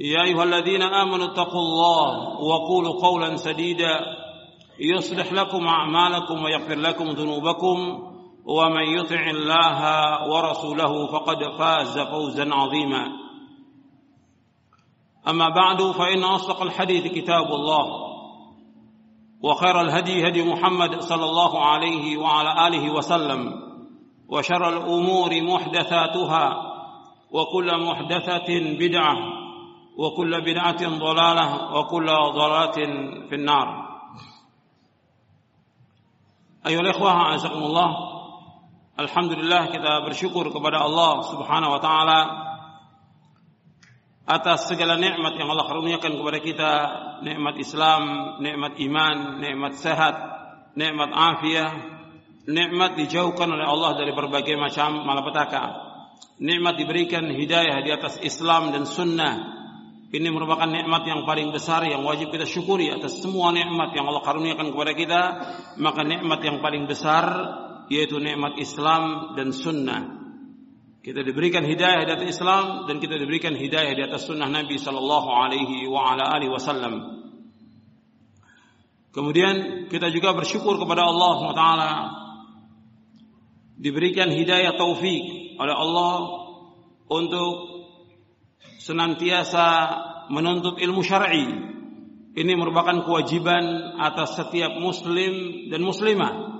يا أيها الذين آمنوا اتقوا الله وقولوا قولا سديدا. يصلح لكم أعمالكم ويغفر لكم ذنوبكم. ومن يطع الله ورسوله فقد فاز فوزا عظيما. أما بعد فإن أصدق الحديث كتاب الله وخير الهدي هدي محمد صلى الله عليه وعلى آله وسلم وشر الأمور محدثاتها وكل محدثة بدعة وكل بدعة ضلالة وكل ضلالة في النار أيها الإخوة أعزكم الله Alhamdulillah kita bersyukur kepada Allah Subhanahu wa taala atas segala nikmat yang Allah karuniakan kepada kita, nikmat Islam, nikmat iman, nikmat sehat, nikmat afiah, nikmat dijauhkan oleh Allah dari berbagai macam malapetaka. Nikmat diberikan hidayah di atas Islam dan sunnah ini merupakan nikmat yang paling besar yang wajib kita syukuri atas semua nikmat yang Allah karuniakan kepada kita. Maka nikmat yang paling besar yaitu nikmat Islam dan sunnah. Kita diberikan hidayah di atas Islam dan kita diberikan hidayah di atas sunnah Nabi sallallahu alaihi wasallam. Kemudian kita juga bersyukur kepada Allah SWT diberikan hidayah taufik oleh Allah untuk senantiasa menuntut ilmu syar'i. Ini merupakan kewajiban atas setiap muslim dan muslimah.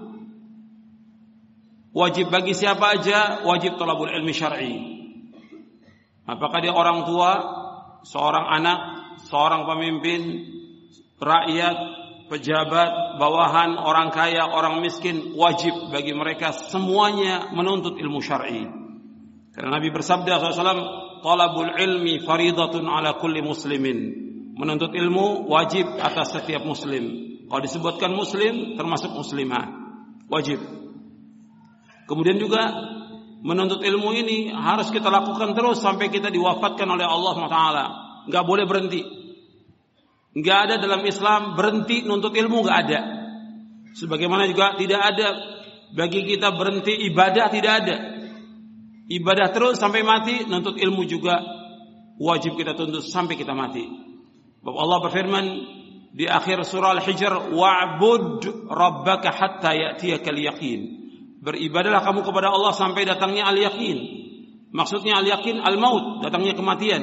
Wajib bagi siapa aja wajib talabul ilmi syar'i. Apakah dia orang tua, seorang anak, seorang pemimpin, rakyat, pejabat, bawahan, orang kaya, orang miskin, wajib bagi mereka semuanya menuntut ilmu syar'i. Karena Nabi bersabda SAW, talabul ilmi faridatun ala kulli muslimin. Menuntut ilmu wajib atas setiap muslim. Kalau disebutkan muslim termasuk muslimah. Wajib. Kemudian juga menuntut ilmu ini harus kita lakukan terus sampai kita diwafatkan oleh Allah SWT. Nggak boleh berhenti. Nggak ada dalam Islam berhenti nuntut ilmu nggak ada. Sebagaimana juga tidak ada bagi kita berhenti ibadah tidak ada ibadah terus sampai mati, nuntut ilmu juga wajib kita tuntut sampai kita mati. Bapak Allah berfirman di akhir surah Al-Hijr, "Wa'bud rabbaka hatta ya'tiyakal yaqin." Beribadahlah kamu kepada Allah sampai datangnya al-yaqin. Maksudnya al-yaqin al-maut, datangnya kematian.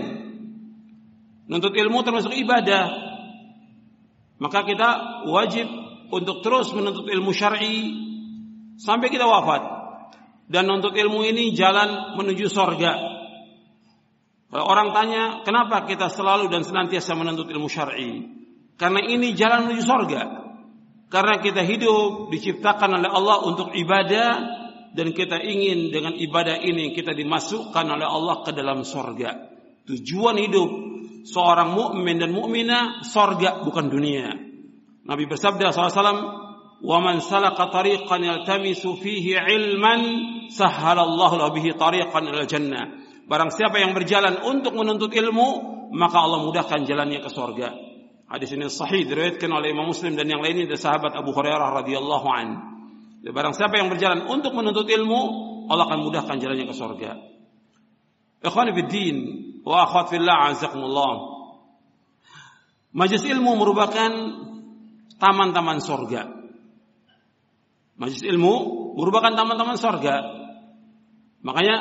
Nuntut ilmu termasuk ibadah. Maka kita wajib untuk terus menuntut ilmu syar'i sampai kita wafat dan untuk ilmu ini jalan menuju sorga. Orang tanya, kenapa kita selalu dan senantiasa menuntut ilmu syar'i? Karena ini jalan menuju sorga. Karena kita hidup diciptakan oleh Allah untuk ibadah dan kita ingin dengan ibadah ini kita dimasukkan oleh Allah ke dalam sorga. Tujuan hidup seorang mukmin dan mukminah sorga bukan dunia. Nabi bersabda SAW, ومن سلك طريقا يلتمس فيه علما سهل الله له به طريقا الى الجنه barang siapa yang berjalan untuk menuntut ilmu maka Allah mudahkan jalannya ke surga hadis ini sahih diriwayatkan oleh Imam Muslim dan yang lainnya dari sahabat Abu Hurairah radhiyallahu an barang siapa yang berjalan untuk menuntut ilmu Allah akan mudahkan jalannya ke surga ikhwan fiddin wa akhwat fillah azakumullah Majlis ilmu merupakan taman-taman surga Majlis ilmu merupakan taman-taman sorga. Makanya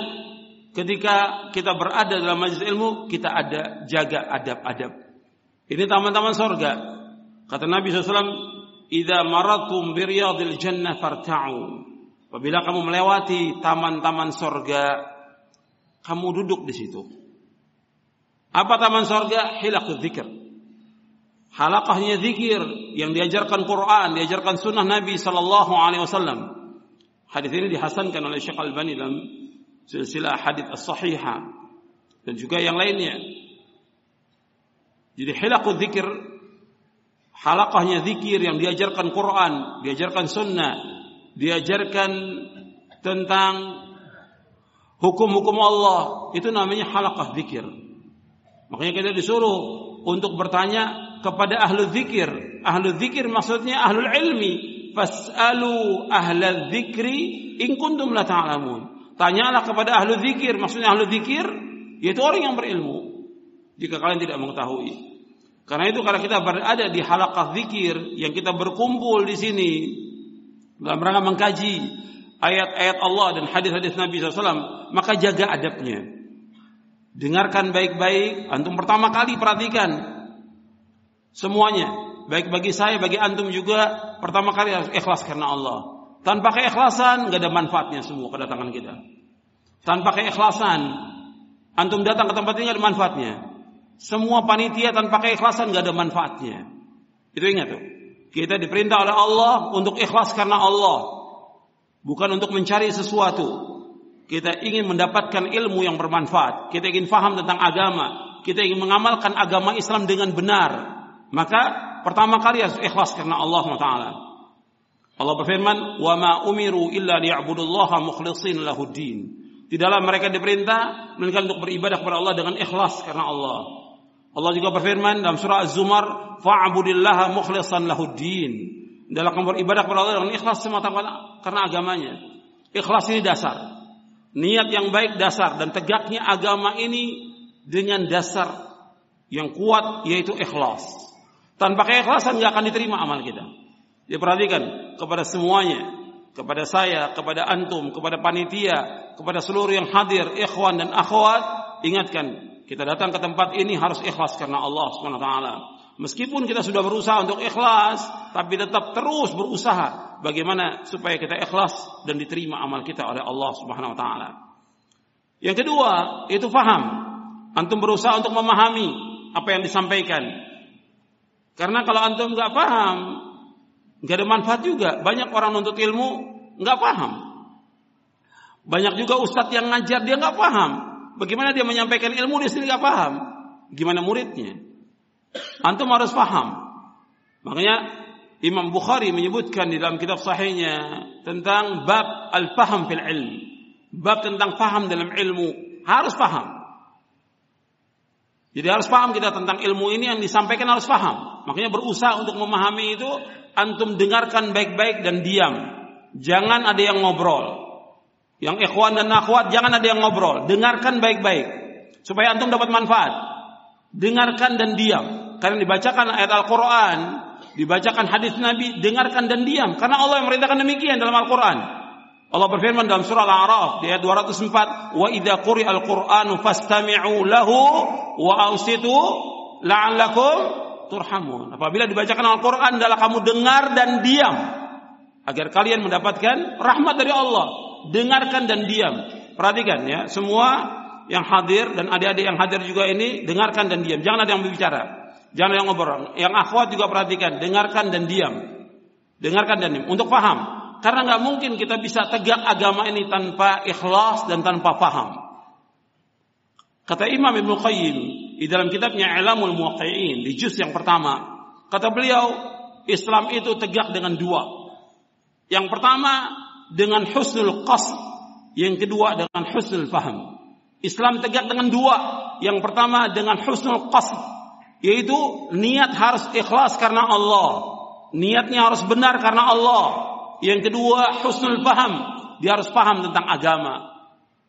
ketika kita berada dalam majlis ilmu, kita ada jaga adab-adab. Ini taman-taman sorga. Kata Nabi SAW, Ida maratum biryadil jannah farta'u. Apabila kamu melewati taman-taman sorga, kamu duduk di situ. Apa taman sorga? Hilakul zikir. Halakahnya zikir yang diajarkan Quran, diajarkan sunnah Nabi Sallallahu Alaihi Wasallam. Hadis ini dihasankan oleh Syekh Al-Bani dalam silsilah hadis as-sahihah dan juga yang lainnya. Jadi hilakul zikir halakahnya zikir yang diajarkan Quran, diajarkan sunnah, diajarkan tentang hukum-hukum Allah, itu namanya halakah zikir. Makanya kita disuruh untuk bertanya kepada ahlu zikir. Ahlu zikir maksudnya ahlul ilmi. Fas'alu ahla zikri in kuntum la ta'lamun. Tanyalah kepada ahlu zikir. Maksudnya ahlu zikir yaitu orang yang berilmu jika kalian tidak mengetahui. Karena itu kalau kita berada di halaqah zikir yang kita berkumpul di sini dalam rangka mengkaji ayat-ayat Allah dan hadis-hadis Nabi SAW, maka jaga adabnya. Dengarkan baik-baik. Antum pertama kali perhatikan semuanya. Baik bagi saya, bagi antum juga. Pertama kali harus ikhlas karena Allah. Tanpa keikhlasan, nggak ada manfaatnya semua kedatangan kita. Tanpa keikhlasan, antum datang ke tempat ini nggak ada manfaatnya. Semua panitia tanpa keikhlasan gak ada manfaatnya. Itu ingat tuh. Kita diperintah oleh Allah untuk ikhlas karena Allah. Bukan untuk mencari sesuatu. Kita ingin mendapatkan ilmu yang bermanfaat. Kita ingin faham tentang agama. Kita ingin mengamalkan agama Islam dengan benar. Maka pertama kali harus ikhlas karena Allah Taala. Allah berfirman, "Wa ma umiru illa liya'budullaha mukhlishin lahuddin." Tidaklah mereka diperintah melainkan untuk beribadah kepada Allah dengan ikhlas karena Allah. Allah juga berfirman dalam surah Az-Zumar, "Fa'budillaha mukhlishan lahuddin." Dalam kamu beribadah kepada Allah dengan ikhlas semata-mata karena agamanya. Ikhlas ini dasar. Niat yang baik dasar dan tegaknya agama ini dengan dasar yang kuat yaitu ikhlas. Tanpa keikhlasan nggak akan diterima amal kita. Diperhatikan kepada semuanya, kepada saya, kepada antum, kepada panitia, kepada seluruh yang hadir, ikhwan dan akhwat, ingatkan kita datang ke tempat ini harus ikhlas karena Allah Subhanahu wa taala. Meskipun kita sudah berusaha untuk ikhlas, tapi tetap terus berusaha bagaimana supaya kita ikhlas dan diterima amal kita oleh Allah Subhanahu wa taala. Yang kedua, itu faham. Antum berusaha untuk memahami apa yang disampaikan. Karena kalau antum nggak paham, nggak ada manfaat juga. Banyak orang nuntut ilmu nggak paham. Banyak juga ustadz yang ngajar dia nggak paham. Bagaimana dia menyampaikan ilmu dia sendiri nggak paham? Gimana muridnya? Antum harus paham. Makanya Imam Bukhari menyebutkan di dalam kitab sahihnya tentang bab al-faham fil ilm. Bab tentang paham dalam ilmu. Harus paham. Jadi harus paham kita tentang ilmu ini yang disampaikan harus paham. Makanya berusaha untuk memahami itu antum dengarkan baik-baik dan diam. Jangan ada yang ngobrol. Yang ikhwan dan akhwat jangan ada yang ngobrol. Dengarkan baik-baik supaya antum dapat manfaat. Dengarkan dan diam. Karena dibacakan ayat Al-Qur'an, dibacakan hadis Nabi, dengarkan dan diam karena Allah yang merintahkan demikian dalam Al-Qur'an. Allah berfirman dalam surah Al-A'raf di ayat 204, "Wa idza quri'al Qur'anu fastami'u lahu wa ansitu la'allakum turhamun." Apabila dibacakan Al-Qur'an adalah kamu dengar dan diam agar kalian mendapatkan rahmat dari Allah. Dengarkan dan diam. Perhatikan ya, semua yang hadir dan adik-adik yang hadir juga ini dengarkan dan diam. Jangan ada yang berbicara. Jangan ada yang ngobrol. Yang akhwat juga perhatikan, dengarkan dan diam. Dengarkan dan diam untuk paham. Karena nggak mungkin kita bisa tegak agama ini tanpa ikhlas dan tanpa paham. Kata Imam Ibn Qayyim di dalam kitabnya Ilamul Muwaqqi'in di juz yang pertama, kata beliau Islam itu tegak dengan dua. Yang pertama dengan husnul qasd, yang kedua dengan husnul faham. Islam tegak dengan dua. Yang pertama dengan husnul qasd, yaitu niat harus ikhlas karena Allah. Niatnya harus benar karena Allah. Yang kedua husnul faham, dia harus paham tentang agama.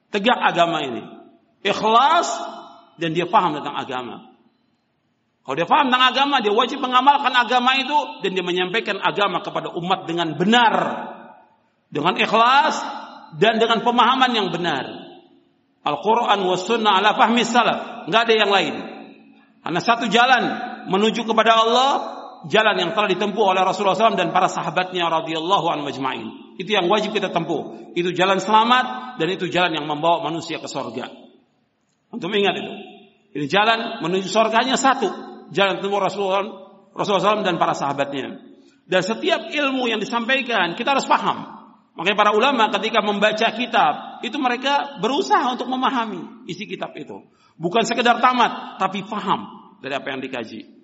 Tegak agama ini. Ikhlas dan dia paham tentang agama. Kalau dia paham tentang agama, dia wajib mengamalkan agama itu dan dia menyampaikan agama kepada umat dengan benar. Dengan ikhlas dan dengan pemahaman yang benar. Al-Quran wa sunnah ala fahmi salaf. Nggak ada yang lain. Karena satu jalan menuju kepada Allah jalan yang telah ditempuh oleh Rasulullah SAW dan para sahabatnya radhiyallahu anhu majma'in. Itu yang wajib kita tempuh. Itu jalan selamat dan itu jalan yang membawa manusia ke surga. Untuk ingat itu. Ini jalan menuju surganya satu. Jalan tempuh Rasulullah, Rasulullah SAW dan para sahabatnya. Dan setiap ilmu yang disampaikan kita harus paham. Makanya para ulama ketika membaca kitab itu mereka berusaha untuk memahami isi kitab itu. Bukan sekedar tamat, tapi paham dari apa yang dikaji.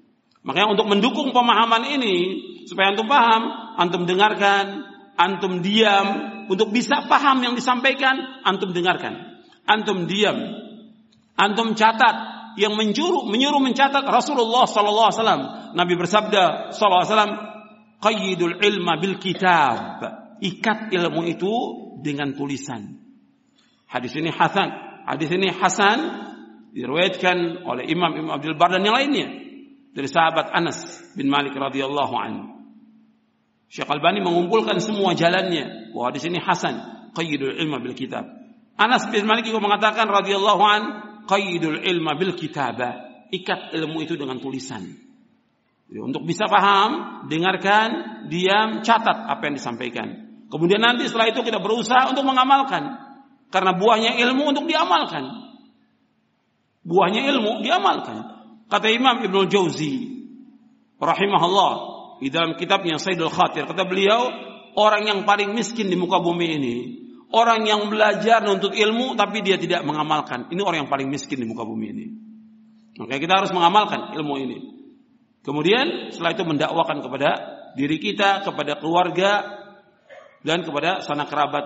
Makanya untuk mendukung pemahaman ini, supaya antum paham, antum dengarkan, antum diam, untuk bisa paham yang disampaikan, antum dengarkan. Antum diam, antum catat, yang menyuruh menyuruh mencatat Rasulullah sallallahu alaihi wasallam. Nabi bersabda sallallahu alaihi wasallam, "Qayyidul ilma bil kitab." Ikat ilmu itu dengan tulisan. Hadis ini hasan. Hadis ini hasan diriwayatkan oleh Imam Imam Abdul Bar dan yang lainnya dari sahabat Anas bin Malik radhiyallahu anhu. Syekh Albani mengumpulkan semua jalannya bahwa di sini hasan qayyidul ilma bil kitab. Anas bin Malik juga mengatakan radhiyallahu an qayyidul ilma bil kitabah. Ikat ilmu itu dengan tulisan. Jadi, untuk bisa paham, dengarkan, diam, catat apa yang disampaikan. Kemudian nanti setelah itu kita berusaha untuk mengamalkan. Karena buahnya ilmu untuk diamalkan. Buahnya ilmu diamalkan. Kata Imam Ibnu Jauzi rahimahullah di dalam kitabnya Sayyidul Khatir kata beliau orang yang paling miskin di muka bumi ini orang yang belajar untuk ilmu tapi dia tidak mengamalkan. Ini orang yang paling miskin di muka bumi ini. Makanya kita harus mengamalkan ilmu ini. Kemudian setelah itu mendakwakan kepada diri kita kepada keluarga dan kepada sanak kerabat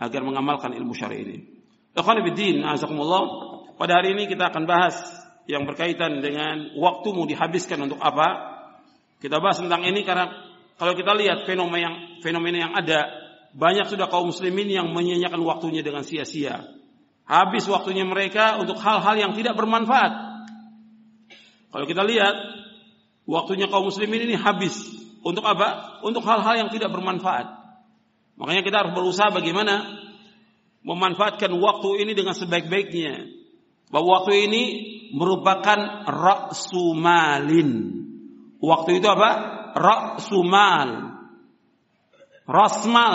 agar mengamalkan ilmu syar'i ini. Pada hari ini kita akan bahas yang berkaitan dengan waktumu dihabiskan untuk apa? Kita bahas tentang ini karena kalau kita lihat fenomena yang fenomena yang ada, banyak sudah kaum muslimin yang menyanyiakan waktunya dengan sia-sia. Habis waktunya mereka untuk hal-hal yang tidak bermanfaat. Kalau kita lihat waktunya kaum muslimin ini habis untuk apa? Untuk hal-hal yang tidak bermanfaat. Makanya kita harus berusaha bagaimana memanfaatkan waktu ini dengan sebaik-baiknya bahwa waktu ini merupakan raksumalin. Waktu itu apa? Raksumal. Rasmal.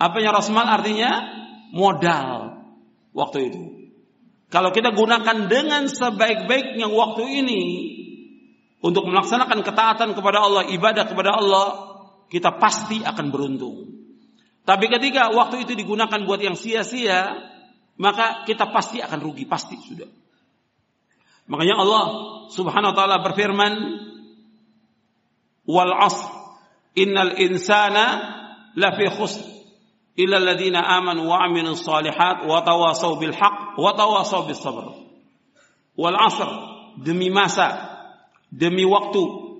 Apanya rasmal artinya? Modal. Waktu itu. Kalau kita gunakan dengan sebaik-baiknya waktu ini untuk melaksanakan ketaatan kepada Allah, ibadah kepada Allah, kita pasti akan beruntung. Tapi ketika waktu itu digunakan buat yang sia-sia, maka kita pasti akan rugi, pasti sudah. Makanya Allah Subhanahu wa taala berfirman, "Wal 'asr innal insana lafi khusr illa alladziina amanu wa 'amilus shalihat wa tawasaw bil haqq wa tawasaw bis sabr." Wal 'asr demi masa, demi waktu.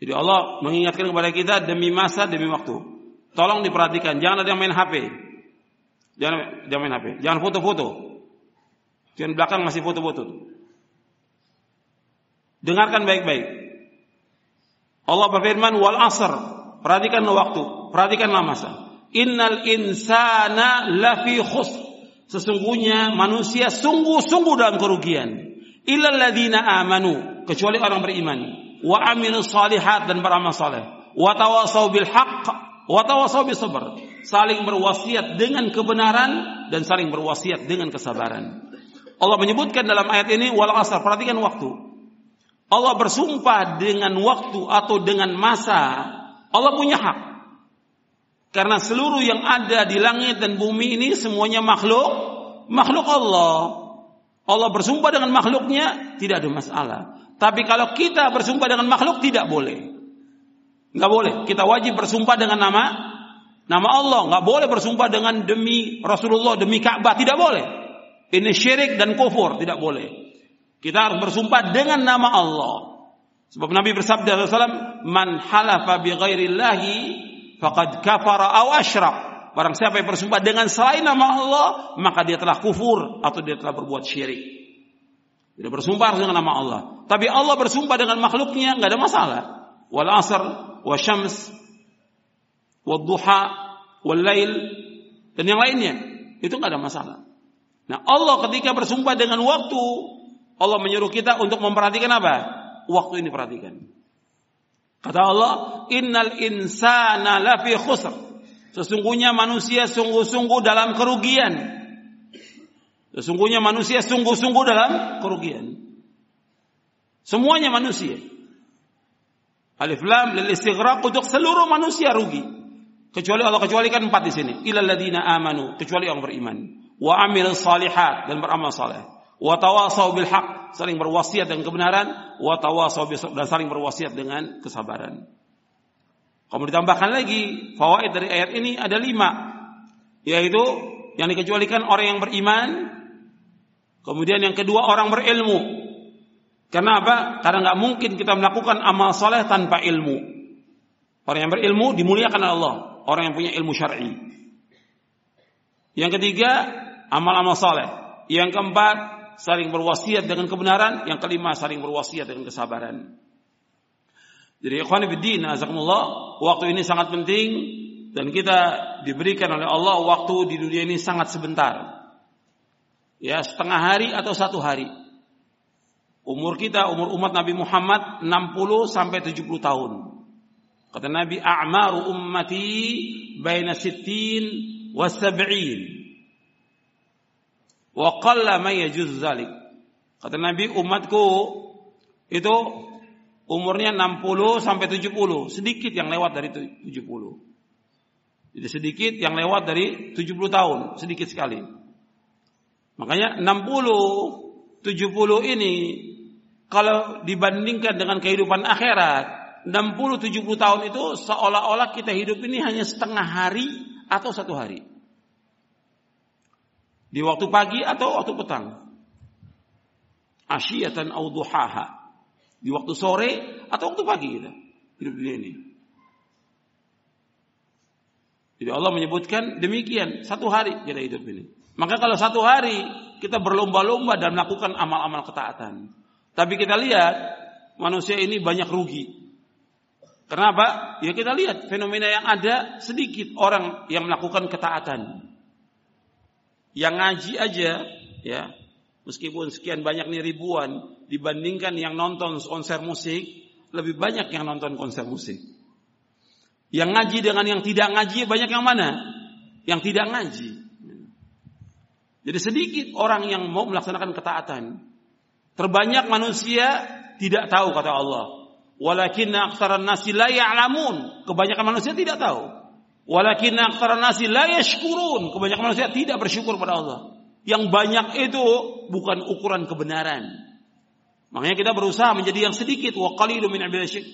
Jadi Allah mengingatkan kepada kita demi masa, demi waktu. Tolong diperhatikan, jangan ada yang main HP. Jangan, jangan main HP. Jangan foto-foto. Jangan belakang masih foto-foto. Dengarkan baik-baik. Allah berfirman wal asr. Perhatikan waktu, perhatikanlah masa. Innal insana lafi khus. Sesungguhnya manusia sungguh-sungguh dalam kerugian. Illal ladina amanu, kecuali orang beriman. Wa amilus salihat dan beramal saleh. Wa tawasau bil haqq Watawasaw sabar. Saling berwasiat dengan kebenaran dan saling berwasiat dengan kesabaran. Allah menyebutkan dalam ayat ini wal asar. Perhatikan waktu. Allah bersumpah dengan waktu atau dengan masa. Allah punya hak. Karena seluruh yang ada di langit dan bumi ini semuanya makhluk. Makhluk Allah. Allah bersumpah dengan makhluknya tidak ada masalah. Tapi kalau kita bersumpah dengan makhluk tidak boleh. Nggak boleh. Kita wajib bersumpah dengan nama nama Allah. Nggak boleh bersumpah dengan demi Rasulullah, demi Ka'bah. Tidak boleh. Ini syirik dan kufur. Tidak boleh. Kita harus bersumpah dengan nama Allah. Sebab Nabi bersabda SAW, Man halafa bi ghairillahi faqad kafara aw asyrak. Barang siapa yang bersumpah dengan selain nama Allah, maka dia telah kufur atau dia telah berbuat syirik. Tidak bersumpah harus dengan nama Allah. Tapi Allah bersumpah dengan makhluknya, nggak ada masalah. Wal asr wasyams, wadduha, wallail, dan yang lainnya. Itu nggak ada masalah. Nah Allah ketika bersumpah dengan waktu, Allah menyuruh kita untuk memperhatikan apa? Waktu ini perhatikan. Kata Allah, "Innal insana lafi khusr." Sesungguhnya manusia sungguh-sungguh dalam kerugian. Sesungguhnya manusia sungguh-sungguh dalam kerugian. Semuanya manusia. Alif lam lil istighraq untuk seluruh manusia rugi. Kecuali Allah kecualikan empat di sini. Ilal ladina amanu, kecuali yang beriman. Wa amil salihat dan beramal saleh wa tawasau bil haq, saling berwasiat dengan kebenaran, wa tawasau dan saling berwasiat dengan kesabaran. Kamu ditambahkan lagi fawaid dari ayat ini ada lima, yaitu yang dikecualikan orang yang beriman, kemudian yang kedua orang berilmu. Karena apa? Karena nggak mungkin kita melakukan amal soleh tanpa ilmu. Orang yang berilmu dimuliakan oleh Allah. Orang yang punya ilmu syar'i. Yang ketiga, amal-amal soleh. Yang keempat, saling berwasiat dengan kebenaran, yang kelima saling berwasiat dengan kesabaran. Jadi ikhwan fillah, azakumullah, waktu ini sangat penting dan kita diberikan oleh Allah waktu di dunia ini sangat sebentar. Ya, setengah hari atau satu hari. Umur kita, umur umat Nabi Muhammad 60 sampai 70 tahun. Kata Nabi, "A'maru ummati baina sittin wa sab'in." Wa qalla may yajuz zalik. Kata Nabi umatku itu umurnya 60 sampai 70, sedikit yang lewat dari 70. Jadi sedikit yang lewat dari 70 tahun, sedikit sekali. Makanya 60 70 ini kalau dibandingkan dengan kehidupan akhirat, 60 70 tahun itu seolah-olah kita hidup ini hanya setengah hari atau satu hari. Di waktu pagi atau waktu petang. Asyiyatan au duhaha. Di waktu sore atau waktu pagi kita hidup dunia ini. Jadi Allah menyebutkan demikian satu hari kita hidup ini. Maka kalau satu hari kita berlomba-lomba dan melakukan amal-amal ketaatan. Tapi kita lihat manusia ini banyak rugi. Kenapa? Ya kita lihat fenomena yang ada sedikit orang yang melakukan ketaatan yang ngaji aja ya meskipun sekian banyak nih ribuan dibandingkan yang nonton konser musik lebih banyak yang nonton konser musik. Yang ngaji dengan yang tidak ngaji banyak yang mana? Yang tidak ngaji. Jadi sedikit orang yang mau melaksanakan ketaatan. Terbanyak manusia tidak tahu kata Allah. Walakin aktsaran nasi la ya'lamun. Kebanyakan manusia tidak tahu Walakin aktsara nasi la yashkurun. Kebanyakan manusia tidak bersyukur pada Allah. Yang banyak itu bukan ukuran kebenaran. Makanya kita berusaha menjadi yang sedikit wa qalilu min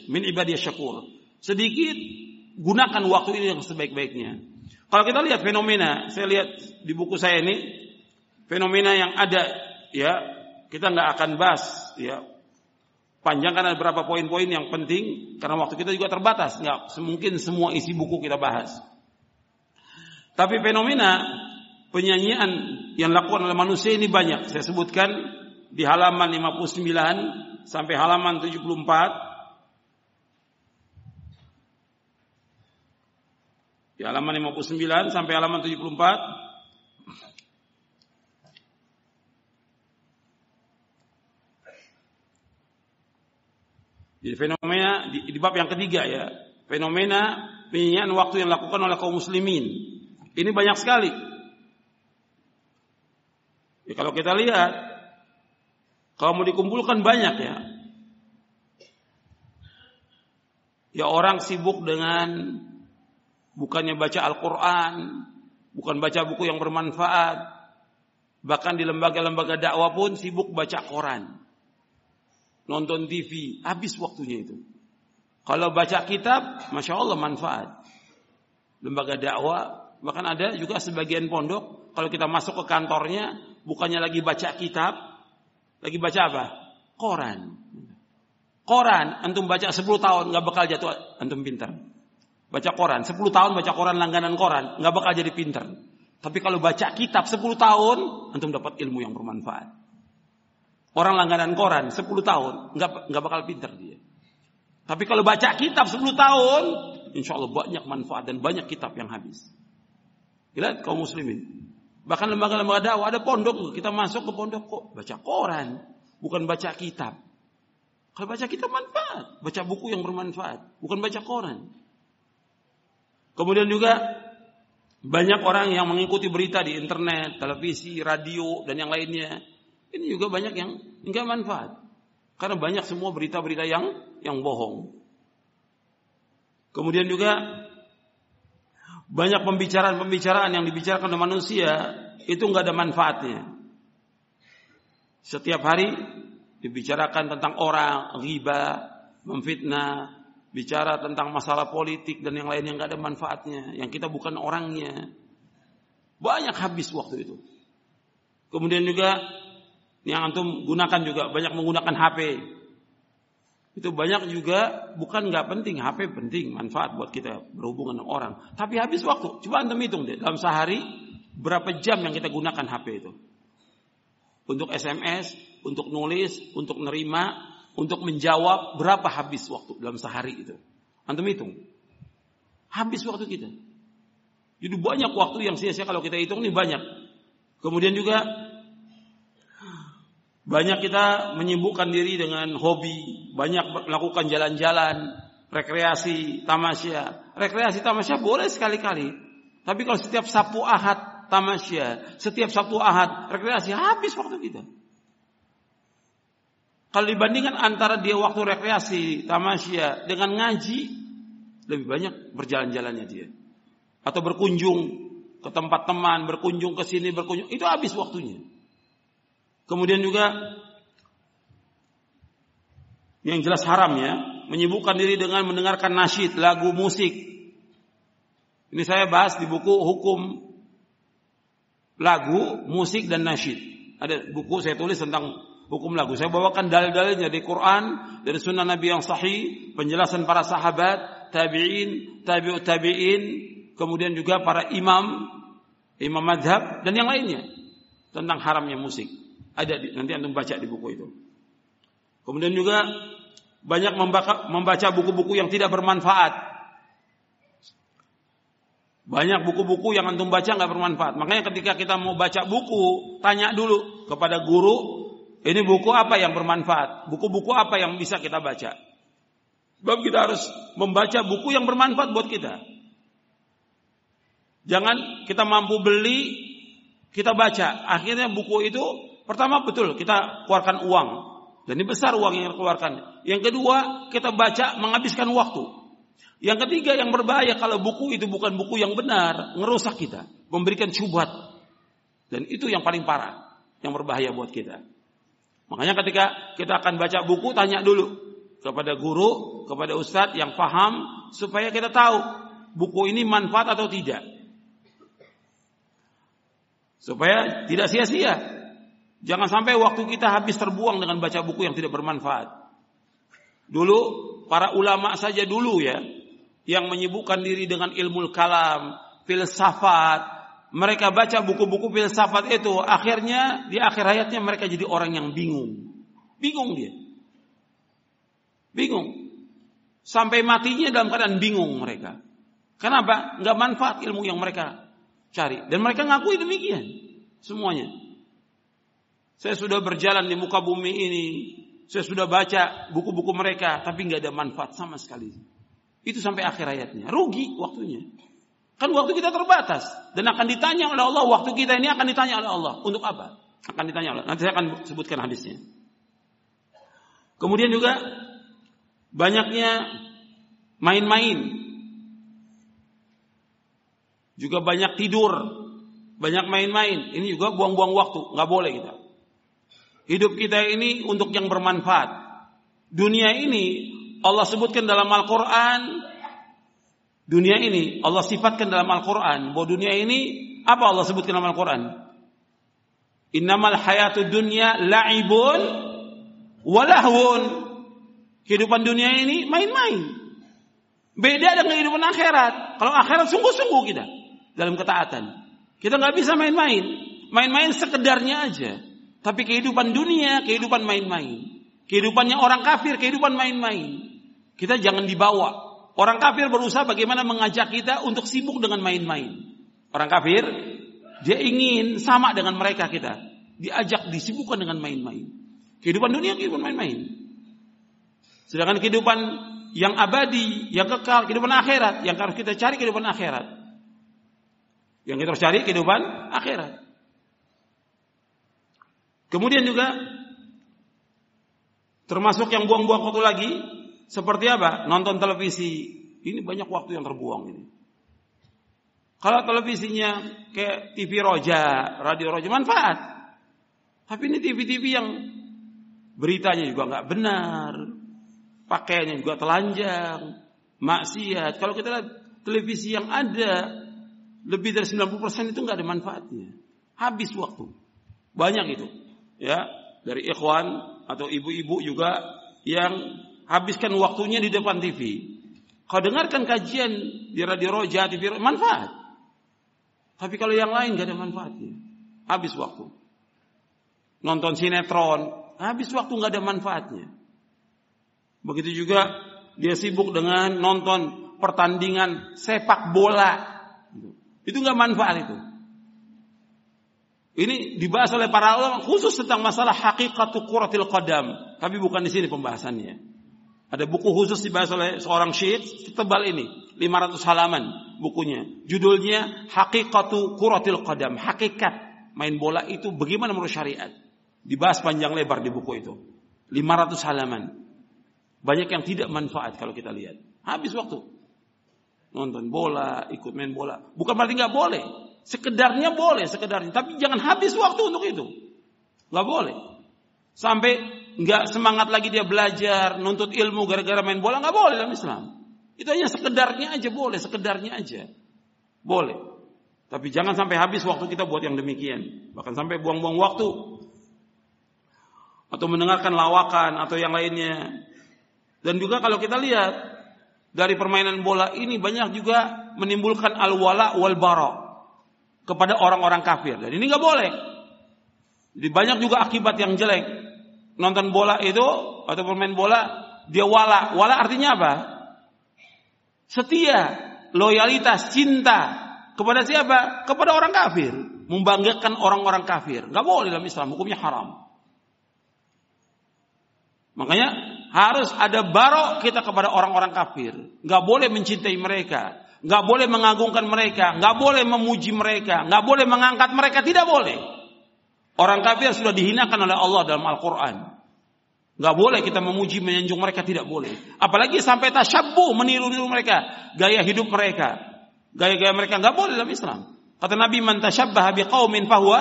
min ibadiyah syakur. Sedikit gunakan waktu ini yang sebaik-baiknya. Kalau kita lihat fenomena, saya lihat di buku saya ini fenomena yang ada ya, kita nggak akan bahas ya. Panjang karena beberapa poin-poin yang penting karena waktu kita juga terbatas, nggak mungkin semua isi buku kita bahas. Tapi fenomena penyanyian yang dilakukan oleh manusia ini banyak. Saya sebutkan di halaman 59 sampai halaman 74 di halaman 59 sampai halaman 74 Jadi fenomena di, di bab yang ketiga ya, fenomena penyanyian waktu yang dilakukan oleh kaum muslimin. Ini banyak sekali. Ya, kalau kita lihat, kalau mau dikumpulkan banyak ya. Ya orang sibuk dengan bukannya baca Al-Quran, bukan baca buku yang bermanfaat, bahkan di lembaga-lembaga dakwah pun sibuk baca koran nonton TV, habis waktunya itu. Kalau baca kitab, masya Allah manfaat. Lembaga dakwah, bahkan ada juga sebagian pondok, kalau kita masuk ke kantornya, bukannya lagi baca kitab, lagi baca apa? Koran. Koran, antum baca 10 tahun, nggak bakal jatuh antum pintar. Baca koran, 10 tahun baca koran langganan koran, nggak bakal jadi pintar. Tapi kalau baca kitab 10 tahun, antum dapat ilmu yang bermanfaat. Orang langganan koran 10 tahun, nggak nggak bakal pinter dia. Tapi kalau baca kitab 10 tahun, insya Allah banyak manfaat dan banyak kitab yang habis. Lihat kaum muslimin. Bahkan lembaga-lembaga dakwah ada pondok, kita masuk ke pondok kok baca koran. bukan baca kitab. Kalau baca kitab manfaat, baca buku yang bermanfaat, bukan baca koran. Kemudian juga banyak orang yang mengikuti berita di internet, televisi, radio, dan yang lainnya. Ini juga banyak yang enggak manfaat. Karena banyak semua berita-berita yang yang bohong. Kemudian juga banyak pembicaraan-pembicaraan yang dibicarakan oleh manusia itu enggak ada manfaatnya. Setiap hari dibicarakan tentang orang, riba, memfitnah, bicara tentang masalah politik dan yang lain yang enggak ada manfaatnya, yang kita bukan orangnya. Banyak habis waktu itu. Kemudian juga yang antum gunakan juga banyak menggunakan HP. Itu banyak juga bukan nggak penting, HP penting, manfaat buat kita berhubungan dengan orang. Tapi habis waktu, coba antum hitung deh dalam sehari berapa jam yang kita gunakan HP itu. Untuk SMS, untuk nulis, untuk nerima, untuk menjawab berapa habis waktu dalam sehari itu. Antum hitung. Habis waktu kita. Jadi banyak waktu yang sia-sia kalau kita hitung ini banyak. Kemudian juga banyak kita menyibukkan diri dengan hobi, banyak melakukan jalan-jalan, rekreasi, tamasya. Rekreasi tamasya boleh sekali-kali. Tapi kalau setiap Sabtu Ahad tamasya, setiap Sabtu Ahad rekreasi habis waktu kita. Kalau dibandingkan antara dia waktu rekreasi, tamasya dengan ngaji, lebih banyak berjalan-jalannya dia. Atau berkunjung ke tempat teman, berkunjung ke sini, berkunjung, itu habis waktunya. Kemudian juga yang jelas haram ya, menyibukkan diri dengan mendengarkan nasyid, lagu musik. Ini saya bahas di buku hukum lagu, musik dan nasyid. Ada buku saya tulis tentang hukum lagu. Saya bawakan dalil-dalilnya di Quran, dari sunnah Nabi yang sahih, penjelasan para sahabat, tabi'in, tabi'ut tabi'in, kemudian juga para imam, imam madhab, dan yang lainnya. Tentang haramnya musik. Ada nanti anda baca di buku itu. Kemudian juga banyak membaca buku-buku yang tidak bermanfaat. Banyak buku-buku yang antum baca nggak bermanfaat. Makanya ketika kita mau baca buku, tanya dulu kepada guru, ini buku apa yang bermanfaat? Buku-buku apa yang bisa kita baca? Sebab kita harus membaca buku yang bermanfaat buat kita. Jangan kita mampu beli, kita baca. Akhirnya buku itu Pertama betul kita keluarkan uang. Dan ini besar uang yang dikeluarkan. Yang kedua, kita baca menghabiskan waktu. Yang ketiga yang berbahaya kalau buku itu bukan buku yang benar, ngerusak kita, memberikan cubat. Dan itu yang paling parah, yang berbahaya buat kita. Makanya ketika kita akan baca buku, tanya dulu kepada guru, kepada ustadz yang paham, supaya kita tahu buku ini manfaat atau tidak. Supaya tidak sia-sia Jangan sampai waktu kita habis terbuang dengan baca buku yang tidak bermanfaat. Dulu para ulama saja dulu ya yang menyibukkan diri dengan ilmu kalam, filsafat, mereka baca buku-buku filsafat itu, akhirnya di akhir hayatnya mereka jadi orang yang bingung. Bingung dia. Bingung. Sampai matinya dalam keadaan bingung mereka. Kenapa? Enggak manfaat ilmu yang mereka cari. Dan mereka ngakui demikian. Semuanya. Saya sudah berjalan di muka bumi ini. Saya sudah baca buku-buku mereka. Tapi nggak ada manfaat sama sekali. Itu sampai akhir ayatnya. Rugi waktunya. Kan waktu kita terbatas. Dan akan ditanya oleh Allah. Waktu kita ini akan ditanya oleh Allah. Untuk apa? Akan ditanya oleh Allah. Nanti saya akan sebutkan hadisnya. Kemudian juga banyaknya main-main. Juga banyak tidur. Banyak main-main. Ini juga buang-buang waktu. Nggak boleh kita. Hidup kita ini untuk yang bermanfaat. Dunia ini Allah sebutkan dalam Al-Quran. Dunia ini Allah sifatkan dalam Al-Quran. Bahwa dunia ini apa Allah sebutkan dalam Al-Quran? Innamal hayatu dunya la'ibun walahun. Kehidupan dunia ini main-main. Beda dengan kehidupan akhirat. Kalau akhirat sungguh-sungguh kita dalam ketaatan. Kita nggak bisa main-main. Main-main sekedarnya aja. Tapi kehidupan dunia, kehidupan main-main. Kehidupannya orang kafir, kehidupan main-main. Kita jangan dibawa. Orang kafir berusaha bagaimana mengajak kita untuk sibuk dengan main-main. Orang kafir, dia ingin sama dengan mereka kita. Diajak disibukkan dengan main-main. Kehidupan dunia kehidupan main-main. Sedangkan kehidupan yang abadi, yang kekal, kehidupan akhirat, yang harus kita cari kehidupan akhirat. Yang kita harus cari kehidupan akhirat. Kemudian juga termasuk yang buang-buang waktu lagi seperti apa? Nonton televisi. Ini banyak waktu yang terbuang ini. Kalau televisinya kayak TV Roja, radio Roja manfaat. Tapi ini TV-TV yang beritanya juga nggak benar, pakaiannya juga telanjang, maksiat. Kalau kita lihat televisi yang ada lebih dari 90% itu nggak ada manfaatnya. Habis waktu. Banyak itu. Ya, dari ikhwan atau ibu-ibu juga yang habiskan waktunya di depan TV. Kau dengarkan kajian di Radio Roja, TV manfaat. Tapi kalau yang lain nggak ada manfaatnya. Habis waktu. Nonton sinetron, habis waktu nggak ada manfaatnya. Begitu juga dia sibuk dengan nonton pertandingan sepak bola itu nggak manfaat itu. Ini dibahas oleh para ulama khusus tentang masalah hakikat quratil qadam, tapi bukan di sini pembahasannya. Ada buku khusus dibahas oleh seorang syekh tebal ini, 500 halaman bukunya. Judulnya Hakikatu Quratil Qadam, hakikat main bola itu bagaimana menurut syariat. Dibahas panjang lebar di buku itu. 500 halaman. Banyak yang tidak manfaat kalau kita lihat. Habis waktu nonton bola, ikut main bola. Bukan berarti nggak boleh. Sekedarnya boleh, sekedarnya. Tapi jangan habis waktu untuk itu. Nggak boleh. Sampai nggak semangat lagi dia belajar, nuntut ilmu gara-gara main bola nggak boleh dalam Islam. Itu hanya sekedarnya aja boleh, sekedarnya aja. Boleh. Tapi jangan sampai habis waktu kita buat yang demikian. Bahkan sampai buang-buang waktu. Atau mendengarkan lawakan atau yang lainnya. Dan juga kalau kita lihat dari permainan bola ini banyak juga menimbulkan al-wala wal bara kepada orang-orang kafir. Dan ini nggak boleh. Jadi banyak juga akibat yang jelek. Nonton bola itu atau bermain bola dia wala. Wala artinya apa? Setia, loyalitas, cinta kepada siapa? Kepada orang kafir. Membanggakan orang-orang kafir. Nggak boleh dalam Islam, hukumnya haram. Makanya harus ada barok kita kepada orang-orang kafir. Nggak boleh mencintai mereka. Nggak boleh mengagungkan mereka. Nggak boleh memuji mereka. Nggak boleh mengangkat mereka. Tidak boleh. Orang kafir sudah dihinakan oleh Allah dalam Al-Quran. Nggak boleh kita memuji, menyanjung mereka. Tidak boleh. Apalagi sampai tasyabuh meniru-niru mereka. Gaya hidup mereka. Gaya-gaya mereka. Nggak boleh dalam Islam. Kata Nabi, Man tasyabbaha biqaumin fahuwa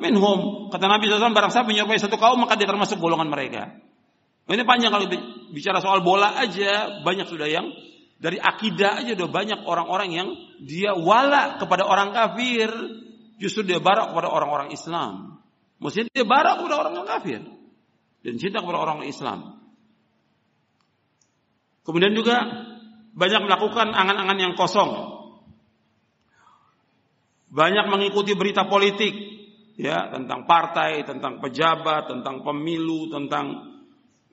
minhum. Kata Nabi SAW, barang siapa menyerupai satu kaum, maka dia termasuk golongan mereka. Ini panjang kalau bicara soal bola aja banyak sudah yang dari akidah aja udah banyak orang-orang yang dia wala kepada orang kafir, justru dia barak kepada orang-orang Islam. Mesti dia barak kepada orang kafir dan cinta kepada orang Islam. Kemudian juga banyak melakukan angan-angan yang kosong. Banyak mengikuti berita politik ya tentang partai, tentang pejabat, tentang pemilu, tentang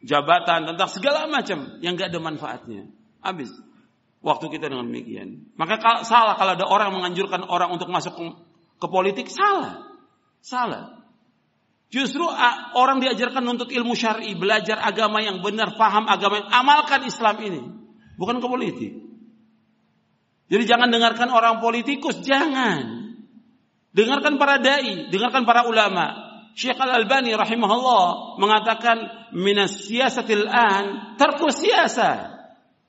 jabatan, tentang segala macam yang gak ada manfaatnya. Habis waktu kita dengan demikian. Maka salah kalau ada orang menganjurkan orang untuk masuk ke, ke politik, salah. Salah. Justru orang diajarkan untuk ilmu syar'i, belajar agama yang benar, paham agama yang amalkan Islam ini, bukan ke politik. Jadi jangan dengarkan orang politikus, jangan. Dengarkan para dai, dengarkan para ulama. Syekh Al-Albani rahimahullah mengatakan minas siyasatil an tarku siyasa.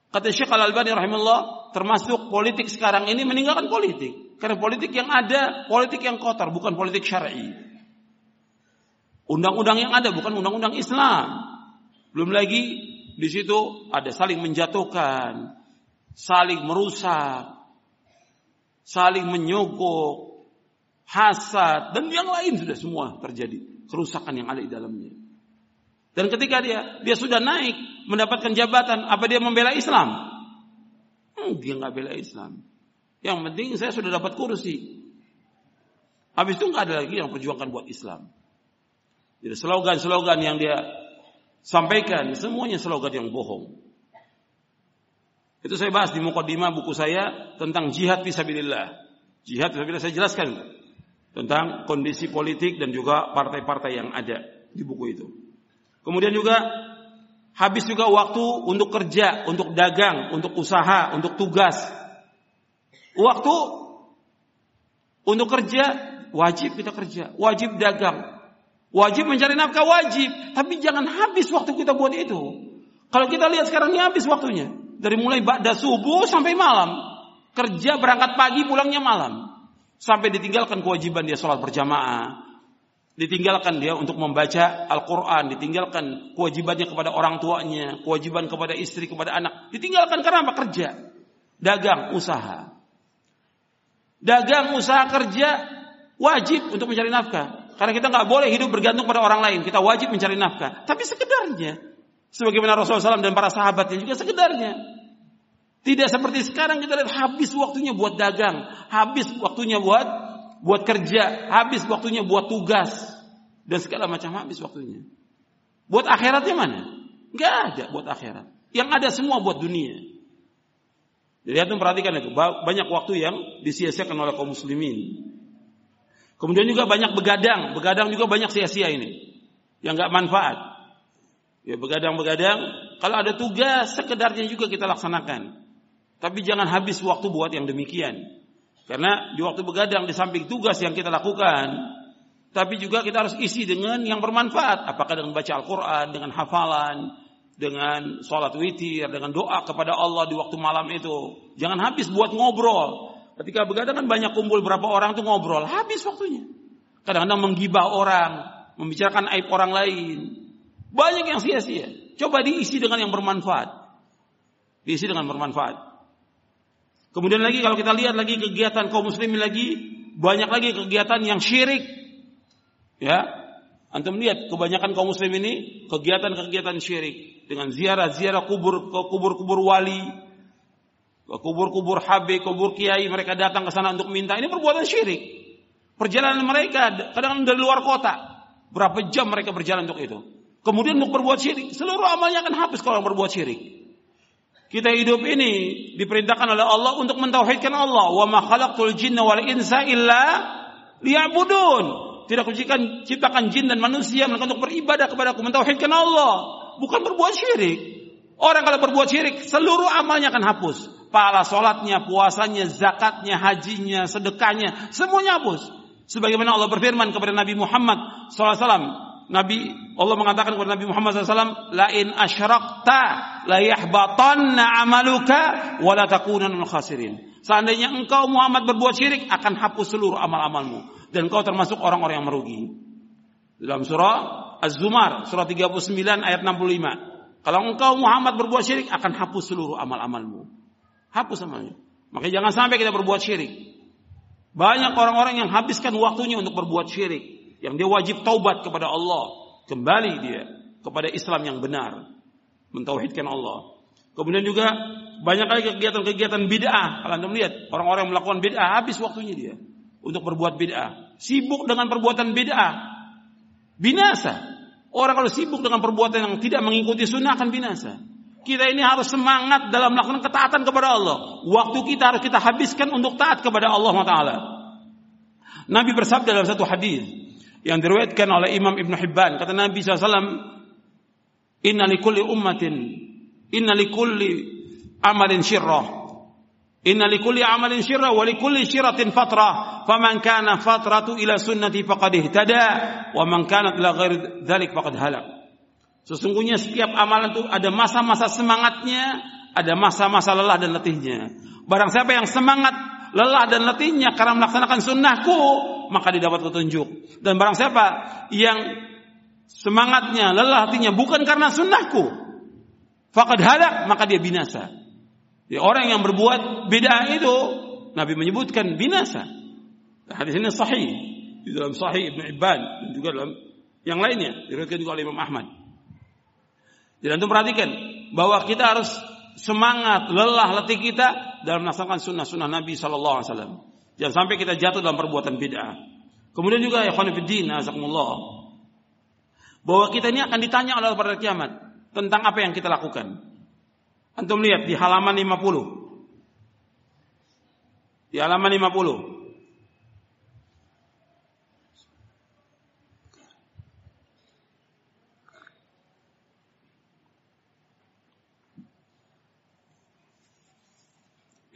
Kata Syekh Al-Albani rahimahullah termasuk politik sekarang ini meninggalkan politik. Karena politik yang ada politik yang kotor bukan politik syar'i. Undang-undang yang ada bukan undang-undang Islam. Belum lagi di situ ada saling menjatuhkan, saling merusak, saling menyogok, hasad, dan yang lain sudah semua terjadi. Kerusakan yang ada di dalamnya. Dan ketika dia dia sudah naik mendapatkan jabatan, apa dia membela Islam? Hmm, dia nggak bela Islam. Yang penting saya sudah dapat kursi. Habis itu nggak ada lagi yang perjuangkan buat Islam. Jadi slogan-slogan yang dia sampaikan semuanya slogan yang bohong. Itu saya bahas di mukadimah buku saya tentang jihad fisabilillah. Jihad fisabilillah saya jelaskan tentang kondisi politik dan juga partai-partai yang ada di buku itu. Kemudian juga habis juga waktu untuk kerja, untuk dagang, untuk usaha, untuk tugas. Waktu untuk kerja wajib kita kerja, wajib dagang, wajib mencari nafkah wajib, tapi jangan habis waktu kita buat itu. Kalau kita lihat sekarang ini habis waktunya, dari mulai ba'da subuh sampai malam, kerja berangkat pagi pulangnya malam, sampai ditinggalkan kewajiban dia sholat berjamaah, ditinggalkan dia untuk membaca Al-Quran, ditinggalkan kewajibannya kepada orang tuanya, kewajiban kepada istri, kepada anak, ditinggalkan karena apa? Kerja, dagang, usaha. Dagang, usaha, kerja, wajib untuk mencari nafkah. Karena kita nggak boleh hidup bergantung pada orang lain, kita wajib mencari nafkah. Tapi sekedarnya, sebagaimana Rasulullah SAW dan para sahabatnya juga sekedarnya. Tidak seperti sekarang kita lihat habis waktunya buat dagang, habis waktunya buat buat kerja, habis waktunya buat tugas dan segala macam habis waktunya. Buat akhiratnya mana? Enggak ada buat akhirat. Yang ada semua buat dunia. Jadi antum perhatikan itu, banyak waktu yang disia-siakan oleh kaum muslimin. Kemudian juga banyak begadang, begadang juga banyak sia-sia ini. Yang enggak manfaat. Ya begadang-begadang, kalau ada tugas sekedarnya juga kita laksanakan. Tapi jangan habis waktu buat yang demikian. Karena di waktu begadang di samping tugas yang kita lakukan, tapi juga kita harus isi dengan yang bermanfaat. Apakah dengan baca Al-Quran, dengan hafalan, dengan sholat witir, dengan doa kepada Allah di waktu malam itu. Jangan habis buat ngobrol. Ketika begadang kan banyak kumpul berapa orang tuh ngobrol, habis waktunya. Kadang-kadang menggibah orang, membicarakan aib orang lain. Banyak yang sia-sia. Coba diisi dengan yang bermanfaat. Diisi dengan bermanfaat. Kemudian lagi kalau kita lihat lagi kegiatan kaum muslimin lagi banyak lagi kegiatan yang syirik. Ya. Antum lihat kebanyakan kaum muslim ini kegiatan-kegiatan syirik dengan ziarah-ziarah kubur kubur-kubur wali, kubur-kubur habib, kubur kiai mereka datang ke sana untuk minta. Ini perbuatan syirik. Perjalanan mereka kadang dari luar kota. Berapa jam mereka berjalan untuk itu. Kemudian untuk berbuat syirik, seluruh amalnya akan habis kalau berbuat syirik. Kita hidup ini diperintahkan oleh Allah untuk mentauhidkan Allah. Wa ma khalaqtul jinna wal insa illa liya'budun. Tidak kuciptakan ciptakan jin dan manusia melainkan untuk beribadah kepada aku, mentauhidkan Allah, bukan berbuat syirik. Orang kalau berbuat syirik, seluruh amalnya akan hapus. Pahala sholatnya, puasanya, zakatnya, hajinya, sedekahnya, semuanya hapus. Sebagaimana Allah berfirman kepada Nabi Muhammad SAW, Nabi Allah mengatakan kepada Nabi Muhammad SAW, "Lain asyrakta la yahbatanna amaluka wa la khasirin." Seandainya engkau Muhammad berbuat syirik akan hapus seluruh amal-amalmu dan engkau termasuk orang-orang yang merugi. Dalam surah Az-Zumar surah 39 ayat 65. Kalau engkau Muhammad berbuat syirik akan hapus seluruh amal-amalmu. Hapus amalnya. Makanya jangan sampai kita berbuat syirik. Banyak orang-orang yang habiskan waktunya untuk berbuat syirik yang dia wajib taubat kepada Allah, kembali dia kepada Islam yang benar, mentauhidkan Allah. Kemudian juga banyak lagi kegiatan-kegiatan bid'ah. Kalau anda melihat orang-orang melakukan bid'ah habis waktunya dia untuk berbuat bid'ah, sibuk dengan perbuatan bid'ah, binasa. Orang kalau sibuk dengan perbuatan yang tidak mengikuti sunnah akan binasa. Kita ini harus semangat dalam melakukan ketaatan kepada Allah. Waktu kita harus kita habiskan untuk taat kepada Allah Taala. Nabi bersabda dalam satu hadis, yang diriwayatkan oleh Imam Ibn Hibban. Kata Nabi SAW inna likulli ummatin inna likulli amalin syirrah. Inna likulli amalin syirrah wa likulli syiratin fatrah faman kana fatratu ila sunnati faqad ihtada wa man kanat la ghair dhalik faqad halak. Sesungguhnya setiap amalan itu ada masa-masa semangatnya ada masa-masa lelah dan letihnya. Barang siapa yang semangat lelah dan letihnya karena melaksanakan sunnahku maka didapat petunjuk. Dan barang siapa yang semangatnya, lelah hatinya bukan karena sunnahku, fakad halak maka dia binasa. Ya, orang yang berbuat beda itu Nabi menyebutkan binasa. Hadis ini sahih di dalam Sahih Ibn Ibban dan juga dalam yang lainnya diriwayatkan juga oleh Imam Ahmad. Jadi antum perhatikan bahwa kita harus semangat, lelah, letih kita dalam melaksanakan sunnah-sunnah Nabi Shallallahu Alaihi Wasallam. Jangan sampai kita jatuh dalam perbuatan bid'ah. Kemudian juga ya khonifuddin azakumullah. Bahwa kita ini akan ditanya oleh pada kiamat tentang apa yang kita lakukan. Antum lihat di halaman 50. Di halaman 50.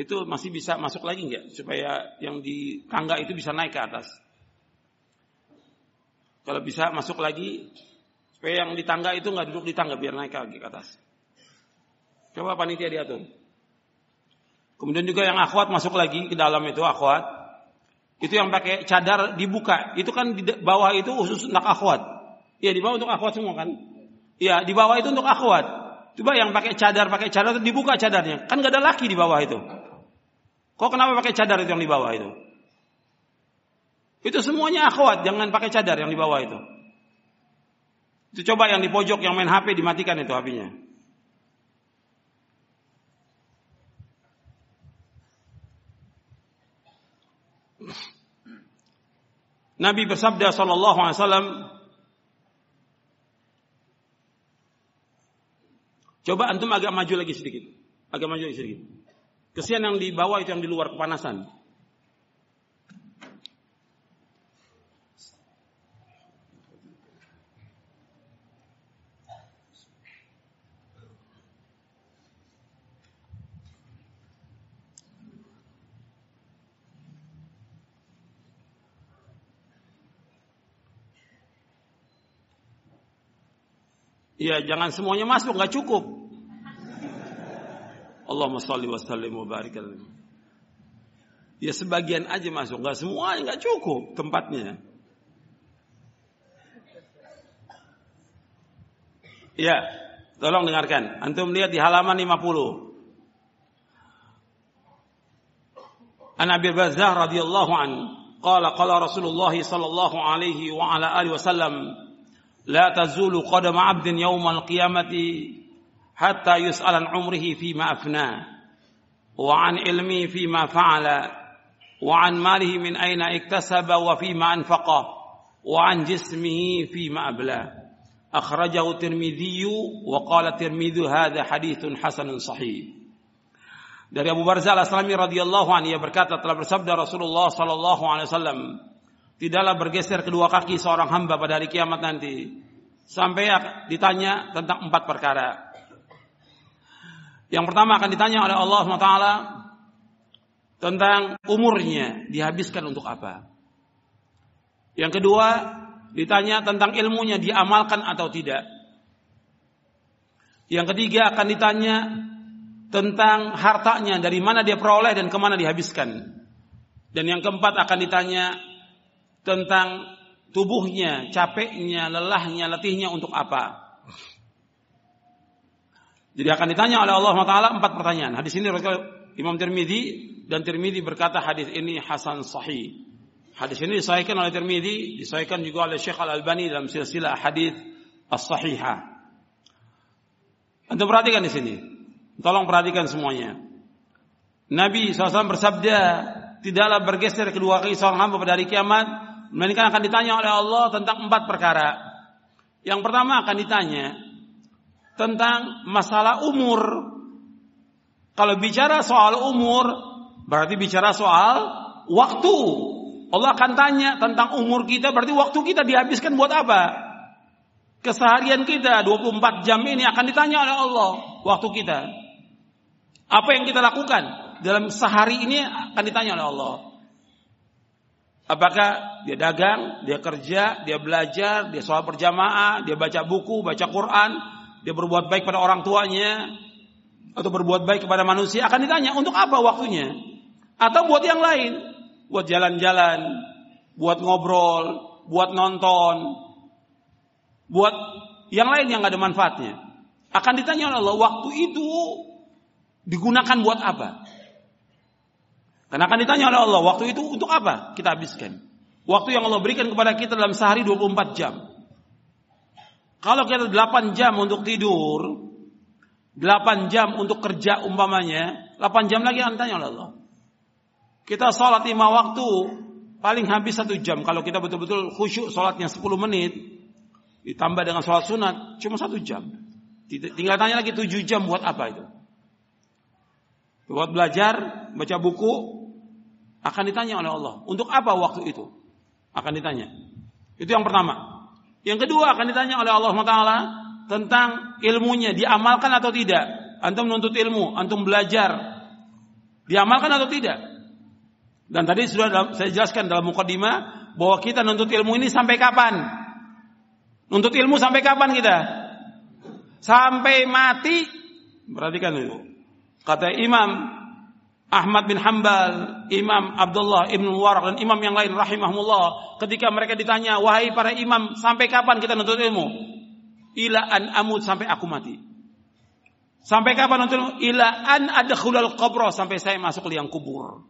Itu masih bisa masuk lagi nggak supaya yang di tangga itu bisa naik ke atas? Kalau bisa masuk lagi supaya yang di tangga itu nggak duduk di tangga biar naik lagi ke atas. Coba panitia diatur. Kemudian juga yang akhwat masuk lagi ke dalam itu akhwat. Itu yang pakai cadar dibuka. Itu kan di bawah itu khusus untuk akhwat. Iya di bawah untuk akhwat semua kan? Iya di bawah itu untuk akhwat. Coba yang pakai cadar, pakai cadar itu dibuka cadarnya. Kan gak ada laki di bawah itu. Kok kenapa pakai cadar itu yang di bawah itu? Itu semuanya akhwat, jangan pakai cadar yang di bawah itu. Itu coba yang di pojok yang main HP dimatikan itu HP-nya. Nabi bersabda sallallahu alaihi wasallam Coba antum agak maju lagi sedikit. Agak maju lagi sedikit. Kesian yang di bawah itu yang di luar kepanasan. Iya, jangan semuanya masuk, nggak cukup. Allahumma salli wa sallim wa barik Ya sebagian aja masuk, nggak semuanya nggak cukup tempatnya. Ya, tolong dengarkan. Antum lihat di halaman 50. An Abi Bazzah radhiyallahu an qala qala Rasulullah sallallahu alaihi wa ala alihi wasallam hatta yus'alan umrihi fi ma afna wa an ilmi fi ma fa'ala wa an malihi min aina iktasaba wa fi ma anfaqa wa an jismihi fi ma abla. Akhrajahu wa qala dari Abu Barzah Al-Aslami radhiyallahu anhu ia berkata telah bersabda Rasulullah sallallahu alaihi wasallam tidaklah bergeser kedua kaki seorang hamba pada hari kiamat nanti sampai ditanya tentang empat perkara. Yang pertama akan ditanya oleh Allah SWT tentang umurnya dihabiskan untuk apa. Yang kedua ditanya tentang ilmunya diamalkan atau tidak. Yang ketiga akan ditanya tentang hartanya dari mana dia peroleh dan ke mana dihabiskan. Dan yang keempat akan ditanya tentang tubuhnya, capeknya, lelahnya, letihnya untuk apa. Jadi akan ditanya oleh Allah Taala empat pertanyaan. Hadis ini Imam Tirmidzi dan Tirmidzi berkata hadis ini hasan sahih. Hadis ini disahihkan oleh Tirmidzi, disahihkan juga oleh Syekh Al Albani dalam silsilah hadis as-sahihah. Anda perhatikan di sini. Tolong perhatikan semuanya. Nabi SAW bersabda, tidaklah bergeser kedua kaki seorang hamba pada hari kiamat Melainkan akan ditanya oleh Allah tentang empat perkara. Yang pertama akan ditanya tentang masalah umur. Kalau bicara soal umur, berarti bicara soal waktu. Allah akan tanya tentang umur kita, berarti waktu kita dihabiskan buat apa? Keseharian kita 24 jam ini akan ditanya oleh Allah waktu kita. Apa yang kita lakukan dalam sehari ini akan ditanya oleh Allah. Apakah dia dagang, dia kerja, dia belajar, dia sholat berjamaah, dia baca buku, baca Quran, dia berbuat baik pada orang tuanya, atau berbuat baik kepada manusia, akan ditanya untuk apa waktunya? Atau buat yang lain, buat jalan-jalan, buat ngobrol, buat nonton, buat yang lain yang gak ada manfaatnya. Akan ditanya oleh Allah, waktu itu digunakan buat apa? Karena akan ditanya oleh Allah, waktu itu untuk apa kita habiskan? Waktu yang Allah berikan kepada kita dalam sehari 24 jam. Kalau kita 8 jam untuk tidur, 8 jam untuk kerja umpamanya, 8 jam lagi akan ditanya oleh Allah. Kita sholat lima waktu, paling habis satu jam. Kalau kita betul-betul khusyuk sholatnya 10 menit, ditambah dengan sholat sunat, cuma satu jam. Tinggal tanya lagi 7 jam buat apa itu? Buat belajar, baca buku, akan ditanya oleh Allah. Untuk apa waktu itu? Akan ditanya. Itu yang pertama. Yang kedua akan ditanya oleh Allah Taala tentang ilmunya diamalkan atau tidak. Antum menuntut ilmu, antum belajar. Diamalkan atau tidak? Dan tadi sudah saya jelaskan dalam mukadimah bahwa kita nuntut ilmu ini sampai kapan? Nuntut ilmu sampai kapan kita? Sampai mati. Perhatikan itu. Kata Imam Ahmad bin Hambal, Imam Abdullah Ibn Mubarak dan imam yang lain rahimahumullah ketika mereka ditanya, "Wahai para imam, sampai kapan kita nuntut ilmu?" Ila an amut sampai aku mati. Sampai kapan nuntut ilmu? Ila an adkhulal qabra sampai saya masuk liang kubur.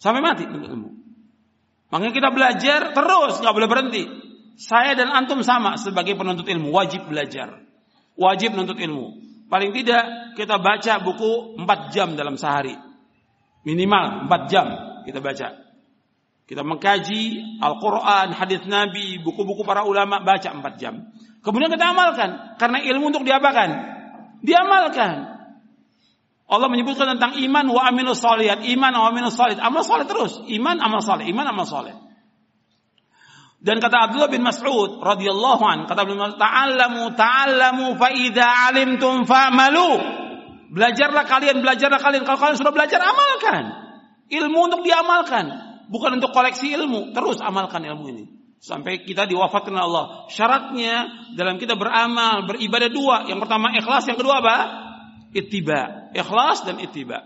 Sampai mati nuntut ilmu. Makanya kita belajar terus, nggak boleh berhenti. Saya dan antum sama sebagai penuntut ilmu, wajib belajar. Wajib menuntut ilmu. Paling tidak kita baca buku 4 jam dalam sehari Minimal 4 jam kita baca. Kita mengkaji Al-Quran, hadis Nabi, buku-buku para ulama, baca 4 jam. Kemudian kita amalkan. Karena ilmu untuk diapakan? Diamalkan. Allah menyebutkan tentang iman wa aminu salihat. Iman wa aminu salihat. Amal salih terus. Iman, amal salih. Iman, amal salih. Dan kata Abdullah bin Mas'ud radhiyallahu an, kata beliau, "Ta'allamu ta'allamu fa idza 'alimtum fa'malu." Belajarlah kalian, belajarlah kalian. Kalau kalian sudah belajar, amalkan. Ilmu untuk diamalkan. Bukan untuk koleksi ilmu. Terus amalkan ilmu ini. Sampai kita diwafatkan Allah. Syaratnya dalam kita beramal, beribadah dua. Yang pertama ikhlas, yang kedua apa? Ittiba. Ikhlas dan ittiba.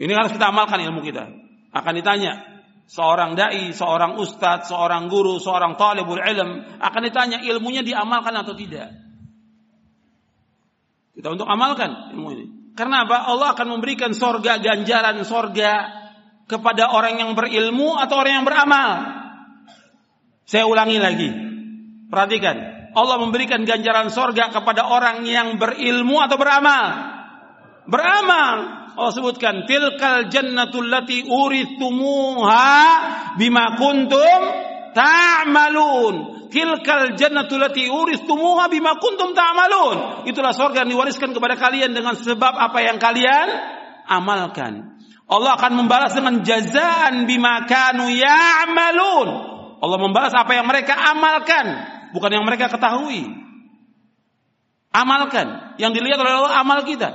Ini harus kita amalkan ilmu kita. Akan ditanya. Seorang da'i, seorang ustadz, seorang guru, seorang talibul ilm. Akan ditanya ilmunya diamalkan atau tidak. Kita untuk amalkan ilmu ini. Karena apa? Allah akan memberikan sorga, ganjaran sorga kepada orang yang berilmu atau orang yang beramal. Saya ulangi lagi. Perhatikan. Allah memberikan ganjaran sorga kepada orang yang berilmu atau beramal. Beramal. Allah sebutkan. Tilkal jannatul lati urithumuha bima kuntum ta'malun tilkal jannatul lati uristumuha bima kuntum ta'malun. Itulah surga yang diwariskan kepada kalian dengan sebab apa yang kalian amalkan. Allah akan membalas dengan jazaan bima kanu ya'malun. Allah membalas apa yang mereka amalkan, bukan yang mereka ketahui. Amalkan. Yang dilihat oleh Allah amal kita.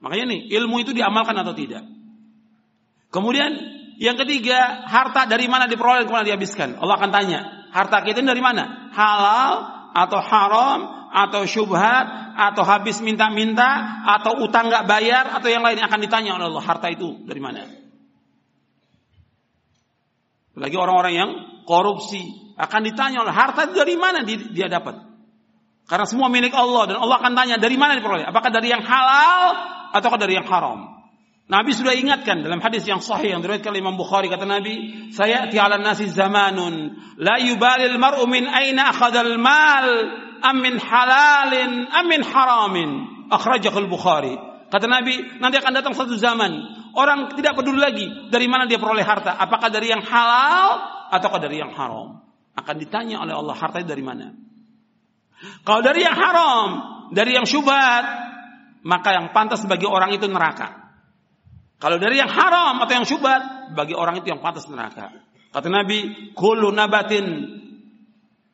Makanya nih, ilmu itu diamalkan atau tidak. Kemudian yang ketiga, harta dari mana diperoleh, ke mana dihabiskan. Allah akan tanya, Harta kita dari mana? Halal atau haram atau syubhat atau habis minta-minta atau utang nggak bayar atau yang lain akan ditanya oleh Allah harta itu dari mana? Lagi orang-orang yang korupsi akan ditanya oleh harta itu dari mana dia dapat? Karena semua milik Allah dan Allah akan tanya dari mana diperoleh? Apakah dari yang halal atau dari yang haram? Nabi sudah ingatkan dalam hadis yang sahih yang diriwayatkan Imam Bukhari kata Nabi, "Saya ala nasi zamanun la yubalil mar'u min aina akhadha mal am min halalin am min haramin." Akhrajahu al-Bukhari. Kata Nabi, nanti akan datang satu zaman orang tidak peduli lagi dari mana dia peroleh harta, apakah dari yang halal ataukah dari yang haram. Akan ditanya oleh Allah harta itu dari mana. Kalau dari yang haram, dari yang syubhat, maka yang pantas bagi orang itu neraka. Kalau dari yang haram atau yang syubhat, bagi orang itu yang pantas neraka. Kata Nabi, kullu nabatin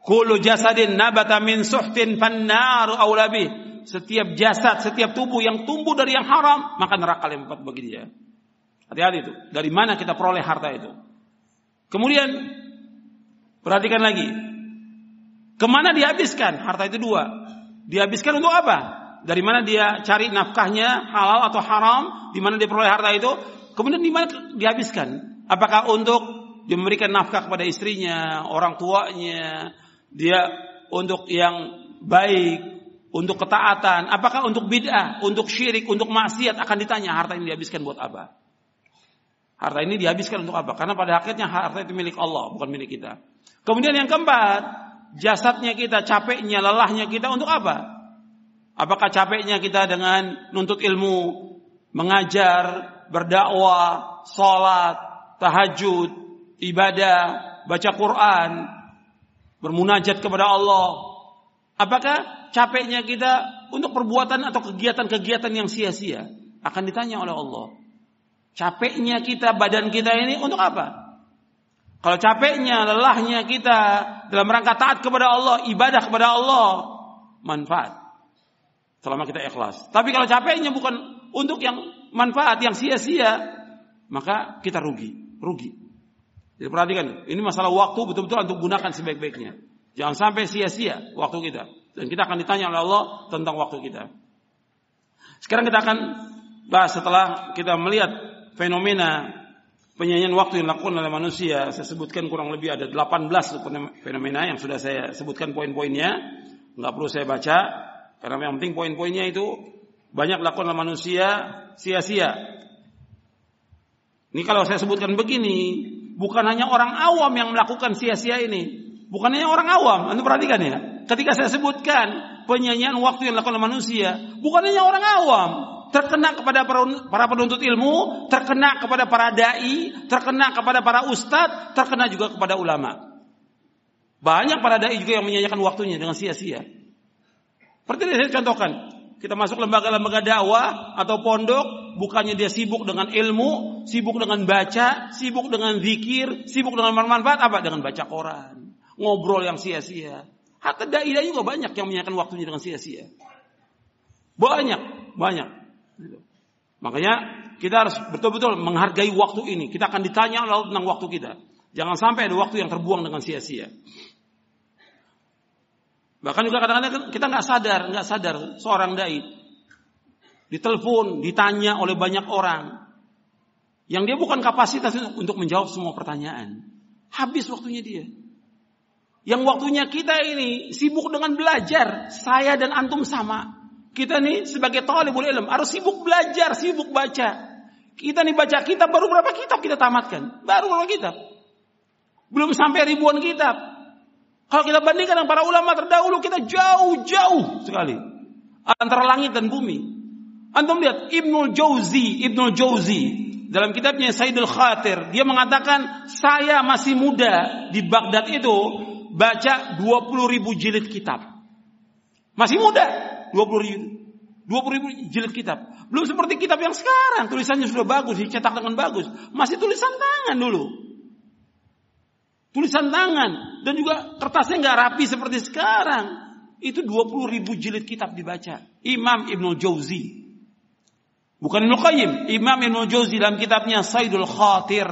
kullu jasadin nabata min suhtin fannaru aulabi. Setiap jasad, setiap tubuh yang tumbuh dari yang haram, maka neraka lempat bagi dia. Hati-hati itu. Dari mana kita peroleh harta itu? Kemudian perhatikan lagi. Ke mana dihabiskan? Harta itu dua. Dihabiskan untuk apa? Dari mana dia cari nafkahnya halal atau haram, di mana dia peroleh harta itu, kemudian di mana dihabiskan. Apakah untuk memberikan nafkah kepada istrinya, orang tuanya, dia untuk yang baik, untuk ketaatan, apakah untuk bid'ah, untuk syirik, untuk maksiat akan ditanya harta ini dihabiskan buat apa? Harta ini dihabiskan untuk apa? Karena pada akhirnya harta itu milik Allah, bukan milik kita. Kemudian yang keempat, jasadnya kita, capeknya, lelahnya kita untuk apa? Apakah capeknya kita dengan nuntut ilmu, mengajar, berdakwah, sholat, tahajud, ibadah, baca Quran, bermunajat kepada Allah? Apakah capeknya kita untuk perbuatan atau kegiatan-kegiatan yang sia-sia? Akan ditanya oleh Allah. Capeknya kita, badan kita ini untuk apa? Kalau capeknya, lelahnya kita dalam rangka taat kepada Allah, ibadah kepada Allah, manfaat selama kita ikhlas. Tapi kalau capeknya bukan untuk yang manfaat yang sia-sia, maka kita rugi, rugi. Jadi perhatikan, ini masalah waktu betul-betul untuk gunakan sebaik-baiknya. Jangan sampai sia-sia waktu kita. Dan kita akan ditanya oleh Allah tentang waktu kita. Sekarang kita akan bahas setelah kita melihat fenomena penyanyian waktu yang dilakukan oleh manusia. Saya sebutkan kurang lebih ada 18 fenomena yang sudah saya sebutkan poin-poinnya. Nggak perlu saya baca. Karena yang penting poin-poinnya itu banyak dilakukan oleh manusia sia-sia. Ini kalau saya sebutkan begini, bukan hanya orang awam yang melakukan sia-sia ini. Bukan hanya orang awam, Anda perhatikan ya. Ketika saya sebutkan penyanyian waktu yang dilakukan manusia, bukan hanya orang awam, terkena kepada para penuntut ilmu, terkena kepada para dai, terkena kepada para ustadz, terkena juga kepada ulama. Banyak para dai juga yang menyanyikan waktunya dengan sia-sia. Seperti yang saya contohkan, kita masuk lembaga-lembaga dakwah atau pondok, bukannya dia sibuk dengan ilmu, sibuk dengan baca, sibuk dengan zikir, sibuk dengan bermanfaat apa? Dengan baca koran, ngobrol yang sia-sia. Hatta dai juga banyak yang menyanyikan waktunya dengan sia-sia. Banyak, banyak. Makanya kita harus betul-betul menghargai waktu ini. Kita akan ditanya Allah tentang waktu kita. Jangan sampai ada waktu yang terbuang dengan sia-sia. Bahkan juga kadang-kadang kita nggak sadar, nggak sadar seorang dai ditelepon, ditanya oleh banyak orang yang dia bukan kapasitas untuk menjawab semua pertanyaan. Habis waktunya dia. Yang waktunya kita ini sibuk dengan belajar. Saya dan antum sama. Kita nih sebagai talibul ilm harus sibuk belajar, sibuk baca. Kita nih baca kitab baru berapa kitab kita tamatkan? Baru berapa kitab? Belum sampai ribuan kitab. Kalau kita bandingkan dengan para ulama terdahulu, kita jauh-jauh sekali antara langit dan bumi. Antum lihat Ibnu Jauzi, Ibnu Jauzi dalam kitabnya Sayyidul Khatir, dia mengatakan saya masih muda di Baghdad itu baca 20 ribu jilid kitab. Masih muda, 20 ribu. 20 ribu jilid kitab. Belum seperti kitab yang sekarang, tulisannya sudah bagus, dicetak dengan bagus. Masih tulisan tangan dulu tulisan tangan dan juga kertasnya nggak rapi seperti sekarang. Itu 20 ribu jilid kitab dibaca. Imam Ibnu Jauzi. Bukan Ibnu Qayyim, Imam Ibnu Jauzi dalam kitabnya Saidul Khatir.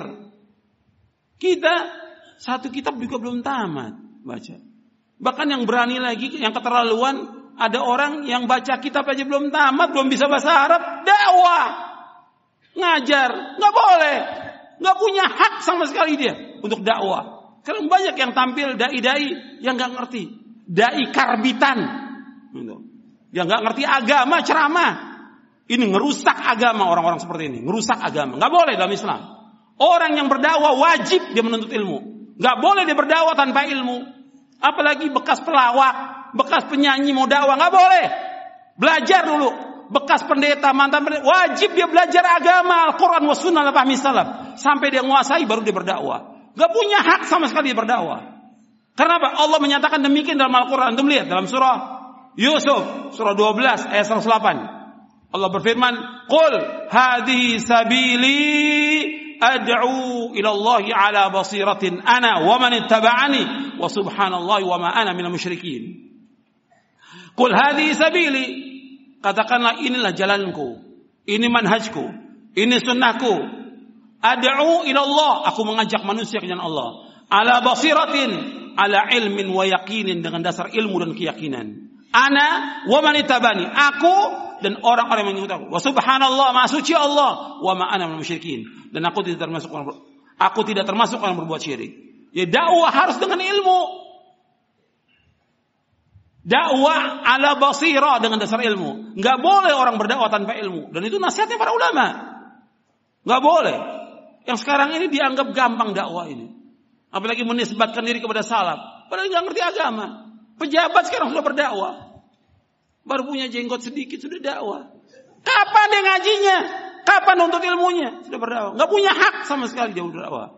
Kita satu kitab juga belum tamat baca. Bahkan yang berani lagi, yang keterlaluan, ada orang yang baca kitab aja belum tamat, belum bisa bahasa Arab, dakwah. Ngajar, nggak boleh. Nggak punya hak sama sekali dia untuk dakwah. Sekarang banyak yang tampil dai-dai yang nggak ngerti. Dai karbitan. Gitu. Yang nggak ngerti agama ceramah. Ini ngerusak agama orang-orang seperti ini. Ngerusak agama. Nggak boleh dalam Islam. Orang yang berdakwah wajib dia menuntut ilmu. Nggak boleh dia berdakwah tanpa ilmu. Apalagi bekas pelawak, bekas penyanyi mau dakwah. Nggak boleh. Belajar dulu. Bekas pendeta, mantan pendeta. Wajib dia belajar agama. Al-Quran wa sunnah salaf. Sampai dia menguasai baru dia berdakwah. Gak punya hak sama sekali berdakwah. Karena apa? Allah menyatakan demikian dalam Al-Quran. Anda melihat dalam surah Yusuf, surah 12 ayat 108. Allah berfirman, Qul hadhi sabili ad'u ila Allah ala basiratin ana wa man ittaba'ani wa subhanallahi wa ma ana minal musyrikin. Qul hadhi sabili katakanlah inilah jalanku, ini manhajku, ini sunnahku, Ad'u ila Allah, aku mengajak manusia ke jalan Allah. Ala basiratin, ala ilmin wa yakinin dengan dasar ilmu dan keyakinan. Ana wa man itabani, aku dan orang-orang yang mengikuti aku. Wa subhanallah, maha suci Allah, wa ma ana musyrikin. Dan aku tidak termasuk orang aku tidak termasuk orang berbuat syirik. Ya dakwah harus dengan ilmu. Dakwah ala basirah dengan dasar ilmu. Enggak boleh orang berdakwah tanpa ilmu. Dan itu nasihatnya para ulama. Enggak boleh. Yang sekarang ini dianggap gampang dakwah ini. Apalagi menisbatkan diri kepada salaf. Padahal nggak ngerti agama. Pejabat sekarang sudah berdakwah. Baru punya jenggot sedikit sudah dakwah. Kapan dia ngajinya? Kapan untuk ilmunya? Sudah berdakwah. Nggak punya hak sama sekali dia berdakwah.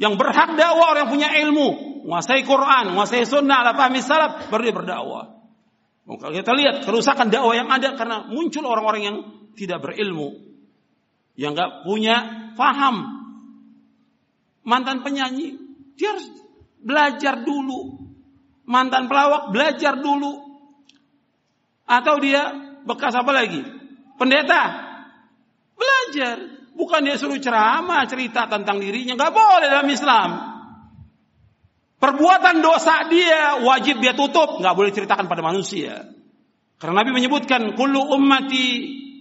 Yang berhak dakwah orang yang punya ilmu, menguasai Quran, menguasai sunnah, ala fahmi salaf, baru dia berdakwah. Kalau kita lihat kerusakan dakwah yang ada karena muncul orang-orang yang tidak berilmu, yang nggak punya faham mantan penyanyi dia harus belajar dulu mantan pelawak belajar dulu atau dia bekas apa lagi pendeta belajar. Bukan dia suruh ceramah, cerita tentang dirinya. Nggak boleh dalam Islam. Perbuatan dosa dia wajib dia tutup. Nggak boleh ceritakan pada manusia. Karena Nabi menyebutkan, Kullu ummati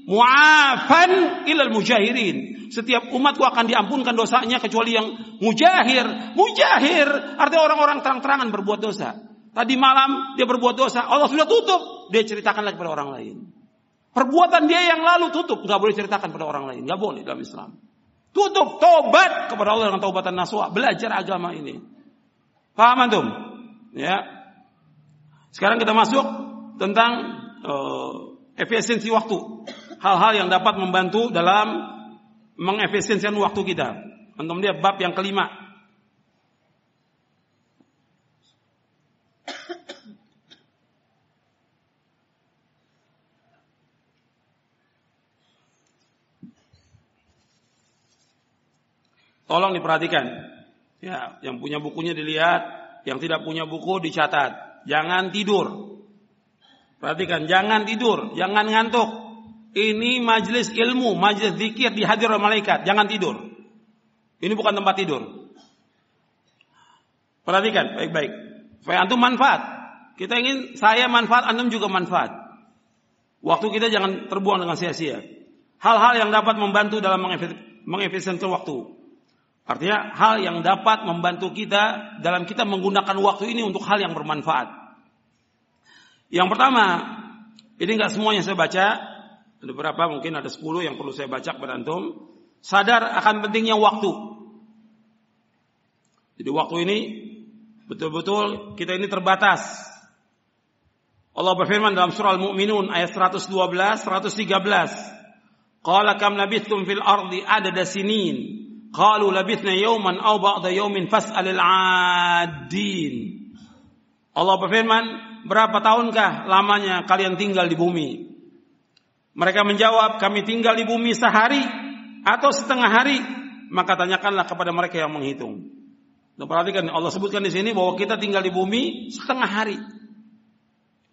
mu'afan ilal mujahirin. Setiap umatku akan diampunkan dosanya kecuali yang mujahir. Mujahir artinya orang-orang terang-terangan berbuat dosa. Tadi malam dia berbuat dosa, Allah sudah tutup. Dia ceritakan lagi pada orang lain. Perbuatan dia yang lalu tutup, nggak boleh ceritakan pada orang lain, nggak boleh dalam Islam. Tutup, tobat kepada Allah dengan taubatan naswa, belajar agama ini. Paham antum? Ya. Sekarang kita masuk tentang uh, efisiensi waktu. Hal-hal yang dapat membantu dalam mengefisiensikan waktu kita. Antum lihat bab yang kelima. Tolong diperhatikan. Ya, yang punya bukunya dilihat, yang tidak punya buku dicatat. Jangan tidur. Perhatikan, jangan tidur, jangan ngantuk. Ini majelis ilmu, majelis zikir dihadir oleh malaikat. Jangan tidur. Ini bukan tempat tidur. Perhatikan baik-baik. Supaya antum manfaat. Kita ingin saya manfaat, antum juga manfaat. Waktu kita jangan terbuang dengan sia-sia. Hal-hal yang dapat membantu dalam mengefisienkan waktu. Artinya hal yang dapat membantu kita dalam kita menggunakan waktu ini untuk hal yang bermanfaat. Yang pertama, ini nggak semuanya saya baca, ada beberapa mungkin ada 10 yang perlu saya baca kepada antum. Sadar akan pentingnya waktu. Jadi waktu ini betul-betul kita ini terbatas. Allah berfirman dalam surah Al-Mu'minun ayat 112, 113. Qala kam labithtum fil ardi adada sinin Qalu labithna yawman aw ba'da yawmin fas'alil 'adin. Allah berfirman, berapa tahunkah lamanya kalian tinggal di bumi? Mereka menjawab, kami tinggal di bumi sehari atau setengah hari. Maka tanyakanlah kepada mereka yang menghitung. Dan perhatikan Allah sebutkan di sini bahwa kita tinggal di bumi setengah hari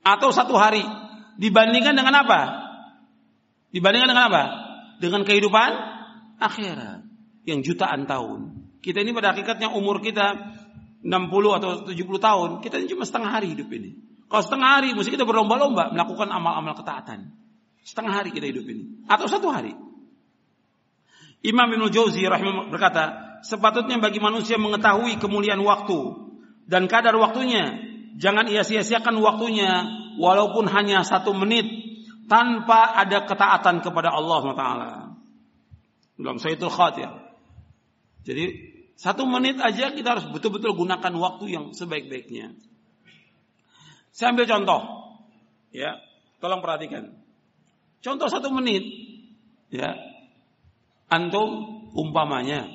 atau satu hari. Dibandingkan dengan apa? Dibandingkan dengan apa? Dengan kehidupan akhirat yang jutaan tahun. Kita ini pada hakikatnya umur kita 60 atau 70 tahun, kita ini cuma setengah hari hidup ini. Kalau setengah hari, mesti kita berlomba-lomba melakukan amal-amal ketaatan. Setengah hari kita hidup ini. Atau satu hari. Imam Ibn Jauzi rahimah berkata, sepatutnya bagi manusia mengetahui kemuliaan waktu dan kadar waktunya. Jangan ia sia-siakan waktunya walaupun hanya satu menit tanpa ada ketaatan kepada Allah Taala. Dalam Sayyidul Khatir. Jadi satu menit aja kita harus betul-betul gunakan waktu yang sebaik-baiknya. Saya ambil contoh, ya, tolong perhatikan. Contoh satu menit, ya, antum umpamanya,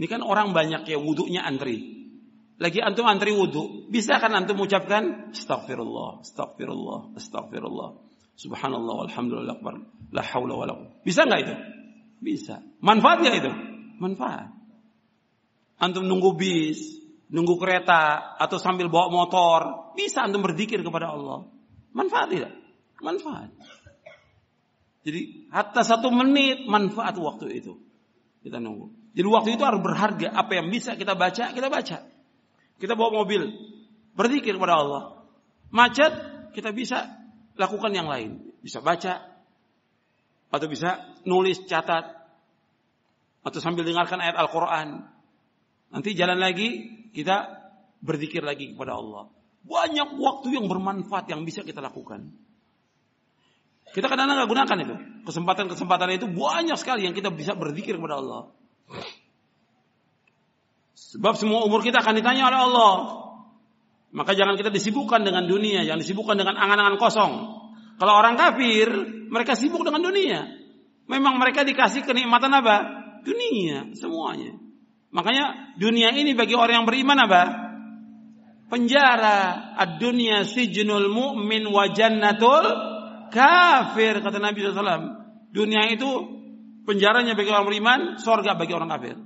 ini kan orang banyak ya wudhunya antri. Lagi antum antri wudhu, bisa kan antum ucapkan Astagfirullah, Astagfirullah, Astagfirullah, Subhanallah, Alhamdulillah, La haula wa la Bisa nggak itu? Bisa. Manfaatnya itu? Manfaat. Antum nunggu bis, nunggu kereta, atau sambil bawa motor, bisa antum berzikir kepada Allah. Manfaat tidak? Manfaat. Jadi hatta satu menit manfaat waktu itu. Kita nunggu. Jadi waktu itu harus berharga. Apa yang bisa kita baca, kita baca. Kita bawa mobil, berzikir kepada Allah. Macet, kita bisa lakukan yang lain. Bisa baca, atau bisa nulis, catat, atau sambil dengarkan ayat Al-Quran. Nanti jalan lagi, kita berzikir lagi kepada Allah. Banyak waktu yang bermanfaat yang bisa kita lakukan. Kita kadang-kadang nggak gunakan itu. Kesempatan-kesempatan itu banyak sekali yang kita bisa berzikir kepada Allah. Sebab semua umur kita akan ditanya oleh Allah. Maka jangan kita disibukkan dengan dunia, jangan disibukkan dengan angan-angan kosong. Kalau orang kafir, mereka sibuk dengan dunia. Memang mereka dikasih kenikmatan apa? Dunia, semuanya. Makanya dunia ini bagi orang yang beriman apa? Penjara. Ad-dunya sijnul mu'min wa jannatul kafir. Kata Nabi SAW. Dunia itu penjaranya bagi orang beriman, sorga bagi orang kafir.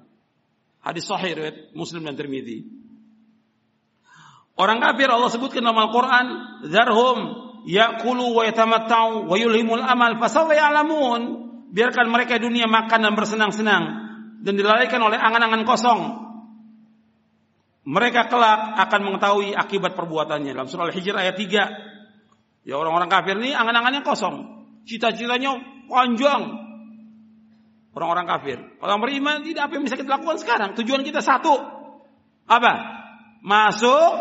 Hadis sahih riwayat Muslim dan Tirmidzi. Orang kafir Allah sebutkan dalam Al-Qur'an, "Zarhum ya'kulu wa yatamatta'u wa yulhimul amal fasawfa ya'lamun. Biarkan mereka dunia makan dan bersenang-senang dan dilalaikan oleh angan-angan kosong. Mereka kelak akan mengetahui akibat perbuatannya. Dalam surah Al-Hijr ayat 3. Ya orang-orang kafir ini angan-angannya kosong. Cita-citanya panjang. Orang-orang kafir. Orang beriman tidak apa yang bisa kita lakukan sekarang. Tujuan kita satu. Apa? Masuk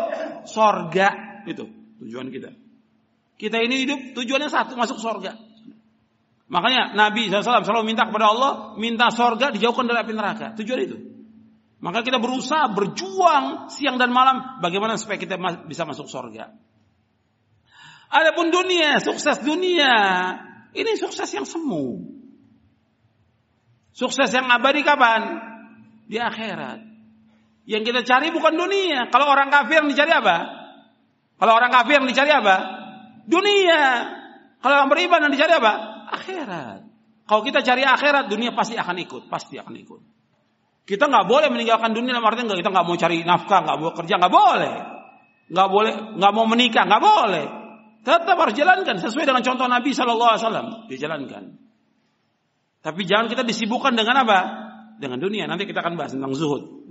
sorga. Itu tujuan kita. Kita ini hidup tujuannya satu, masuk surga. Makanya Nabi SAW selalu minta kepada Allah, minta surga dijauhkan dari api neraka. Tujuan itu. Maka kita berusaha berjuang siang dan malam bagaimana supaya kita bisa masuk surga. Adapun dunia, sukses dunia, ini sukses yang semu. Sukses yang abadi kapan? Di akhirat. Yang kita cari bukan dunia. Kalau orang kafir yang dicari apa? Kalau orang kafir yang dicari apa? Dunia. Kalau orang beriman yang dicari apa? Akhirat. Kalau kita cari akhirat, dunia pasti akan ikut, pasti akan ikut. Kita nggak boleh meninggalkan dunia dalam artinya kita nggak mau cari nafkah, nggak mau kerja, nggak boleh, nggak boleh, nggak mau menikah, nggak boleh. Tetap harus jalankan sesuai dengan contoh Nabi Shallallahu Alaihi Wasallam dijalankan. Tapi jangan kita disibukkan dengan apa? Dengan dunia. Nanti kita akan bahas tentang zuhud.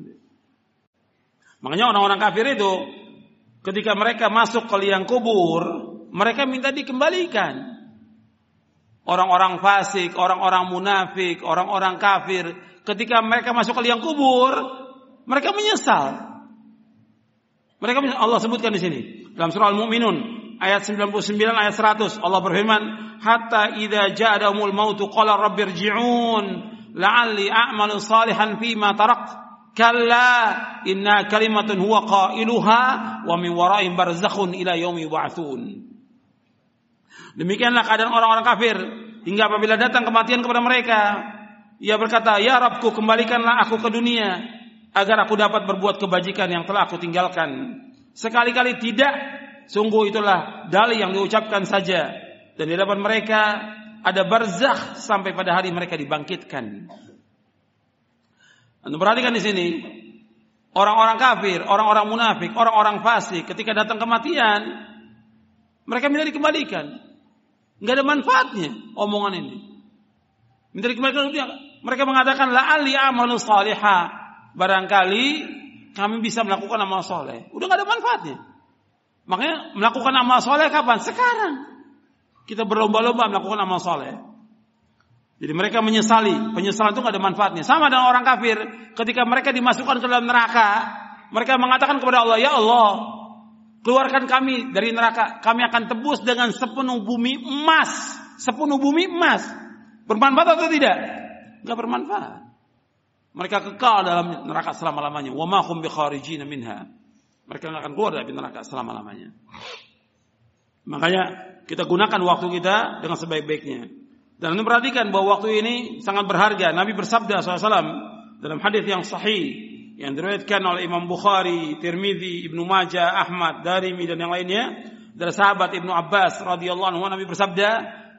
Makanya orang-orang kafir itu ketika mereka masuk ke liang kubur, mereka minta dikembalikan. Orang-orang fasik, orang-orang munafik, orang-orang kafir, ketika mereka masuk ke liang kubur, mereka menyesal. Mereka menyesal. Allah sebutkan di sini dalam surah Al-Mu'minun ayat 99 ayat 100 Allah berfirman, "Hatta idza ja'adahumul mautu qala rabbirji'un la'alli a'malu salihan fima tarakt." Kalla inna kalimatun huwa qailuha wa min wara'in barzakhun ila yaumi yub'atsun. Demikianlah keadaan orang-orang kafir hingga apabila datang kematian kepada mereka, ia berkata, "Ya Rabbku, kembalikanlah aku ke dunia agar aku dapat berbuat kebajikan yang telah aku tinggalkan." Sekali-kali tidak, sungguh itulah dalih yang diucapkan saja dan di hadapan mereka ada barzakh sampai pada hari mereka dibangkitkan. Anda perhatikan di sini, orang-orang kafir, orang-orang munafik, orang-orang fasik ketika datang kematian, mereka minta dikembalikan. Nggak ada manfaatnya omongan ini. Minta dikembalikan. Mereka mengatakan la ali amalu salihah. Barangkali kami bisa melakukan amal soleh. Udah nggak ada manfaatnya. Makanya melakukan amal soleh kapan? Sekarang. Kita berlomba-lomba melakukan amal soleh. Jadi mereka menyesali. Penyesalan itu nggak ada manfaatnya. Sama dengan orang kafir. Ketika mereka dimasukkan ke dalam neraka. Mereka mengatakan kepada Allah, Ya Allah, Keluarkan kami dari neraka. Kami akan tebus dengan sepenuh bumi emas. Sepenuh bumi emas. Bermanfaat atau tidak? Enggak bermanfaat. Mereka kekal dalam neraka selama-lamanya. Wa ma hum minha. Mereka akan keluar dari neraka selama-lamanya. Makanya kita gunakan waktu kita dengan sebaik-baiknya. Dan perhatikan bahwa waktu ini sangat berharga. Nabi bersabda SAW dalam hadis yang sahih yang diriwayatkan oleh Imam Bukhari, Tirmidzi, Ibnu Majah, Ahmad, Darimi dan yang lainnya dari sahabat Ibnu Abbas radhiyallahu anhu Nabi bersabda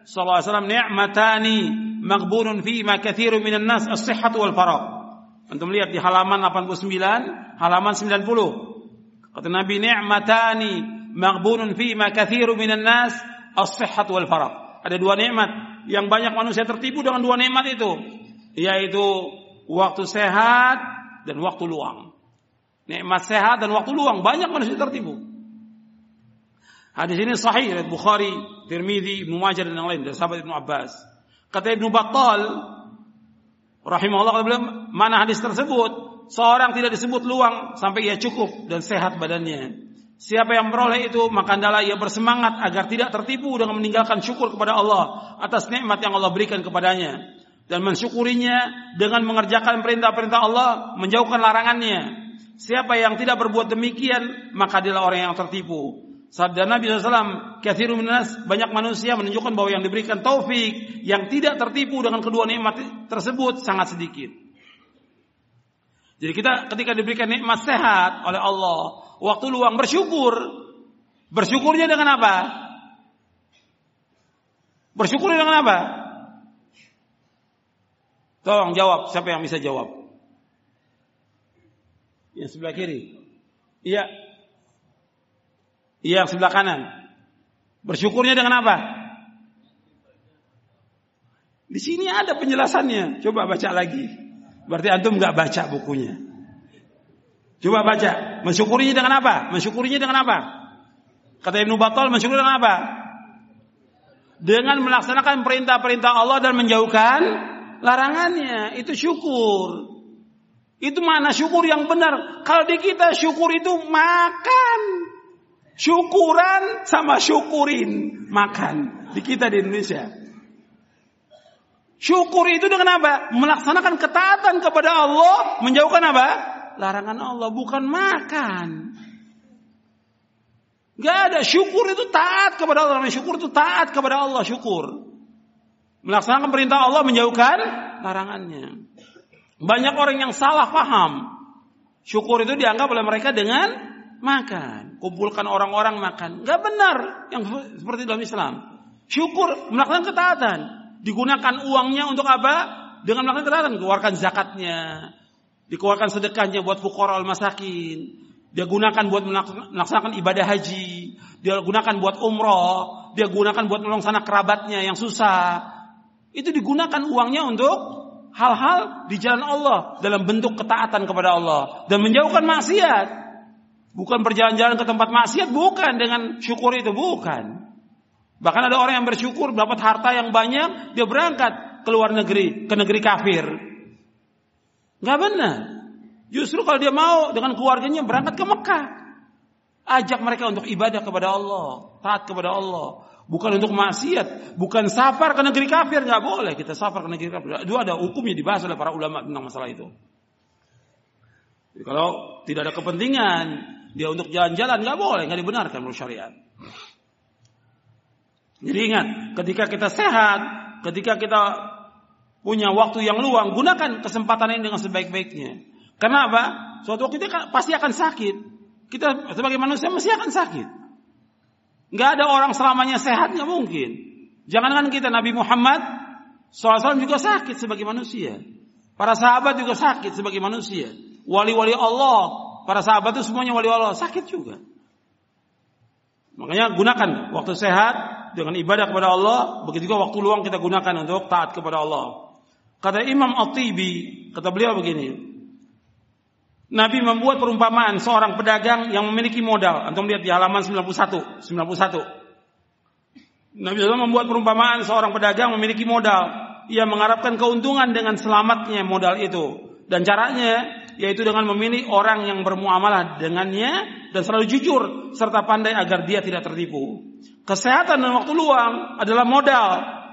sallallahu alaihi wasallam ni'matani maghbunun fi ma katsirun minan nas as-sihhat wal faragh. Antum lihat di halaman 89, halaman 90. Kata Nabi ni'matani maghbunun fi ma katsirun minan nas as-sihhat wal faragh. Ada dua nikmat yang banyak manusia tertipu dengan dua nikmat itu, yaitu waktu sehat dan waktu luang. Nikmat sehat dan waktu luang banyak manusia tertipu. Hadis ini sahih dari Bukhari, Tirmidzi, Ibnu Majah dan yang lain dari sahabat Ibnu Abbas. Kata Ibnu Battal rahimahullah kata beliau, mana hadis tersebut? Seorang tidak disebut luang sampai ia cukup dan sehat badannya. Siapa yang meroleh itu maka adalah ia bersemangat agar tidak tertipu dengan meninggalkan syukur kepada Allah atas nikmat yang Allah berikan kepadanya dan mensyukurinya dengan mengerjakan perintah-perintah Allah, menjauhkan larangannya. Siapa yang tidak berbuat demikian, maka adalah orang yang tertipu. Sabda Nabi SAW, kathiru minas, banyak manusia menunjukkan bahwa yang diberikan taufik, yang tidak tertipu dengan kedua nikmat tersebut sangat sedikit. Jadi kita ketika diberikan nikmat sehat oleh Allah, waktu luang bersyukur. Bersyukurnya dengan apa? Bersyukur dengan apa? Tolong jawab, siapa yang bisa jawab? Yang sebelah kiri. Iya. Iya, yang sebelah kanan. Bersyukurnya dengan apa? Di sini ada penjelasannya. Coba baca lagi. Berarti antum nggak baca bukunya. Coba baca. Mensyukurinya dengan apa? Mensyukurinya dengan apa? Kata Ibnu Battal mensyukuri dengan apa? Dengan melaksanakan perintah-perintah Allah dan menjauhkan larangannya. Itu syukur. Itu mana syukur yang benar. Kalau di kita syukur itu makan. Syukuran sama syukurin. Makan. Di kita di Indonesia. Syukur itu dengan apa? Melaksanakan ketaatan kepada Allah. Menjauhkan apa? Larangan Allah. Bukan makan. Gak ada. Syukur itu taat kepada Allah. Syukur itu taat kepada Allah. Syukur. Melaksanakan perintah Allah. Menjauhkan larangannya. Banyak orang yang salah paham. Syukur itu dianggap oleh mereka dengan makan. Kumpulkan orang-orang makan. Gak benar yang seperti dalam Islam. Syukur melakukan ketaatan. Digunakan uangnya untuk apa? Dengan melakukan ketaatan. Keluarkan zakatnya. Dikeluarkan sedekahnya buat fukor al-masakin. Dia gunakan buat melaksanakan ibadah haji. Dia gunakan buat umroh. Dia gunakan buat menolong sana kerabatnya yang susah. Itu digunakan uangnya untuk hal-hal di jalan Allah dalam bentuk ketaatan kepada Allah dan menjauhkan maksiat. Bukan berjalan-jalan ke tempat maksiat, bukan dengan syukur itu, bukan. Bahkan ada orang yang bersyukur dapat harta yang banyak, dia berangkat ke luar negeri, ke negeri kafir. Gak benar. Justru kalau dia mau dengan keluarganya berangkat ke Mekah. Ajak mereka untuk ibadah kepada Allah, taat kepada Allah bukan untuk maksiat, bukan safar ke negeri kafir, nggak boleh kita safar ke negeri kafir. Itu ada hukumnya dibahas oleh para ulama tentang masalah itu. Jadi kalau tidak ada kepentingan dia untuk jalan-jalan nggak boleh, nggak dibenarkan menurut syariat. Jadi ingat, ketika kita sehat, ketika kita punya waktu yang luang, gunakan kesempatan ini dengan sebaik-baiknya. Kenapa? Suatu waktu kita pasti akan sakit. Kita sebagai manusia mesti akan sakit. Nggak ada orang selamanya sehat, nggak mungkin. Jangankan kita Nabi Muhammad SAW juga sakit sebagai manusia. Para sahabat juga sakit sebagai manusia. Wali-wali Allah, para sahabat itu semuanya wali Allah, sakit juga. Makanya gunakan waktu sehat dengan ibadah kepada Allah, begitu juga waktu luang kita gunakan untuk taat kepada Allah. Kata Imam At-Tibi, kata beliau begini, Nabi membuat perumpamaan seorang pedagang yang memiliki modal. Antum lihat di halaman 91, 91. Nabi SAW membuat perumpamaan seorang pedagang memiliki modal. Ia mengharapkan keuntungan dengan selamatnya modal itu. Dan caranya yaitu dengan memilih orang yang bermuamalah dengannya dan selalu jujur serta pandai agar dia tidak tertipu. Kesehatan dan waktu luang adalah modal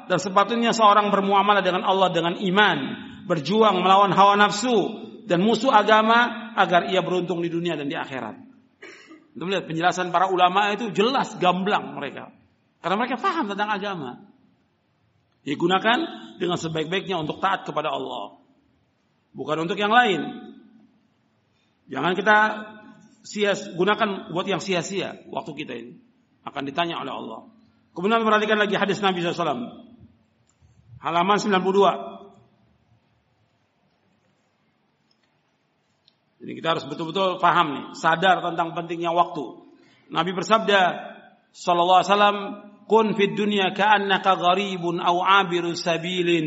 dan sepatutnya seorang bermuamalah dengan Allah dengan iman, berjuang melawan hawa nafsu dan musuh agama agar ia beruntung di dunia dan di akhirat. Kita melihat penjelasan para ulama itu jelas gamblang mereka. Karena mereka paham tentang agama. Digunakan dengan sebaik-baiknya untuk taat kepada Allah. Bukan untuk yang lain. Jangan kita sia gunakan buat yang sia-sia waktu kita ini. Akan ditanya oleh Allah. Kemudian perhatikan lagi hadis Nabi SAW. Halaman 92. Jadi kita harus betul-betul paham nih, sadar tentang pentingnya waktu. Nabi bersabda sallallahu alaihi wasallam, "Kun fid dunya ka'annaka gharibun aw 'abiru sabilin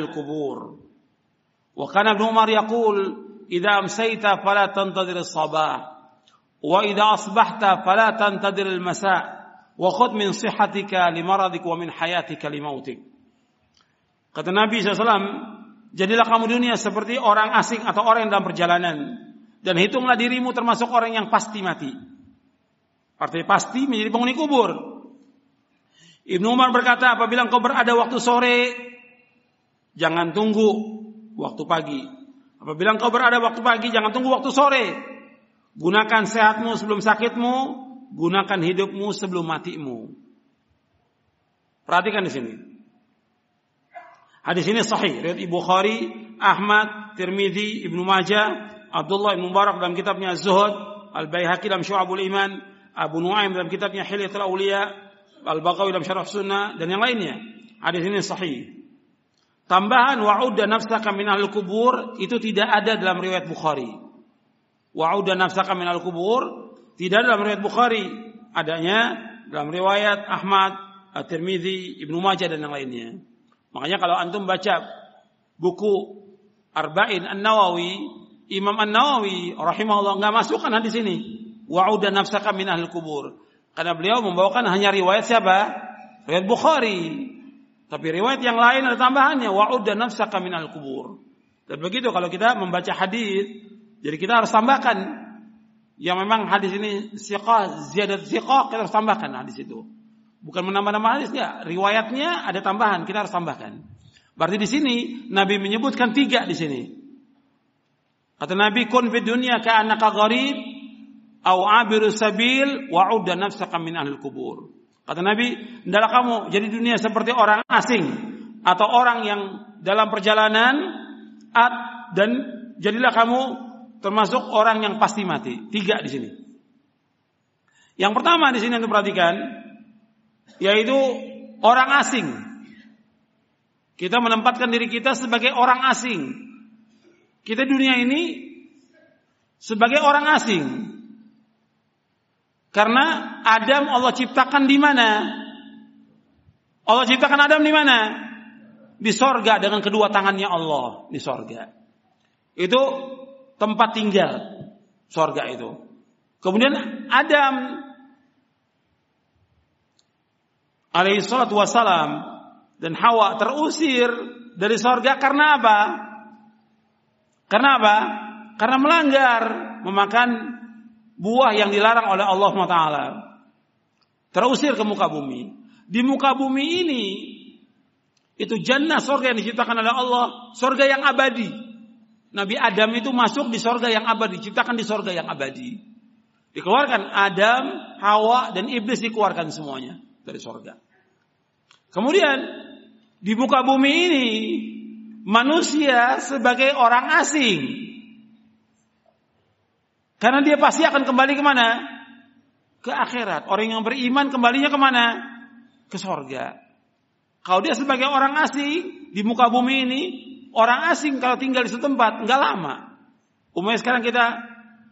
al-qubur." Wa kana Ibnu Umar yaqul, "Idza amsayta fala tantadir as-sabah wa idza asbahta fala tantadir al-masa' wa khudh min sihhatika limaradik wa min hayatika limautik." Kata Nabi SAW, Jadilah kamu dunia seperti orang asing atau orang yang dalam perjalanan. Dan hitunglah dirimu termasuk orang yang pasti mati. Artinya pasti menjadi penghuni kubur. Ibnu Umar berkata, apabila engkau berada waktu sore, jangan tunggu waktu pagi. Apabila engkau berada waktu pagi, jangan tunggu waktu sore. Gunakan sehatmu sebelum sakitmu, gunakan hidupmu sebelum matimu. Perhatikan di sini. Hadis ini sahih riwayat Ibu Bukhari, Ahmad, Tirmidzi, Ibnu Majah, Abdullah bin Mubarak dalam kitabnya Zuhud, Al-Baihaqi dalam Syu'abul Iman, Abu Nuaim dalam kitabnya Hilyatul Auliya, Al-Baqawi dalam Syarah Sunnah dan yang lainnya. Hadis ini sahih. Tambahan wa'udda nafsaka min al-kubur itu tidak ada dalam riwayat Bukhari. Wa'udda nafsaka min al-kubur tidak ada dalam riwayat Bukhari. adanya dalam riwayat Ahmad, At-Tirmidzi, Ibnu Majah dan yang lainnya. Makanya kalau antum baca buku Arba'in An-Nawawi, Imam An-Nawawi rahimahullah nggak masukkan hadis ini. Wa'uda nafsaka min ahli kubur. Karena beliau membawakan hanya riwayat siapa? Riwayat Bukhari. Tapi riwayat yang lain ada tambahannya. Wa'uda nafsaka min ahli kubur. Dan begitu kalau kita membaca hadis, jadi kita harus tambahkan yang memang hadis ini siqah, ziyadat siqah, kita harus tambahkan hadis itu. Bukan menambah-nambah hadis ya, riwayatnya ada tambahan, kita harus tambahkan. Berarti di sini Nabi menyebutkan tiga di sini. Kata Nabi, kun fi dunya ka'annaka gharib au abiru sabil wa udda nafsaka min ahlil kubur. Kata Nabi, hendaklah kamu jadi dunia seperti orang asing atau orang yang dalam perjalanan dan jadilah kamu termasuk orang yang pasti mati. Tiga di sini. Yang pertama di sini yang diperhatikan yaitu orang asing. Kita menempatkan diri kita sebagai orang asing. Kita dunia ini sebagai orang asing. Karena Adam Allah ciptakan di mana? Allah ciptakan Adam di mana? di sorga dengan kedua tangannya Allah di sorga. Itu tempat tinggal sorga itu. Kemudian Adam alaihissalatu wassalam dan Hawa terusir dari sorga karena apa? Karena apa? Karena melanggar memakan buah yang dilarang oleh Allah SWT. Terusir ke muka bumi. Di muka bumi ini itu jannah sorga yang diciptakan oleh Allah, sorga yang abadi. Nabi Adam itu masuk di sorga yang abadi, diciptakan di sorga yang abadi. Dikeluarkan Adam, Hawa, dan Iblis dikeluarkan semuanya dari sorga. Kemudian di muka bumi ini manusia sebagai orang asing. Karena dia pasti akan kembali ke mana? Ke akhirat. Orang yang beriman kembalinya ke mana? Ke sorga. Kalau dia sebagai orang asing di muka bumi ini, orang asing kalau tinggal di setempat nggak lama. Umumnya sekarang kita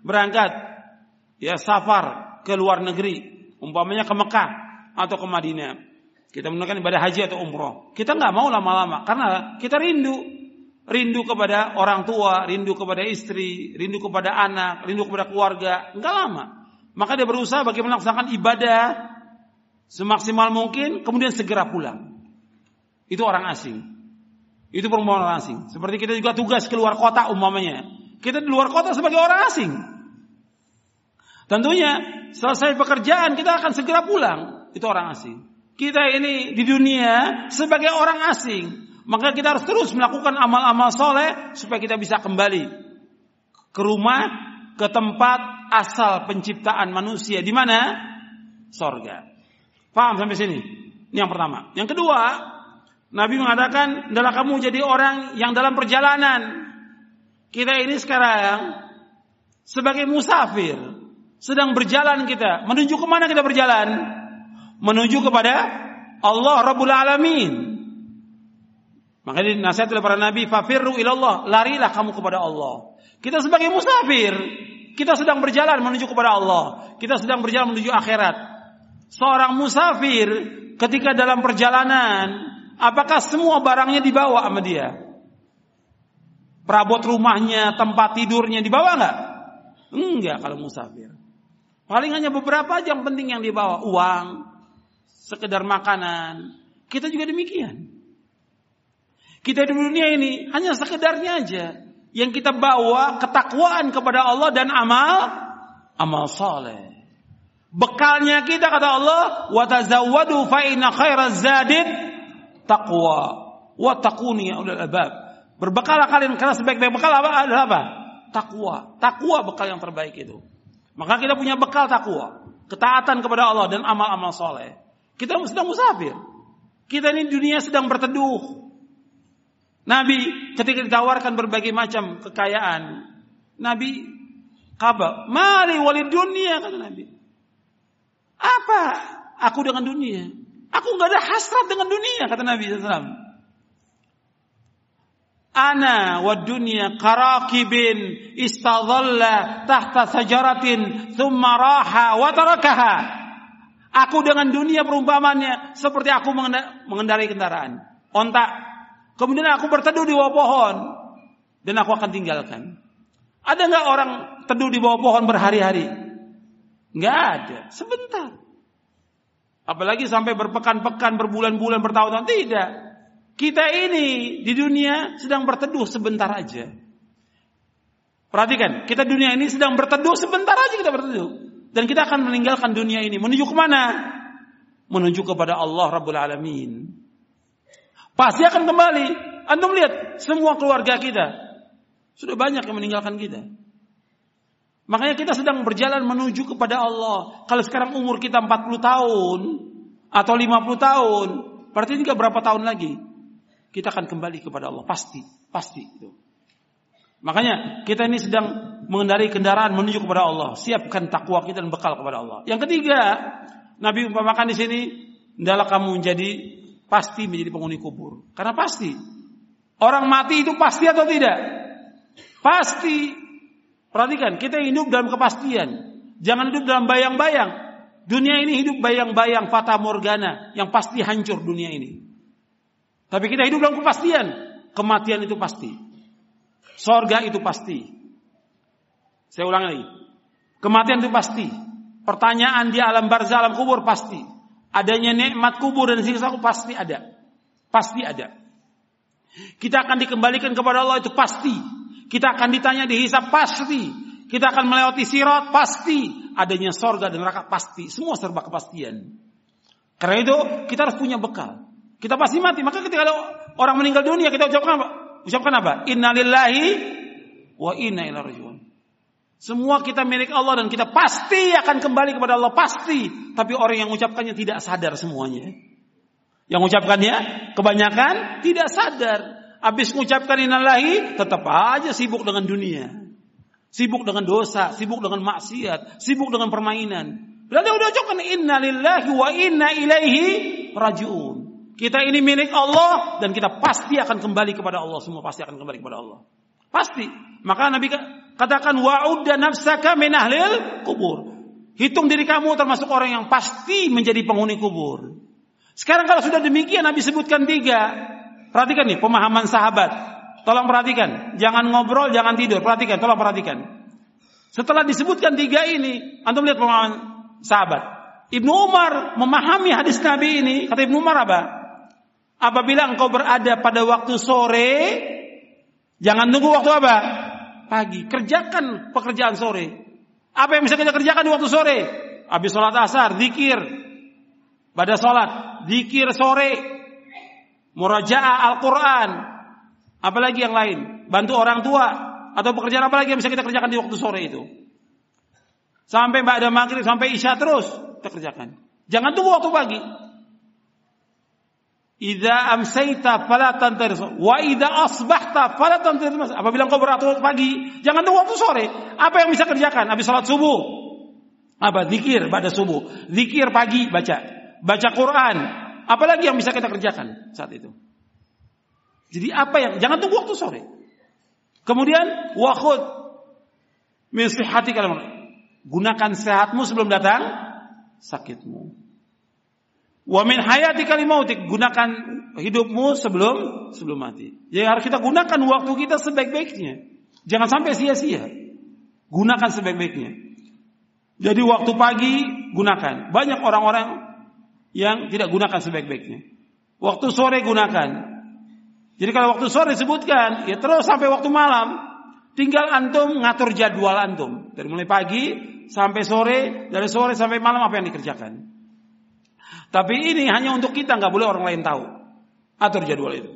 berangkat ya safar ke luar negeri, umpamanya ke Mekah atau ke Madinah. Kita menggunakan ibadah haji atau umroh. Kita nggak mau lama-lama karena kita rindu, rindu kepada orang tua, rindu kepada istri, rindu kepada anak, rindu kepada keluarga. Nggak lama. Maka dia berusaha bagaimana melaksanakan ibadah semaksimal mungkin, kemudian segera pulang. Itu orang asing. Itu perempuan orang asing. Seperti kita juga tugas keluar kota umpamanya. Kita di luar kota sebagai orang asing. Tentunya selesai pekerjaan kita akan segera pulang. Itu orang asing. Kita ini di dunia sebagai orang asing. Maka kita harus terus melakukan amal-amal soleh supaya kita bisa kembali ke rumah, ke tempat asal penciptaan manusia. Di mana? Sorga. Paham sampai sini? Ini yang pertama. Yang kedua, Nabi mengatakan, adalah kamu jadi orang yang dalam perjalanan." Kita ini sekarang sebagai musafir, sedang berjalan kita. Menuju ke mana kita berjalan? Menuju kepada Allah Rabbul Alamin. Makanya nasihat oleh para nabi, "Fafirru ilallah." Larilah kamu kepada Allah. Kita sebagai musafir, kita sedang berjalan menuju kepada Allah. Kita sedang berjalan menuju akhirat. Seorang musafir ketika dalam perjalanan Apakah semua barangnya dibawa sama dia? Perabot rumahnya, tempat tidurnya dibawa nggak? Enggak kalau musafir. Paling hanya beberapa aja yang penting yang dibawa. Uang, sekedar makanan. Kita juga demikian. Kita di dunia ini hanya sekedarnya aja. Yang kita bawa ketakwaan kepada Allah dan amal amal soleh. Bekalnya kita kata Allah, wa tazawwadu fa inna khairaz zadid taqwa wa taquni ya ulul albab. Berbekalah kalian karena sebaik-baik bekal apa adalah apa? Takwa. Takwa bekal yang terbaik itu. Maka kita punya bekal takwa, ketaatan kepada Allah dan amal-amal soleh. Kita sedang musafir. Kita ini dunia sedang berteduh. Nabi ketika ditawarkan berbagai macam kekayaan, Nabi kabar, mari walid dunia kata Nabi. Apa aku dengan dunia? Aku nggak ada hasrat dengan dunia kata Nabi SAW. Ana wa dunya karakibin istadhalla tahta sajaratin thumma raha wa tarakaha. Aku dengan dunia perumpamannya seperti aku mengendarai kendaraan. Ontak. Kemudian aku berteduh di bawah pohon. Dan aku akan tinggalkan. Ada nggak orang teduh di bawah pohon berhari-hari? Nggak ada. Sebentar. Apalagi sampai berpekan-pekan, berbulan-bulan, bertahun-tahun. Tidak. Kita ini di dunia sedang berteduh sebentar aja. Perhatikan, kita dunia ini sedang berteduh sebentar aja kita berteduh. Dan kita akan meninggalkan dunia ini. Menuju ke mana? Menuju kepada Allah Rabbul Alamin. Pasti akan kembali. Antum lihat, semua keluarga kita. Sudah banyak yang meninggalkan kita. Makanya kita sedang berjalan menuju kepada Allah. Kalau sekarang umur kita 40 tahun atau 50 tahun, berarti tinggal berapa tahun lagi? Kita akan kembali kepada Allah, pasti, pasti Makanya kita ini sedang mengendarai kendaraan menuju kepada Allah. Siapkan takwa kita dan bekal kepada Allah. Yang ketiga, Nabi umpamakan di sini, adalah kamu menjadi pasti menjadi penghuni kubur. Karena pasti orang mati itu pasti atau tidak? Pasti. Perhatikan, kita hidup dalam kepastian. Jangan hidup dalam bayang-bayang. Dunia ini hidup bayang-bayang fata morgana yang pasti hancur dunia ini. Tapi kita hidup dalam kepastian. Kematian itu pasti. Sorga itu pasti. Saya ulang lagi. Kematian itu pasti. Pertanyaan di alam barzah, alam kubur pasti. Adanya nikmat kubur dan siksa kubur pasti ada. Pasti ada. Kita akan dikembalikan kepada Allah itu pasti. Kita akan ditanya di hisab pasti. Kita akan melewati sirat pasti. Adanya sorga dan neraka pasti. Semua serba kepastian. Karena itu kita harus punya bekal. Kita pasti mati. Maka ketika ada orang meninggal dunia kita ucapkan apa? Ucapkan apa? Innalillahi wa inna ilaihi. Semua kita milik Allah dan kita pasti akan kembali kepada Allah pasti. Tapi orang yang mengucapkannya tidak sadar semuanya. Yang mengucapkannya kebanyakan tidak sadar. Habis mengucapkan innalillahi, tetap aja sibuk dengan dunia. Sibuk dengan dosa, sibuk dengan maksiat, sibuk dengan permainan. Berarti udah ucapkan innalillahi wa inna ilaihi rajiun. Kita ini milik Allah dan kita pasti akan kembali kepada Allah. Semua pasti akan kembali kepada Allah. Pasti. Maka Nabi katakan wa'udda nafsaka min ahlil kubur. Hitung diri kamu termasuk orang yang pasti menjadi penghuni kubur. Sekarang kalau sudah demikian Nabi sebutkan tiga. Perhatikan nih pemahaman sahabat. Tolong perhatikan. Jangan ngobrol, jangan tidur. Perhatikan, tolong perhatikan. Setelah disebutkan tiga ini, antum lihat pemahaman sahabat. Ibnu Umar memahami hadis Nabi ini. Kata Ibnu Umar apa? Apabila engkau berada pada waktu sore, jangan tunggu waktu apa? Pagi. Kerjakan pekerjaan sore. Apa yang bisa kita kerjakan di waktu sore? Habis sholat asar, zikir. Pada sholat, zikir sore, murajaah Al-Quran, apalagi yang lain, bantu orang tua, atau pekerjaan apa lagi yang bisa kita kerjakan di waktu sore itu. Sampai mbak ada maghrib, sampai isya terus kita kerjakan. Jangan tunggu waktu pagi. Idza amsayta fala tantaris wa idza asbahta fala tantaris. Apabila engkau beratur pagi, jangan tunggu waktu sore. Apa yang bisa kerjakan? Habis salat subuh. Apa? Zikir pada subuh. Zikir pagi baca. Baca Quran, Apalagi yang bisa kita kerjakan saat itu. Jadi apa yang jangan tunggu waktu sore. Kemudian wakhud min hati kalau gunakan sehatmu sebelum datang sakitmu. Wa min hayati kalimautik gunakan hidupmu sebelum sebelum mati. Jadi harus kita gunakan waktu kita sebaik-baiknya. Jangan sampai sia-sia. Gunakan sebaik-baiknya. Jadi waktu pagi gunakan. Banyak orang-orang yang tidak gunakan sebaik-baiknya. Waktu sore gunakan. Jadi kalau waktu sore disebutkan, ya terus sampai waktu malam. Tinggal antum ngatur jadwal antum. Dari mulai pagi sampai sore, dari sore sampai malam apa yang dikerjakan. Tapi ini hanya untuk kita, nggak boleh orang lain tahu. Atur jadwal itu.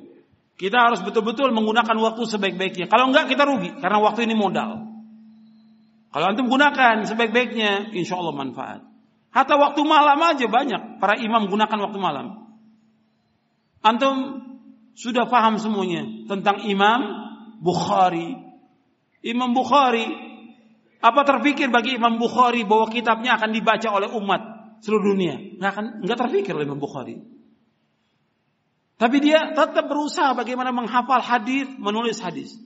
Kita harus betul-betul menggunakan waktu sebaik-baiknya. Kalau enggak kita rugi, karena waktu ini modal. Kalau antum gunakan sebaik-baiknya, insya Allah manfaat. Hatta waktu malam aja banyak para imam gunakan waktu malam. Antum sudah paham semuanya tentang Imam Bukhari. Imam Bukhari, apa terpikir bagi Imam Bukhari bahwa kitabnya akan dibaca oleh umat seluruh dunia? Nggak akan, nggak terpikir oleh Imam Bukhari. Tapi dia tetap berusaha bagaimana menghafal hadis, menulis hadis.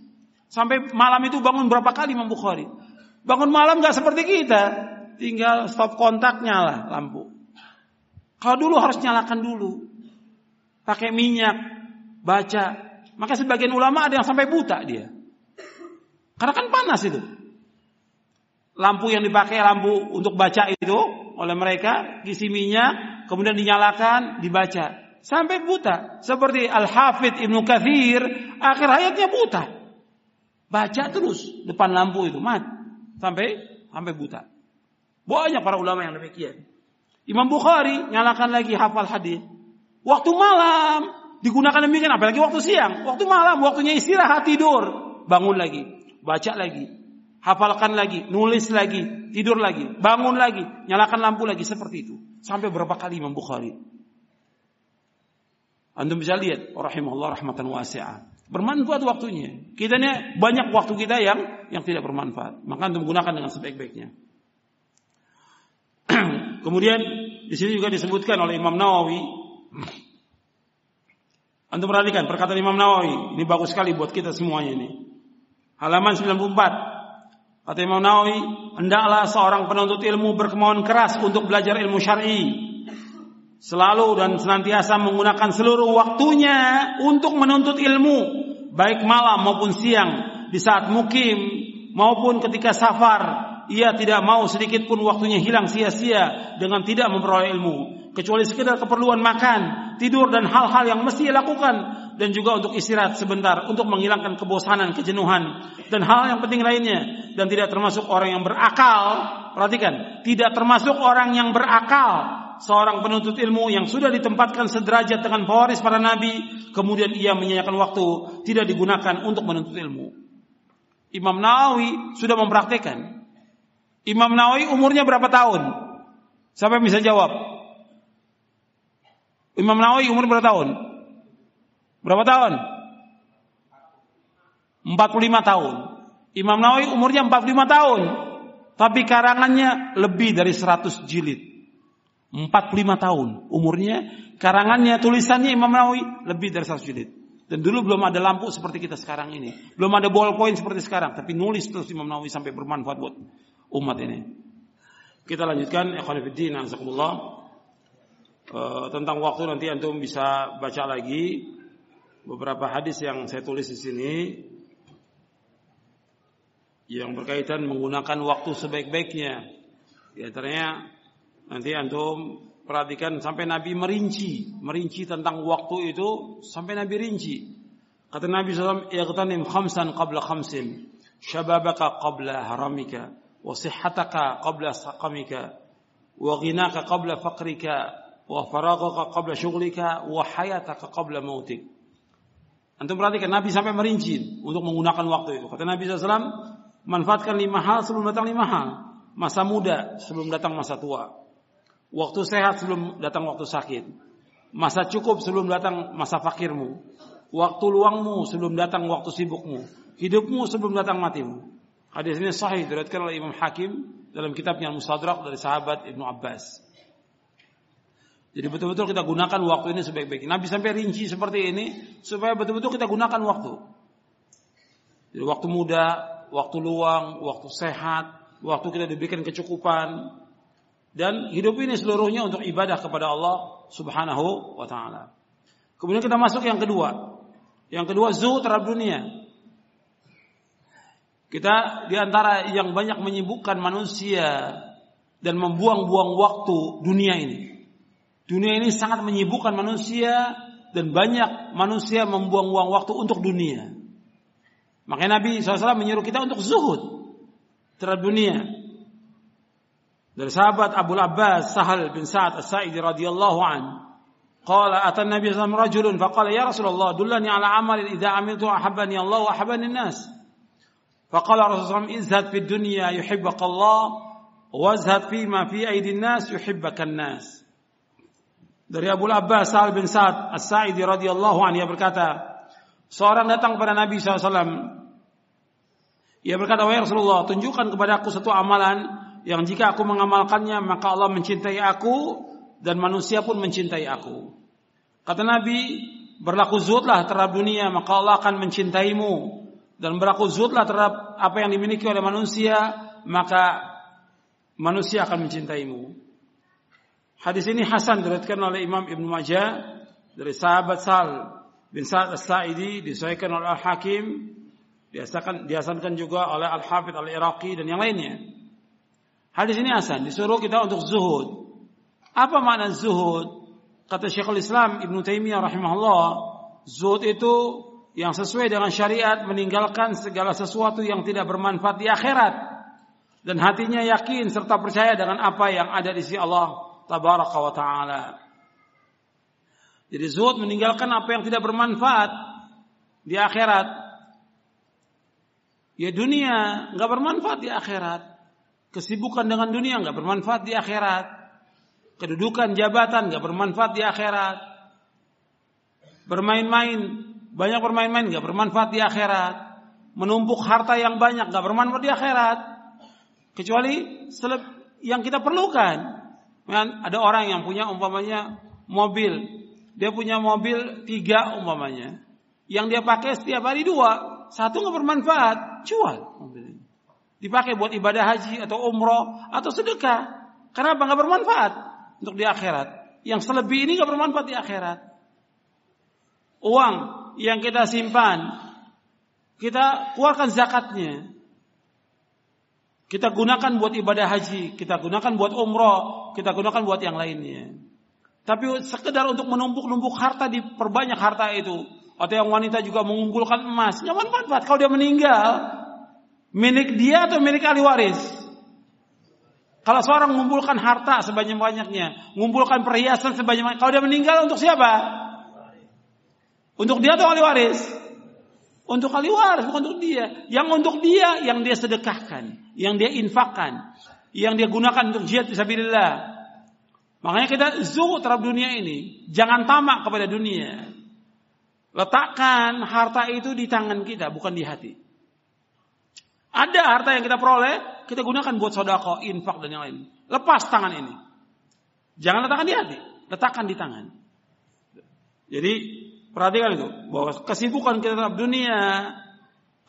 Sampai malam itu bangun berapa kali Imam Bukhari. Bangun malam nggak seperti kita tinggal stop kontak nyala lampu. Kalau dulu harus nyalakan dulu. Pakai minyak, baca. Maka sebagian ulama ada yang sampai buta dia. Karena kan panas itu. Lampu yang dipakai lampu untuk baca itu oleh mereka, isi minyak, kemudian dinyalakan, dibaca. Sampai buta. Seperti Al-Hafidh Ibnu Kathir, akhir hayatnya buta. Baca terus depan lampu itu, mat. Sampai sampai buta. Banyak para ulama yang demikian. Imam Bukhari nyalakan lagi hafal hadis. Waktu malam digunakan demikian apalagi waktu siang. Waktu malam waktunya istirahat tidur, bangun lagi, baca lagi, hafalkan lagi, nulis lagi, tidur lagi, bangun lagi, nyalakan lampu lagi seperti itu. Sampai berapa kali Imam Bukhari? Anda bisa lihat, rahimahullah rahmatan wasi'ah. Bermanfaat waktunya. Kita ini banyak waktu kita yang yang tidak bermanfaat. Maka antum gunakan dengan sebaik-baiknya. Kemudian di sini juga disebutkan oleh Imam Nawawi. Antum perhatikan perkataan Imam Nawawi, ini bagus sekali buat kita semuanya ini. Halaman 94. Kata Imam Nawawi, hendaklah seorang penuntut ilmu berkemauan keras untuk belajar ilmu syar'i. Selalu dan senantiasa menggunakan seluruh waktunya untuk menuntut ilmu, baik malam maupun siang, di saat mukim maupun ketika safar, ia tidak mau sedikit pun waktunya hilang sia-sia dengan tidak memperoleh ilmu kecuali sekedar keperluan makan, tidur dan hal-hal yang mesti ia lakukan dan juga untuk istirahat sebentar untuk menghilangkan kebosanan, kejenuhan dan hal yang penting lainnya dan tidak termasuk orang yang berakal. Perhatikan, tidak termasuk orang yang berakal seorang penuntut ilmu yang sudah ditempatkan sederajat dengan pewaris para nabi, kemudian ia menyanyikan waktu tidak digunakan untuk menuntut ilmu. Imam Nawawi sudah mempraktekkan Imam Nawawi umurnya berapa tahun? Siapa yang bisa jawab? Imam Nawawi umur berapa tahun? Berapa tahun? 45 tahun. Imam Nawawi umurnya 45 tahun. Tapi karangannya lebih dari 100 jilid. 45 tahun umurnya. Karangannya, tulisannya Imam Nawawi lebih dari 100 jilid. Dan dulu belum ada lampu seperti kita sekarang ini. Belum ada ballpoint seperti sekarang. Tapi nulis terus Imam Nawawi sampai bermanfaat buat umat ini. Kita lanjutkan ikhwanifiddin. Uh, tentang waktu nanti antum bisa baca lagi beberapa hadis yang saya tulis di sini yang berkaitan menggunakan waktu sebaik-baiknya. Ya ternyata nanti antum perhatikan sampai Nabi merinci, merinci tentang waktu itu sampai Nabi rinci. Kata Nabi SAW, "Iqtanim khamsan qabla khamsin, shababaka qabla haramika, wa sihhataka qabla saqamika, wa ghinaka qabla faqrika, wa faragaka qabla shughlika, wa hayataka qabla mautik." Antum perhatikan Nabi sampai merinci untuk menggunakan waktu itu. Kata Nabi SAW, manfaatkan lima hal sebelum datang lima hal. Masa muda sebelum datang masa tua. Waktu sehat sebelum datang waktu sakit. Masa cukup sebelum datang masa fakirmu. Waktu luangmu sebelum datang waktu sibukmu. Hidupmu sebelum datang matimu. Hadis ini sahih diriwayatkan oleh Imam Hakim dalam kitabnya Al-Mustadrak dari sahabat Ibnu Abbas. Jadi betul-betul kita gunakan waktu ini sebaik-baiknya. Nabi sampai rinci seperti ini supaya betul-betul kita gunakan waktu. Jadi waktu muda, waktu luang, waktu sehat, waktu kita diberikan kecukupan dan hidup ini seluruhnya untuk ibadah kepada Allah Subhanahu wa taala. Kemudian kita masuk yang kedua. Yang kedua zuhud terhadap dunia. Kita di antara yang banyak menyibukkan manusia dan membuang-buang waktu dunia ini. Dunia ini sangat menyibukkan manusia dan banyak manusia membuang-buang waktu untuk dunia. Makanya Nabi SAW menyuruh kita untuk zuhud terhadap dunia. Dari sahabat Abu Abbas Sahal bin Sa'ad As-Sa'id radhiyallahu an, qala atan Nabi SAW rajulun faqala ya Rasulullah dullani ala amalin idza amiltu ahabbani Allah wa ahabbani an-nas. Faqala Rasulullah izhad fid dunya yuhibbaka Allah wa izhad fi ma fi aydin nas yuhibbaka an-nas. Dari Abu Abbas Sa'al bin Sa'ad As-Sa'idi radhiyallahu anhu ia berkata, seorang datang kepada Nabi SAW. Ia berkata, "Wahai Rasulullah, tunjukkan kepada aku satu amalan yang jika aku mengamalkannya maka Allah mencintai aku dan manusia pun mencintai aku." Kata Nabi, "Berlaku zuhudlah terhadap dunia maka Allah akan mencintaimu dan berlaku zuhudlah terhadap apa yang dimiliki oleh manusia, maka manusia akan mencintaimu. Hadis ini hasan diriwayatkan oleh Imam Ibnu Majah dari sahabat Sal bin Sa'ad As-Sa'idi disahihkan oleh Al-Hakim diasakan diasankan juga oleh Al-Hafidz Al-Iraqi dan yang lainnya. Hadis ini hasan disuruh kita untuk zuhud. Apa makna zuhud? Kata Syekhul Islam Ibnu Taimiyah rahimahullah, zuhud itu yang sesuai dengan syariat meninggalkan segala sesuatu yang tidak bermanfaat di akhirat dan hatinya yakin serta percaya dengan apa yang ada di sisi Allah tabaraka wa taala. Jadi zuhud meninggalkan apa yang tidak bermanfaat di akhirat. Ya dunia nggak bermanfaat di akhirat. Kesibukan dengan dunia nggak bermanfaat di akhirat. Kedudukan jabatan nggak bermanfaat di akhirat. Bermain-main banyak bermain-main nggak bermanfaat di akhirat. Menumpuk harta yang banyak nggak bermanfaat di akhirat. Kecuali yang kita perlukan. Ada orang yang punya umpamanya mobil dia punya mobil tiga umpamanya. Yang dia pakai setiap hari dua. Satu nggak bermanfaat. Jual mobil ini. Dipakai buat ibadah haji atau umroh atau sedekah. Kenapa nggak bermanfaat untuk di akhirat? Yang selebih ini nggak bermanfaat di akhirat. Uang yang kita simpan, kita keluarkan zakatnya. Kita gunakan buat ibadah haji, kita gunakan buat umroh, kita gunakan buat yang lainnya. Tapi sekedar untuk menumpuk-numpuk harta diperbanyak harta itu. Atau yang wanita juga mengumpulkan emas. Nyaman manfaat. Kalau dia meninggal, milik dia atau milik ahli waris? Kalau seorang mengumpulkan harta sebanyak-banyaknya, mengumpulkan perhiasan sebanyak-banyaknya, kalau dia meninggal untuk siapa? Untuk dia atau ahli waris? Untuk ahli waris, bukan untuk dia. Yang untuk dia, yang dia sedekahkan, yang dia infakkan, yang dia gunakan untuk jihad fisabilillah, Makanya kita zuhud terhadap dunia ini. Jangan tamak kepada dunia. Letakkan harta itu di tangan kita, bukan di hati. Ada harta yang kita peroleh, kita gunakan buat sodako, infak dan yang lain. Lepas tangan ini. Jangan letakkan di hati, letakkan di tangan. Jadi perhatikan itu bahwa kesibukan kita terhadap dunia,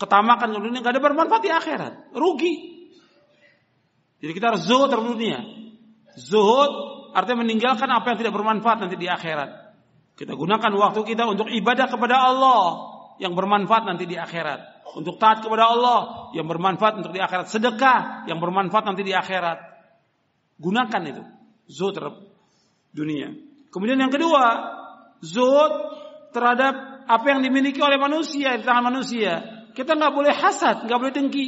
ketamakan ke dunia gak ada bermanfaat di akhirat, rugi. Jadi kita harus zuhud terhadap dunia. Zuhud artinya meninggalkan apa yang tidak bermanfaat nanti di akhirat. Kita gunakan waktu kita untuk ibadah kepada Allah yang bermanfaat nanti di akhirat. Untuk taat kepada Allah yang bermanfaat untuk di akhirat. Sedekah yang bermanfaat nanti di akhirat. Gunakan itu. Zuhud terhadap dunia. Kemudian yang kedua, zuhud terhadap apa yang dimiliki oleh manusia di tangan manusia. Kita nggak boleh hasad, nggak boleh dengki.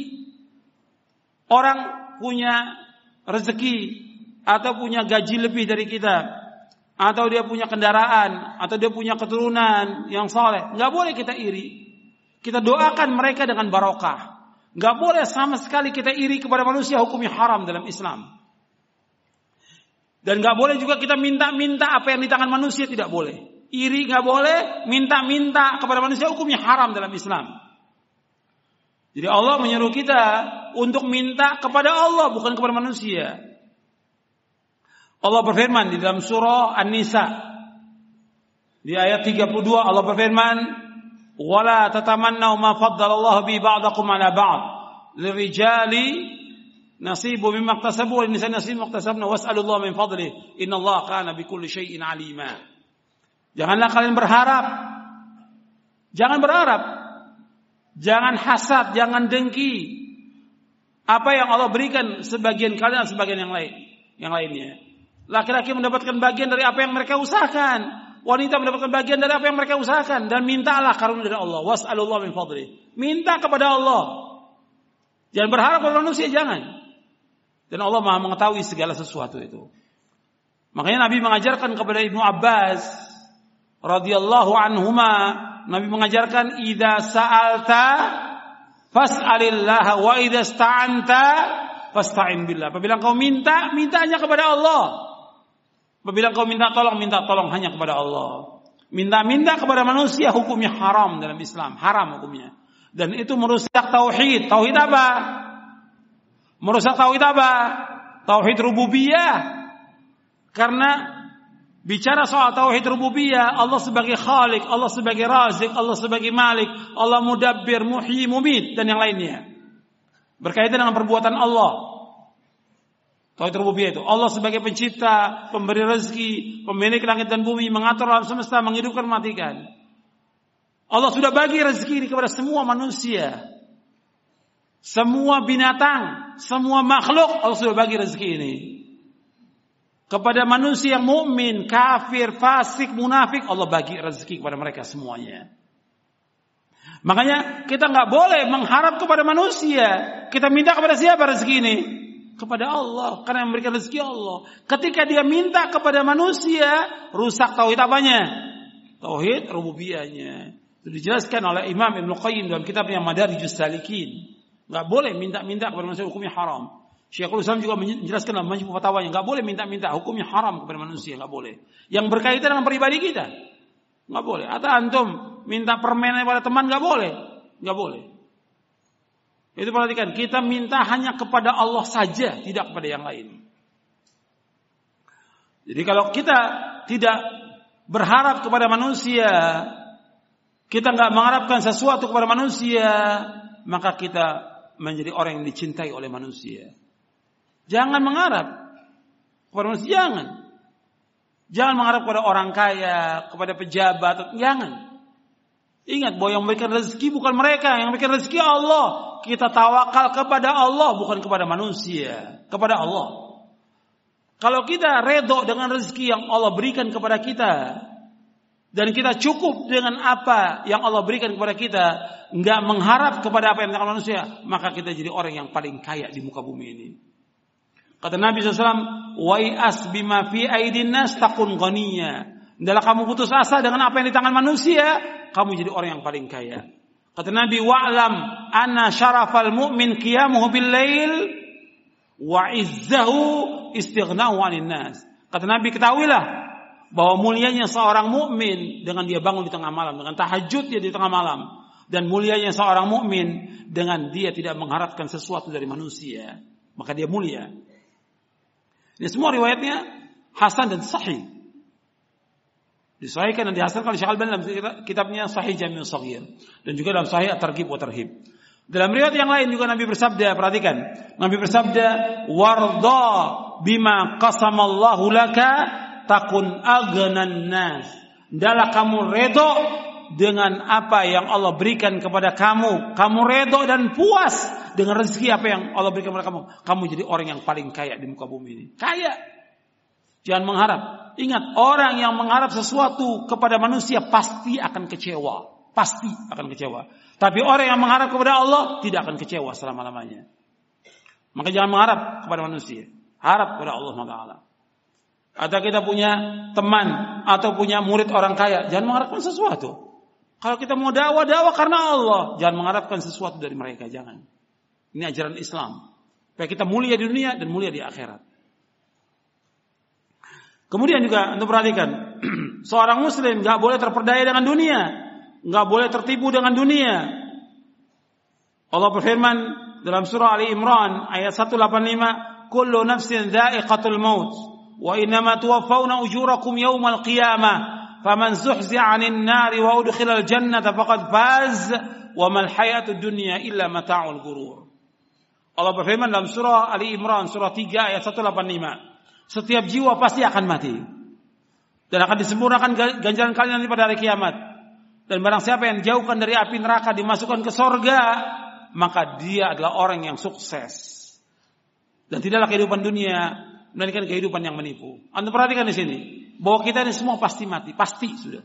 Orang punya rezeki, atau punya gaji lebih dari kita atau dia punya kendaraan atau dia punya keturunan yang soleh nggak boleh kita iri kita doakan mereka dengan barokah nggak boleh sama sekali kita iri kepada manusia hukumnya haram dalam Islam dan nggak boleh juga kita minta-minta apa yang di tangan manusia tidak boleh iri nggak boleh minta-minta kepada manusia hukumnya haram dalam Islam. Jadi Allah menyuruh kita untuk minta kepada Allah bukan kepada manusia. Allah berfirman di dalam surah An-Nisa. Di ayat 32 Allah berfirman wala tatamannu ma faddalallahu bi ba'dakum ala ba'd. Lirijali nasibu mimma iktasabu wa linisani nasibu iktasabna was'alullaha min fadlih innallaha kana bikulli syai'in alima Janganlah kalian berharap Jangan berharap Jangan hasad, jangan dengki apa yang Allah berikan sebagian kalian sebagian yang lain yang lainnya Laki-laki mendapatkan bagian dari apa yang mereka usahakan. Wanita mendapatkan bagian dari apa yang mereka usahakan dan mintalah karunia dari Allah. Was'alullah min fadli. Minta kepada Allah. Jangan berharap kepada manusia, jangan. Dan Allah Maha mengetahui segala sesuatu itu. Makanya Nabi mengajarkan kepada Ibnu Abbas radhiyallahu anhuma, Nabi mengajarkan idza sa'alta fas'alillah wa idza sta'anta fasta'in billah. Apabila kau minta, minta hanya kepada Allah. Apabila kau minta tolong, minta tolong hanya kepada Allah. Minta-minta kepada manusia hukumnya haram dalam Islam, haram hukumnya. Dan itu merusak tauhid. Tauhid apa? Merusak tauhid apa? Tauhid rububiyah. Karena bicara soal tauhid rububiyah, Allah sebagai khalik, Allah sebagai razik, Allah sebagai malik, Allah mudabbir, muhyi, mumit dan yang lainnya. Berkaitan dengan perbuatan Allah. Tauhid rububiyah itu Allah sebagai pencipta, pemberi rezeki, pemilik langit dan bumi, mengatur alam semesta, menghidupkan, matikan. Allah sudah bagi rezeki ini kepada semua manusia. Semua binatang, semua makhluk Allah sudah bagi rezeki ini. Kepada manusia yang mukmin, kafir, fasik, munafik, Allah bagi rezeki kepada mereka semuanya. Makanya kita nggak boleh mengharap kepada manusia. Kita minta kepada siapa rezeki ini? Kepada Allah, karena yang memberikan rezeki Allah. Ketika dia minta kepada manusia, rusak tauhid apanya? Tauhid rububiyahnya. Itu dijelaskan oleh Imam Ibn Qayyim dalam kitabnya Madarijus Salikin. Nggak boleh minta-minta kepada manusia hukumnya haram. Syekhul Islam juga menjelaskan dalam majmu fatwanya, nggak boleh minta-minta hukumnya haram kepada manusia, nggak boleh. Yang berkaitan dengan pribadi kita, nggak boleh. Atau antum minta permen kepada teman nggak boleh, nggak boleh. Itu perhatikan, kita minta hanya kepada Allah saja, tidak kepada yang lain. Jadi kalau kita tidak berharap kepada manusia, kita nggak mengharapkan sesuatu kepada manusia, maka kita menjadi orang yang dicintai oleh manusia. Jangan mengharap kepada manusia, jangan. Jangan mengharap kepada orang kaya, kepada pejabat, jangan. Ingat bahwa yang memberikan rezeki bukan mereka, yang memberikan rezeki Allah. Kita tawakal kepada Allah, bukan kepada manusia, kepada Allah. Kalau kita redho dengan rezeki yang Allah berikan kepada kita, dan kita cukup dengan apa yang Allah berikan kepada kita, nggak mengharap kepada apa yang dikatakan manusia, maka kita jadi orang yang paling kaya di muka bumi ini. Kata Nabi SAW, Wai'as bima fi aidin nas takun ghaniya. Dalam kamu putus asa dengan apa yang di tangan manusia, kamu jadi orang yang paling kaya. Kata Nabi, wa'lam anna syarafal mu'min qiyamuhu bil lail wa izzahu istighnahu 'anil nas. Kata Nabi, ketahuilah bahwa mulianya seorang mukmin dengan dia bangun di tengah malam, dengan tahajud dia di tengah malam, dan mulianya seorang mukmin dengan dia tidak mengharapkan sesuatu dari manusia, maka dia mulia. Ini semua riwayatnya Hasan dan Sahih. Disahihkan dan dihasilkan oleh Syekh Al-Albani dalam kitabnya Sahih Jami'ul Saghir dan juga dalam Sahih At-Targhib. Dalam riwayat yang lain juga Nabi bersabda, perhatikan. Nabi bersabda, "Warda bima qasamallahu laka takun agnan nas." Dalam kamu redho dengan apa yang Allah berikan kepada kamu. Kamu redho dan puas dengan rezeki apa yang Allah berikan kepada kamu. Kamu jadi orang yang paling kaya di muka bumi ini. Kaya. Jangan mengharap. Ingat, orang yang mengharap sesuatu kepada manusia pasti akan kecewa. Pasti akan kecewa. Tapi orang yang mengharap kepada Allah tidak akan kecewa selama-lamanya. Maka jangan mengharap kepada manusia. Harap kepada Allah Taala. Atau kita punya teman atau punya murid orang kaya, jangan mengharapkan sesuatu. Kalau kita mau dakwah, dakwah karena Allah, jangan mengharapkan sesuatu dari mereka, jangan. Ini ajaran Islam. Supaya kita mulia di dunia dan mulia di akhirat. Kemudian juga untuk perhatikan, seorang muslim nggak boleh terperdaya dengan dunia, nggak boleh tertipu dengan dunia. Allah berfirman dalam surah Ali Imran ayat 185, "Kullu nafsin dha'iqatul maut wa innama tuwaffawna ujurakum yawmal qiyamah, faman zuhzi'a 'anil nari wa udkhilal jannata faqad faz, wa mal hayatud dunya illa mata'ul ghurur." Allah berfirman dalam surah Ali Imran surah 3 ayat 185. Setiap jiwa pasti akan mati. Dan akan disempurnakan ganjaran kalian nanti pada hari kiamat. Dan barang siapa yang jauhkan dari api neraka dimasukkan ke sorga, maka dia adalah orang yang sukses. Dan tidaklah kehidupan dunia melainkan kehidupan yang menipu. Anda perhatikan di sini bahwa kita ini semua pasti mati, pasti sudah.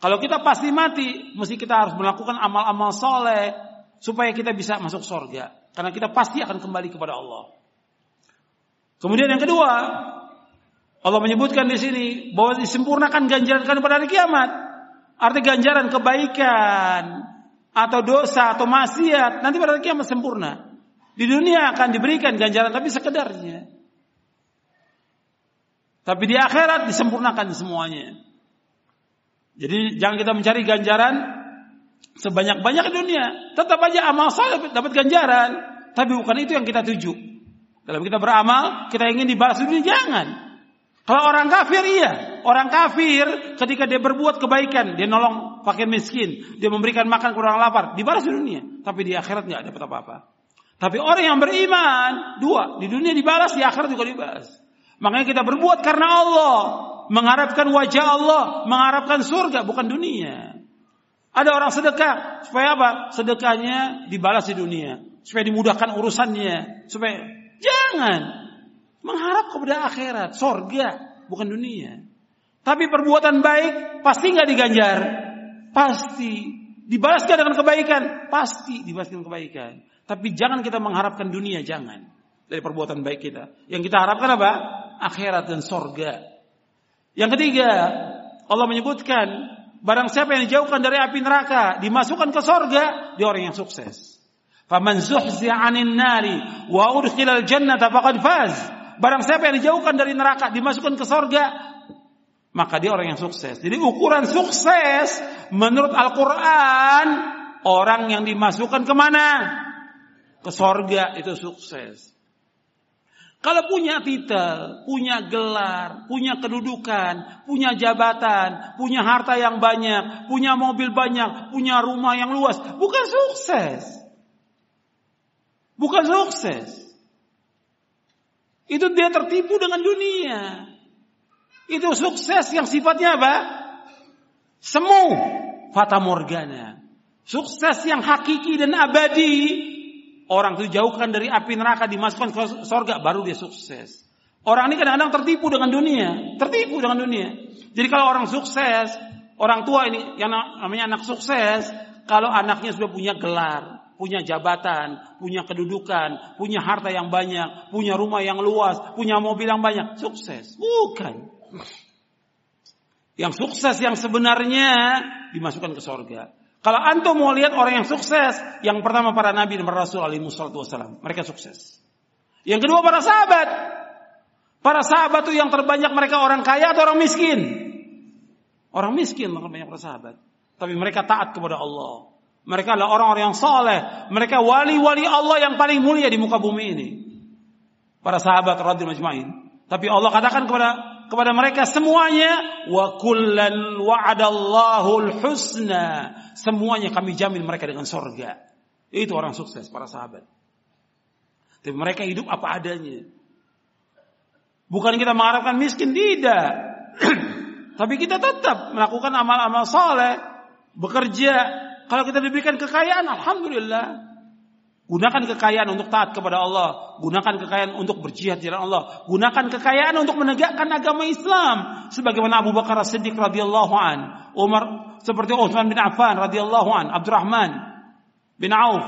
Kalau kita pasti mati, mesti kita harus melakukan amal-amal soleh supaya kita bisa masuk sorga. Karena kita pasti akan kembali kepada Allah. Kemudian yang kedua, Allah menyebutkan di sini bahwa disempurnakan ganjaran pada hari kiamat. Arti ganjaran kebaikan atau dosa atau maksiat nanti pada hari kiamat sempurna. Di dunia akan diberikan ganjaran tapi sekedarnya. Tapi di akhirat disempurnakan semuanya. Jadi jangan kita mencari ganjaran sebanyak-banyak dunia. Tetap aja amal saleh dapat ganjaran, tapi bukan itu yang kita tuju. Dalam kita beramal, kita ingin dibalas dunia jangan. Kalau orang kafir iya, orang kafir ketika dia berbuat kebaikan, dia nolong fakir miskin, dia memberikan makan ke orang lapar, dibalas di dunia, tapi di akhirat nggak dapat apa-apa. Tapi orang yang beriman, dua, di dunia dibalas, di akhirat juga dibalas. Makanya kita berbuat karena Allah, mengharapkan wajah Allah, mengharapkan surga, bukan dunia. Ada orang sedekah, supaya apa? Sedekahnya dibalas di dunia, supaya dimudahkan urusannya, supaya jangan mengharap kepada akhirat, surga, bukan dunia. Tapi perbuatan baik pasti nggak diganjar, pasti dibalaskan dengan kebaikan, pasti dibalaskan kebaikan. Tapi jangan kita mengharapkan dunia, jangan. Dari perbuatan baik kita. Yang kita harapkan apa? Akhirat dan sorga. Yang ketiga, Allah menyebutkan, barang siapa yang dijauhkan dari api neraka, dimasukkan ke sorga, dia orang yang sukses. Faman 'anil nari wa udkhilal jannata faqad faz. Barang siapa yang dijauhkan dari neraka, dimasukkan ke sorga, maka dia orang yang sukses. Jadi ukuran sukses menurut Al-Quran, orang yang dimasukkan ke mana? ke sorga itu sukses. Kalau punya titel, punya gelar, punya kedudukan, punya jabatan, punya harta yang banyak, punya mobil banyak, punya rumah yang luas, bukan sukses. Bukan sukses. Itu dia tertipu dengan dunia. Itu sukses yang sifatnya apa? Semu, fata morgana. Sukses yang hakiki dan abadi orang itu jauhkan dari api neraka dimasukkan ke sorga baru dia sukses. Orang ini kadang-kadang tertipu dengan dunia, tertipu dengan dunia. Jadi kalau orang sukses, orang tua ini yang namanya anak sukses, kalau anaknya sudah punya gelar, punya jabatan, punya kedudukan, punya harta yang banyak, punya rumah yang luas, punya mobil yang banyak, sukses. Bukan. Yang sukses yang sebenarnya dimasukkan ke sorga. Kalau antum mau lihat orang yang sukses, yang pertama para nabi dan para rasul alaihi wassalam, mereka sukses. Yang kedua para sahabat. Para sahabat itu yang terbanyak mereka orang kaya atau orang miskin? Orang miskin mereka banyak para sahabat. Tapi mereka taat kepada Allah. Mereka adalah orang-orang yang soleh. Mereka wali-wali Allah yang paling mulia di muka bumi ini. Para sahabat radhiyallahu majma'in. Tapi Allah katakan kepada kepada mereka semuanya wa kullan wa'adallahu husna Semuanya kami jamin mereka dengan sorga. Itu orang sukses, para sahabat. Tapi mereka hidup apa adanya. Bukan kita mengharapkan miskin, tidak. Tapi kita tetap melakukan amal-amal soleh, bekerja. Kalau kita diberikan kekayaan, Alhamdulillah. Gunakan kekayaan untuk taat kepada Allah. Gunakan kekayaan untuk berjihad di jalan Allah. Gunakan kekayaan untuk menegakkan agama Islam. Sebagaimana Abu Bakar As-Siddiq radhiyallahu an, Umar seperti Utsman bin Affan radhiyallahu an, Abdurrahman bin Auf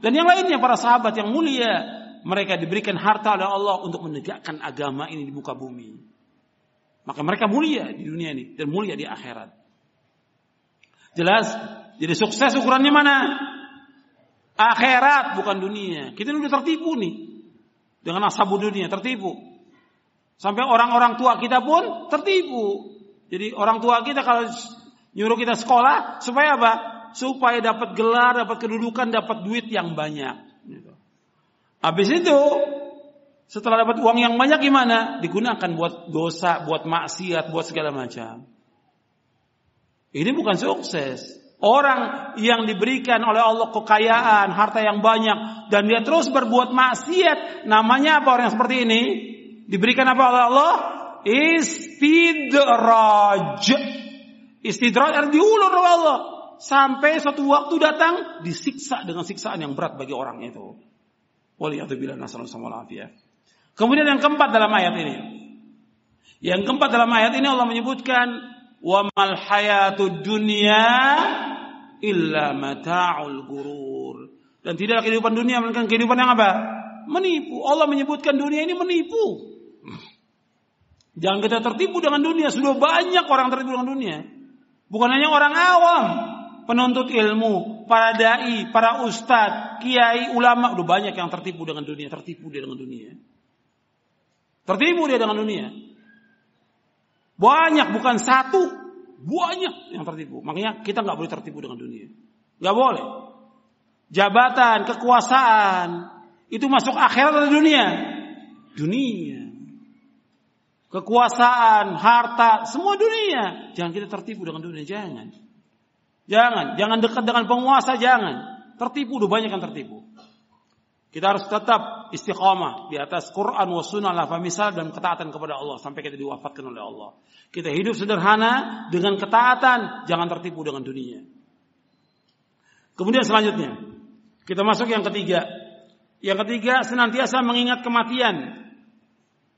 dan yang lainnya para sahabat yang mulia. Mereka diberikan harta oleh Allah untuk menegakkan agama ini di muka bumi. Maka mereka mulia di dunia ini dan mulia di akhirat. Jelas? Jadi sukses ukurannya mana? Akhirat bukan dunia. Kita udah tertipu nih. Dengan asabu dunia, tertipu. Sampai orang-orang tua kita pun tertipu. Jadi orang tua kita kalau nyuruh kita sekolah supaya apa? Supaya dapat gelar, dapat kedudukan, dapat duit yang banyak. Gitu. Habis itu setelah dapat uang yang banyak gimana? Digunakan buat dosa, buat maksiat, buat segala macam. Ini bukan sukses. Orang yang diberikan oleh Allah kekayaan, harta yang banyak, dan dia terus berbuat maksiat, namanya apa orang yang seperti ini? Diberikan apa oleh Allah? Istidraj. Istidraj artinya diulur oleh Allah. Sampai suatu waktu datang, disiksa dengan siksaan yang berat bagi orang itu. Ya. Kemudian yang keempat dalam ayat ini. Yang keempat dalam ayat ini Allah menyebutkan wa mal hayatud dunya illa mata'ul gurur. Dan tidak kehidupan dunia melainkan kehidupan yang apa? Menipu. Allah menyebutkan dunia ini menipu. Jangan kita tertipu dengan dunia. Sudah banyak orang tertipu dengan dunia. Bukan hanya orang awam. Penuntut ilmu, para dai, para ustadz, kiai, ulama. Udah banyak yang tertipu dengan dunia. Tertipu dia dengan dunia. Tertipu dia dengan dunia. Banyak, bukan satu. Banyak yang tertipu. Makanya kita nggak boleh tertipu dengan dunia. Nggak boleh. Jabatan, kekuasaan, itu masuk akhirat atau dunia? Dunia. Kekuasaan, harta, semua dunia. Jangan kita tertipu dengan dunia, jangan. Jangan, jangan dekat dengan penguasa, jangan. Tertipu, udah banyak yang tertipu. Kita harus tetap istiqamah di atas Quran wa sunnah misal dan ketaatan kepada Allah sampai kita diwafatkan oleh Allah. Kita hidup sederhana dengan ketaatan, jangan tertipu dengan dunia. Kemudian selanjutnya, kita masuk yang ketiga. Yang ketiga, senantiasa mengingat kematian.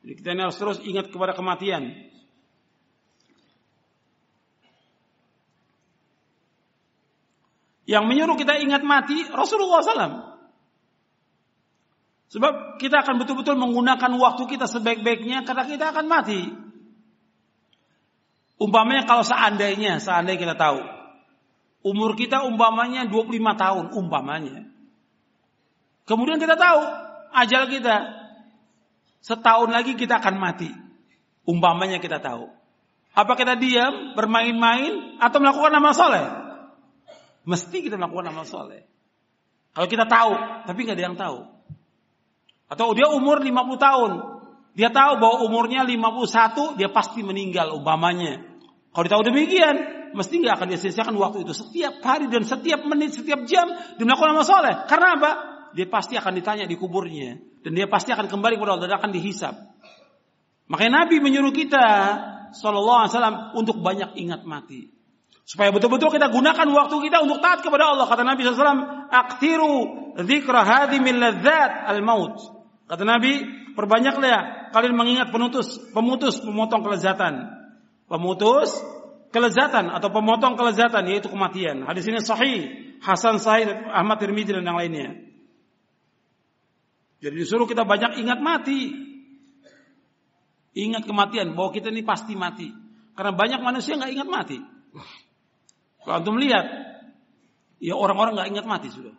Jadi kita harus terus ingat kepada kematian. Yang menyuruh kita ingat mati Rasulullah SAW. Sebab kita akan betul-betul menggunakan waktu kita sebaik-baiknya karena kita akan mati. Umpamanya kalau seandainya, seandainya kita tahu. Umur kita umpamanya 25 tahun, umpamanya. Kemudian kita tahu, ajal kita. Setahun lagi kita akan mati. Umpamanya kita tahu. Apa kita diam, bermain-main, atau melakukan amal soleh? Mesti kita melakukan amal soleh. Kalau kita tahu, tapi nggak ada yang tahu. Atau dia umur 50 tahun. Dia tahu bahwa umurnya 51, dia pasti meninggal umpamanya. Kalau dia tahu demikian, mesti nggak akan dia sia-siakan waktu itu. Setiap hari dan setiap menit, setiap jam, dia melakukan amal soleh. Karena apa? Dia pasti akan ditanya di kuburnya. Dan dia pasti akan kembali kepada Allah dan akan dihisap. Makanya Nabi menyuruh kita, Sallallahu Alaihi Wasallam, untuk banyak ingat mati. Supaya betul-betul kita gunakan waktu kita untuk taat kepada Allah. Kata Nabi SAW, Aktiru zikra hadimil ladzat al-maut. Kata Nabi, perbanyaklah kalian mengingat penutus, pemutus, pemotong kelezatan. Pemutus kelezatan atau pemotong kelezatan yaitu kematian. Hadis ini sahih, Hasan Sahih, Ahmad Tirmidzi dan yang lainnya. Jadi disuruh kita banyak ingat mati. Ingat kematian bahwa kita ini pasti mati. Karena banyak manusia nggak ingat mati. Kalau antum lihat, ya orang-orang nggak ingat mati sudah.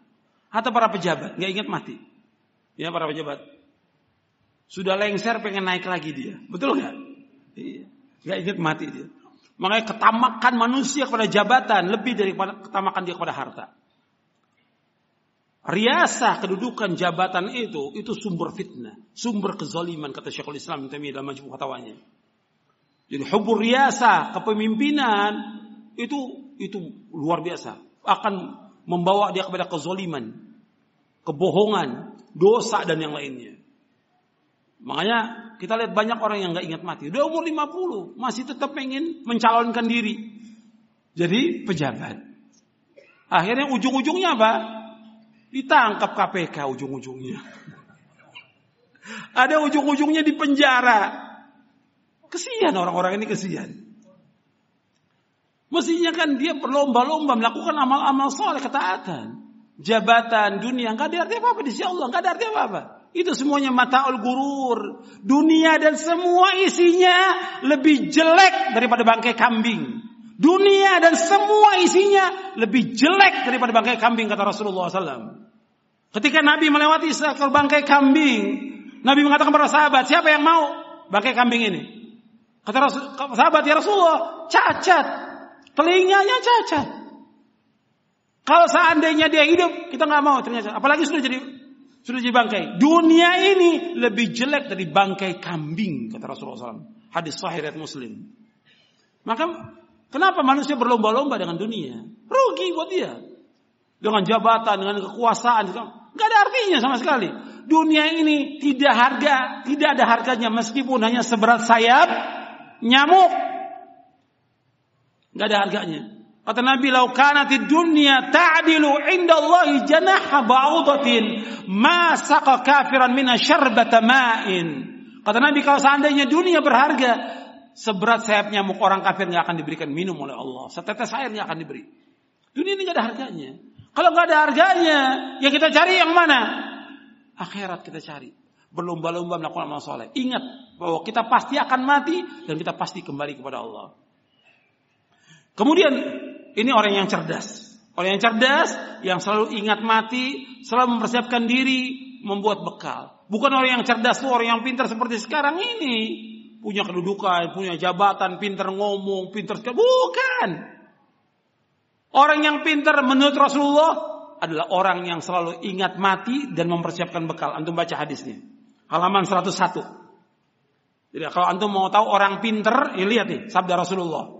Atau para pejabat nggak ingat mati. Ya para pejabat. Sudah lengser pengen naik lagi dia. Betul nggak? Iya. Gak ingat mati dia. Makanya ketamakan manusia kepada jabatan lebih daripada ketamakan dia kepada harta. Riasa kedudukan jabatan itu itu sumber fitnah, sumber kezaliman kata Syekhul Islam Taimiyah dalam majmu fatwanya. Jadi hubur riasa kepemimpinan itu itu luar biasa akan membawa dia kepada kezaliman, kebohongan, dosa dan yang lainnya. Makanya kita lihat banyak orang yang nggak ingat mati. Udah umur 50, masih tetap pengen mencalonkan diri. Jadi pejabat. Akhirnya ujung-ujungnya apa? Ditangkap KPK ujung-ujungnya. Ada ujung-ujungnya di penjara. Kesian orang-orang ini kesian. Mestinya kan dia berlomba-lomba melakukan amal-amal soleh ketaatan. Jabatan dunia nggak ada arti apa-apa di sisi Allah, nggak ada arti apa-apa. Itu semuanya mataul gurur. Dunia dan semua isinya lebih jelek daripada bangkai kambing. Dunia dan semua isinya lebih jelek daripada bangkai kambing kata Rasulullah SAW. Ketika Nabi melewati seekor bangkai kambing, Nabi mengatakan kepada sahabat, siapa yang mau bangkai kambing ini? Kata Rasul, sahabat ya Rasulullah, cacat. Telinganya cacat. Kalau seandainya dia hidup, kita nggak mau ternyata. Apalagi sudah jadi sudah jadi bangkai. Dunia ini lebih jelek dari bangkai kambing kata Rasulullah SAW. Hadis sahih riwayat Muslim. Maka kenapa manusia berlomba-lomba dengan dunia? Rugi buat dia. Dengan jabatan, dengan kekuasaan, nggak ada artinya sama sekali. Dunia ini tidak harga, tidak ada harganya meskipun hanya seberat sayap nyamuk. Nggak ada harganya. Kata Nabi, "Lau kanatid dunya ta'dilu 'inda Allah janaha ba'udatin, ma saqa kafiran mina syarbata ma'in." Kata Nabi, kalau seandainya dunia berharga, seberat sayap nyamuk orang kafir nggak akan diberikan minum oleh Allah. Setetes air nggak akan diberi. Dunia ini nggak ada harganya. Kalau nggak ada harganya, ya kita cari yang mana? Akhirat kita cari. Berlomba-lomba melakukan amal soleh. Ingat bahwa kita pasti akan mati dan kita pasti kembali kepada Allah. Kemudian ini orang yang cerdas. Orang yang cerdas, yang selalu ingat mati, selalu mempersiapkan diri, membuat bekal. Bukan orang yang cerdas tuh orang yang pintar seperti sekarang ini. Punya kedudukan, punya jabatan, pintar ngomong, pintar sekali. Bukan. Orang yang pintar menurut Rasulullah adalah orang yang selalu ingat mati dan mempersiapkan bekal. Antum baca hadisnya. Halaman 101. Jadi kalau antum mau tahu orang pintar, ya lihat nih sabda Rasulullah.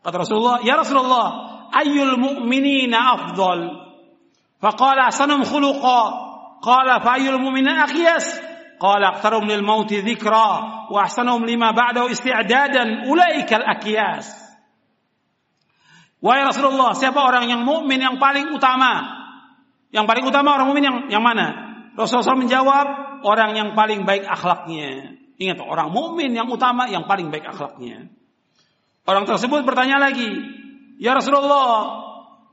Kata Rasulullah, "Ya Rasulullah, ayyul mu'minina afdal? Faqala sanum khuluqa. Qala fa'ayul mu'minin akhyas? Qala aktarum lil mauti dzikra wa ahsanuhum lima ba'dahu isti'dadan ulaikal akyas. Wahai Rasulullah, siapa orang yang mukmin yang paling utama? Yang paling utama orang mukmin yang yang mana? Rasulullah SAW menjawab, orang yang paling baik akhlaknya. Ingat, orang mukmin yang utama yang paling baik akhlaknya. Orang tersebut bertanya lagi, "Ya Rasulullah,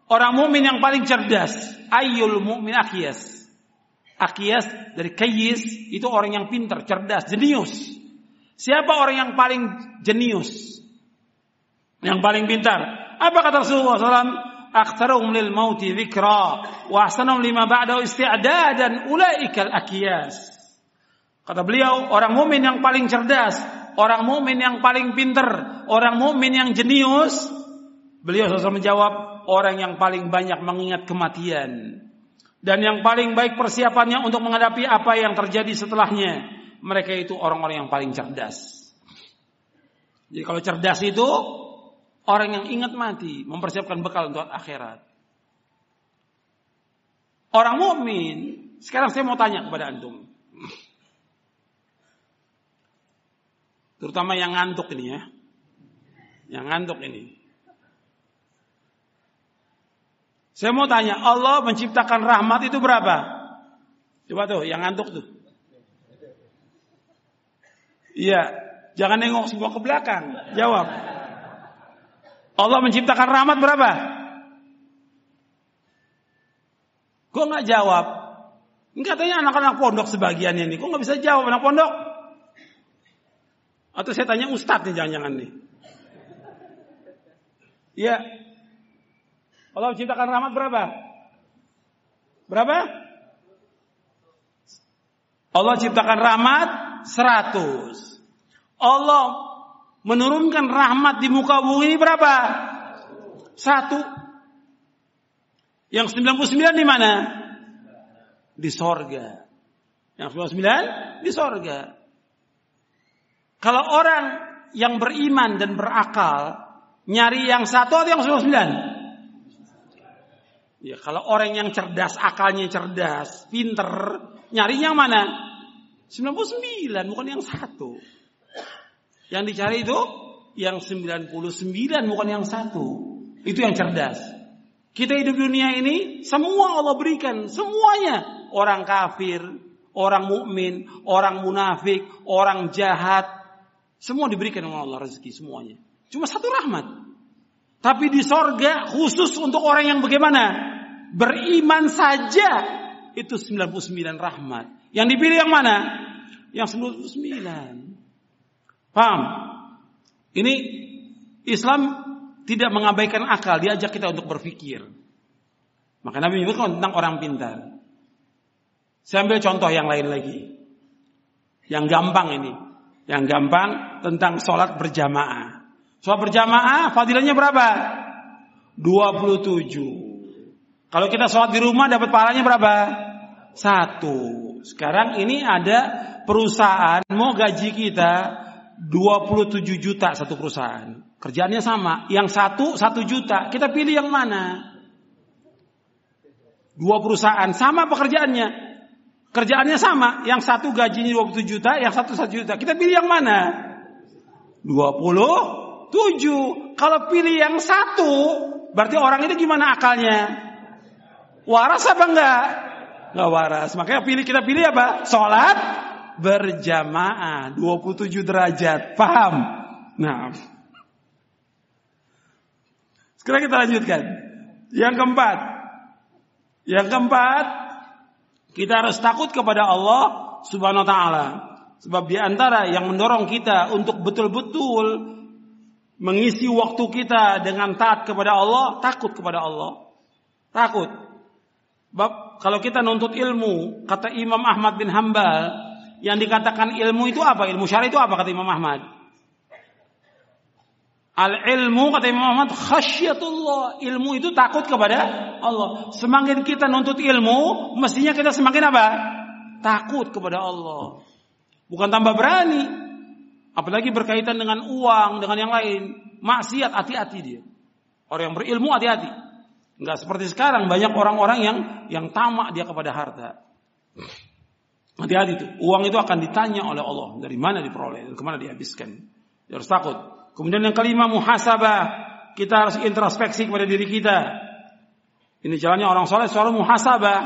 orang mukmin yang paling cerdas, ayyul mukmin akiyas?" Akiyas dari kayis itu orang yang pintar, cerdas, jenius. Siapa orang yang paling jenius? Yang paling pintar. Apa kata Rasulullah SAW? Akhtaruhum lil mauti dzikra wa ahsanuhum lima ba'dahu isti'dadan ulaikal akiyas. Kata beliau, orang mukmin yang paling cerdas, orang mukmin yang paling pintar, orang mukmin yang jenius. Beliau SAW menjawab, orang yang paling banyak mengingat kematian dan yang paling baik persiapannya untuk menghadapi apa yang terjadi setelahnya. Mereka itu orang-orang yang paling cerdas. Jadi kalau cerdas itu orang yang ingat mati, mempersiapkan bekal untuk akhirat. Orang mukmin, sekarang saya mau tanya kepada antum. Terutama yang ngantuk ini ya. Yang ngantuk ini. Saya mau tanya, Allah menciptakan rahmat itu berapa? Coba tuh, yang ngantuk tuh. Iya, jangan nengok semua ke belakang. Jawab. Allah menciptakan rahmat berapa? Kok nggak jawab? Ini katanya anak-anak pondok sebagian ini. Kok nggak bisa jawab anak pondok? Atau saya tanya ustadz nih jangan-jangan nih. Iya, Allah menciptakan rahmat berapa? Berapa? Allah ciptakan rahmat 100. Allah menurunkan rahmat di muka bumi berapa? Satu. Yang 99 di mana? Di sorga. Yang 99 di sorga. Kalau orang yang beriman dan berakal nyari yang satu atau yang 99? Ya, kalau orang yang cerdas, akalnya cerdas, pinter, nyari yang mana? 99, bukan yang satu. Yang dicari itu yang 99, bukan yang satu. Itu yang cerdas. Kita hidup dunia ini, semua Allah berikan, semuanya. Orang kafir, orang mukmin, orang munafik, orang jahat, semua diberikan oleh Allah rezeki semuanya. Cuma satu rahmat. Tapi di sorga khusus untuk orang yang bagaimana? Beriman saja itu 99 rahmat. Yang dipilih yang mana? Yang 99. Paham? Ini Islam tidak mengabaikan akal, diajak kita untuk berpikir. Maka Nabi menyebutkan tentang orang pintar. Saya ambil contoh yang lain lagi. Yang gampang ini. Yang gampang tentang sholat berjamaah. Sholat berjamaah fadilahnya berapa? 27. Kalau kita sholat di rumah dapat pahalanya berapa? Satu. Sekarang ini ada perusahaan mau gaji kita 27 juta satu perusahaan. Kerjaannya sama. Yang satu, satu juta. Kita pilih yang mana? Dua perusahaan. Sama pekerjaannya. Kerjaannya sama. Yang satu gajinya 27 juta, yang satu satu juta. Kita pilih yang mana? 20 tujuh. Kalau pilih yang satu, berarti orang itu gimana akalnya? Waras apa enggak? Enggak waras. Makanya pilih kita pilih apa? Salat berjamaah 27 derajat. Paham? Nah. Sekarang kita lanjutkan. Yang keempat. Yang keempat, kita harus takut kepada Allah Subhanahu wa taala. Sebab di antara yang mendorong kita untuk betul-betul mengisi waktu kita dengan taat kepada Allah, takut kepada Allah. Takut. Bab, kalau kita nuntut ilmu, kata Imam Ahmad bin Hambal, yang dikatakan ilmu itu apa? Ilmu syar'i itu apa kata Imam Ahmad? Al ilmu kata Imam Ahmad khasyatullah. Ilmu itu takut kepada Allah. Semakin kita nuntut ilmu, mestinya kita semakin apa? Takut kepada Allah. Bukan tambah berani, Apalagi berkaitan dengan uang, dengan yang lain. Maksiat, hati-hati dia. Orang yang berilmu, hati-hati. Enggak seperti sekarang, banyak orang-orang yang yang tamak dia kepada harta. Hati-hati itu. Uang itu akan ditanya oleh Allah dari mana diperoleh dan ke mana dihabiskan. Dia harus takut. Kemudian yang kelima muhasabah. Kita harus introspeksi kepada diri kita. Ini jalannya orang soleh selalu muhasabah.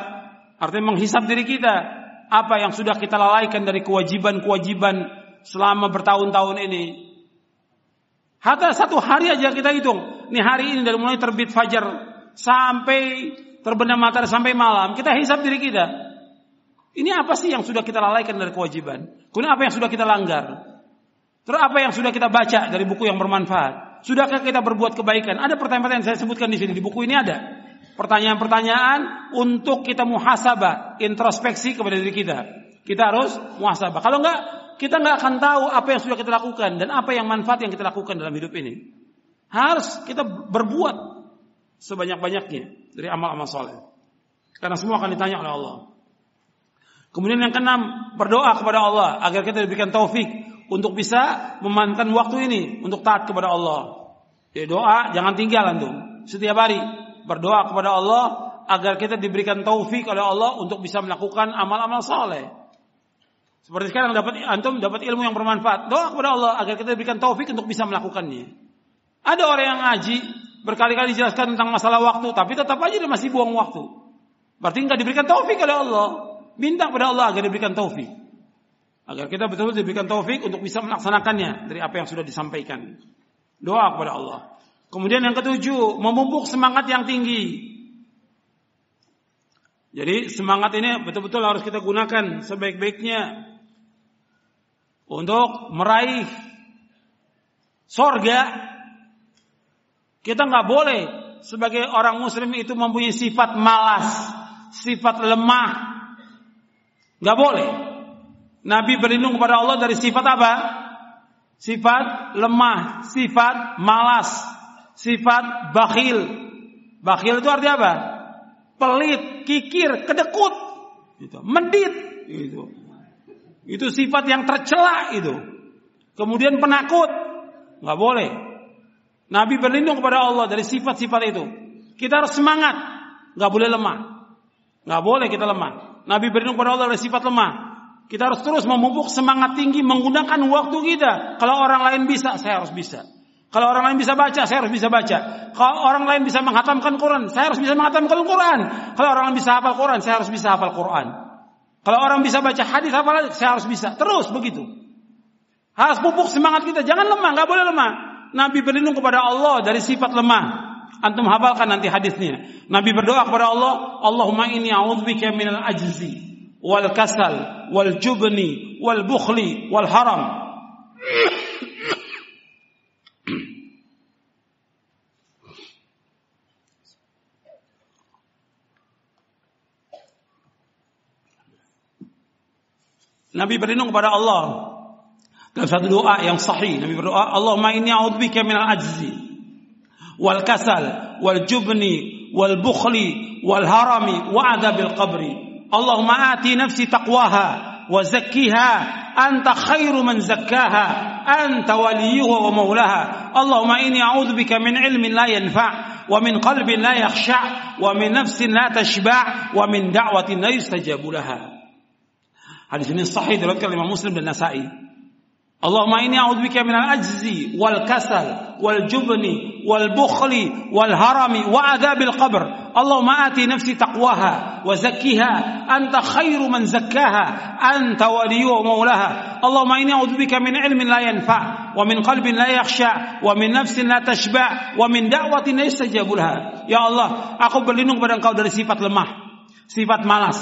Artinya menghisap diri kita. Apa yang sudah kita lalaikan dari kewajiban-kewajiban selama bertahun-tahun ini. Hatta satu hari aja kita hitung. Ini hari ini dari mulai terbit fajar sampai terbenam matahari sampai malam. Kita hisap diri kita. Ini apa sih yang sudah kita lalaikan dari kewajiban? Kemudian apa yang sudah kita langgar? Terus apa yang sudah kita baca dari buku yang bermanfaat? Sudahkah kita berbuat kebaikan? Ada pertanyaan-pertanyaan saya sebutkan di sini di buku ini ada. Pertanyaan-pertanyaan untuk kita muhasabah, introspeksi kepada diri kita. Kita harus muhasabah. Kalau enggak, kita enggak akan tahu apa yang sudah kita lakukan dan apa yang manfaat yang kita lakukan dalam hidup ini. Harus kita berbuat sebanyak-banyaknya dari amal-amal soleh. Karena semua akan ditanya oleh Allah. Kemudian yang keenam, berdoa kepada Allah agar kita diberikan taufik untuk bisa memantan waktu ini untuk taat kepada Allah. Ya doa jangan tinggal antum. Setiap hari berdoa kepada Allah agar kita diberikan taufik oleh Allah untuk bisa melakukan amal-amal saleh. Seperti sekarang dapat antum dapat ilmu yang bermanfaat. Doa kepada Allah agar kita diberikan taufik untuk bisa melakukannya. Ada orang yang ngaji berkali-kali dijelaskan tentang masalah waktu, tapi tetap aja dia masih buang waktu. Berarti nggak diberikan taufik oleh Allah. Minta kepada Allah agar diberikan taufik. Agar kita betul-betul diberikan taufik untuk bisa melaksanakannya dari apa yang sudah disampaikan. Doa kepada Allah. Kemudian yang ketujuh, memupuk semangat yang tinggi. Jadi semangat ini betul-betul harus kita gunakan sebaik-baiknya untuk meraih sorga. Kita nggak boleh sebagai orang muslim itu mempunyai sifat malas, sifat lemah, Gak boleh. Nabi berlindung kepada Allah dari sifat apa? Sifat lemah, sifat malas, sifat bakhil. Bakhil itu artinya apa? Pelit, kikir, kedekut, gitu. mendit, itu. Itu sifat yang tercela itu. Kemudian penakut, nggak boleh. Nabi berlindung kepada Allah dari sifat-sifat itu. Kita harus semangat, nggak boleh lemah, nggak boleh kita lemah. Nabi berlindung pada Allah dari sifat lemah. Kita harus terus memupuk semangat tinggi menggunakan waktu kita. Kalau orang lain bisa, saya harus bisa. Kalau orang lain bisa baca, saya harus bisa baca. Kalau orang lain bisa menghatamkan Quran, saya harus bisa menghatamkan Quran. Kalau orang lain bisa hafal Quran, saya harus bisa hafal Quran. Kalau orang bisa baca hadis hafal saya harus bisa. Terus begitu. Harus pupuk semangat kita, jangan lemah, nggak boleh lemah. Nabi berlindung kepada Allah dari sifat lemah. Antum hafalkan nanti hadisnya. Nabi berdoa kepada Allah, Allahumma inni a'udzubika minal ajzi wal kasal wal jubni wal bukhli wal haram. Nabi berlindung kepada Allah dalam satu doa yang sahih. Nabi berdoa, Allahumma inni a'udzubika minal ajzi والكسل والجبن والبخل والهرم وعذاب القبر اللهم آت نفسي تقواها وزكها أنت خير من زكاها أنت وليه ومولاها اللهم إني أعوذ بك من علم لا ينفع ومن قلب لا يخشع ومن نفس لا تشبع ومن دعوة لا يستجاب لها Hadis ini sahih diriwayatkan oleh Imam Muslim dan Nasa'i Allahumma inni a'udzubika minal ajzi wal kasal wal jubni wal bukhli wal harami wa adzabil qabr. Allahumma ati nafsi taqwaha wa zakkiha anta khairu man zakkaha anta waliyyu wa maulaha. Allahumma inni a'udzubika min ilmin la yanfa' wa min qalbin la yakhsha wa min nafsin la tashba' wa min da'watin la yustajabu. Ya Allah, aku berlindung kepada Engkau dari sifat lemah, sifat malas,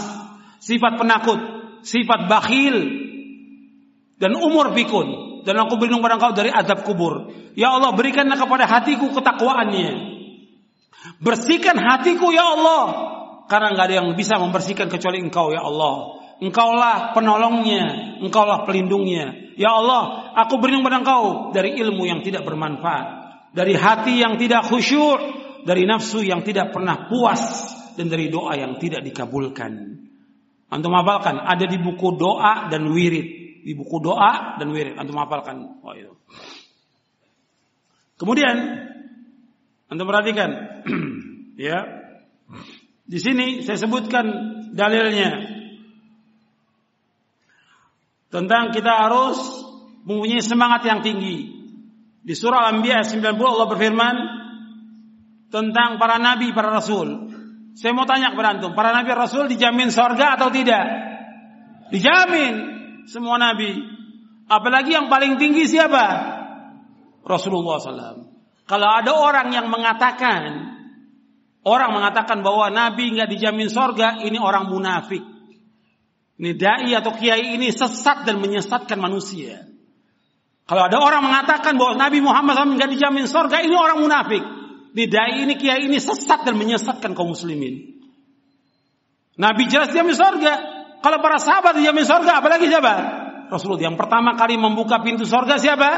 sifat penakut, sifat bakhil, dan umur pikun dan aku berlindung pada engkau dari azab kubur. Ya Allah berikanlah kepada hatiku ketakwaannya. Bersihkan hatiku ya Allah. Karena nggak ada yang bisa membersihkan kecuali engkau ya Allah. Engkaulah penolongnya, engkaulah pelindungnya. Ya Allah, aku berlindung pada engkau dari ilmu yang tidak bermanfaat. Dari hati yang tidak khusyuk. Dari nafsu yang tidak pernah puas. Dan dari doa yang tidak dikabulkan. Antum hafalkan, ada di buku doa dan wirid di buku doa dan wirid. Antum hafalkan. Oh itu. Kemudian antum perhatikan ya. Di sini saya sebutkan dalilnya tentang kita harus mempunyai semangat yang tinggi. Di surah Al-Anbiya 90 Allah berfirman tentang para nabi, para rasul. Saya mau tanya kepada antum, para nabi rasul dijamin sorga atau tidak? Dijamin semua nabi. Apalagi yang paling tinggi siapa? Rasulullah SAW. Kalau ada orang yang mengatakan, orang mengatakan bahwa nabi nggak dijamin sorga, ini orang munafik. Ini dai atau kiai ini sesat dan menyesatkan manusia. Kalau ada orang mengatakan bahwa Nabi Muhammad SAW nggak dijamin sorga, ini orang munafik. Di dai ini kiai ini sesat dan menyesatkan kaum muslimin. Nabi jelas dijamin sorga. Kalau para sahabat dijamin sorga, apalagi siapa? Rasulullah yang pertama kali membuka pintu sorga siapa?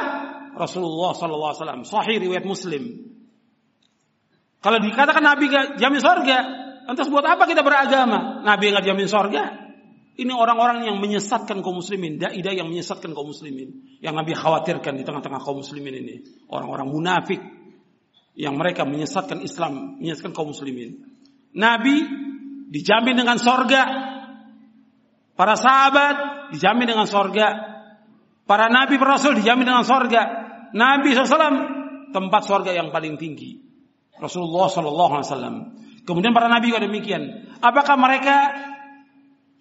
Rasulullah Sallallahu Alaihi Wasallam. Sahih riwayat Muslim. Kalau dikatakan Nabi gak jamin sorga, lantas buat apa kita beragama? Nabi nggak jamin sorga, ini orang-orang yang menyesatkan kaum muslimin, dai-dai yang menyesatkan kaum muslimin. Yang Nabi khawatirkan di tengah-tengah kaum muslimin ini. Orang-orang munafik yang mereka menyesatkan Islam, menyesatkan kaum muslimin. Nabi dijamin dengan sorga. Para sahabat dijamin dengan sorga. Para nabi, para rasul dijamin dengan sorga. Nabi SAW tempat sorga yang paling tinggi. Rasulullah SAW. Kemudian para nabi juga demikian. Apakah mereka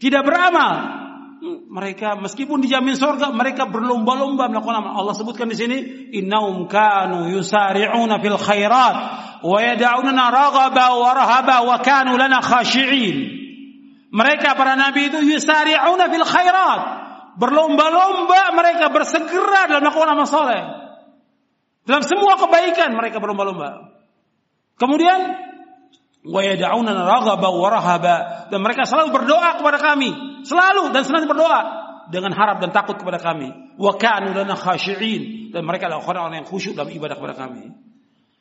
tidak beramal. Mereka meskipun dijamin surga, mereka berlomba-lomba melakukan amal. Allah sebutkan di sini, innahum kanu yusari'una fil khairat wa yad'unana raghaba wa rahaba wa kanu lana khashi'in. Mereka para nabi itu yusari'una fil khairat. Berlomba-lomba mereka bersegera dalam melakukan amal soleh. Dalam semua kebaikan mereka berlomba-lomba. Kemudian wa raghaba wa rahaba dan mereka selalu berdoa kepada kami selalu dan senantiasa berdoa dengan harap dan takut kepada kami wa kanu lana khashi'in dan mereka adalah orang-orang yang khusyuk dalam ibadah kepada kami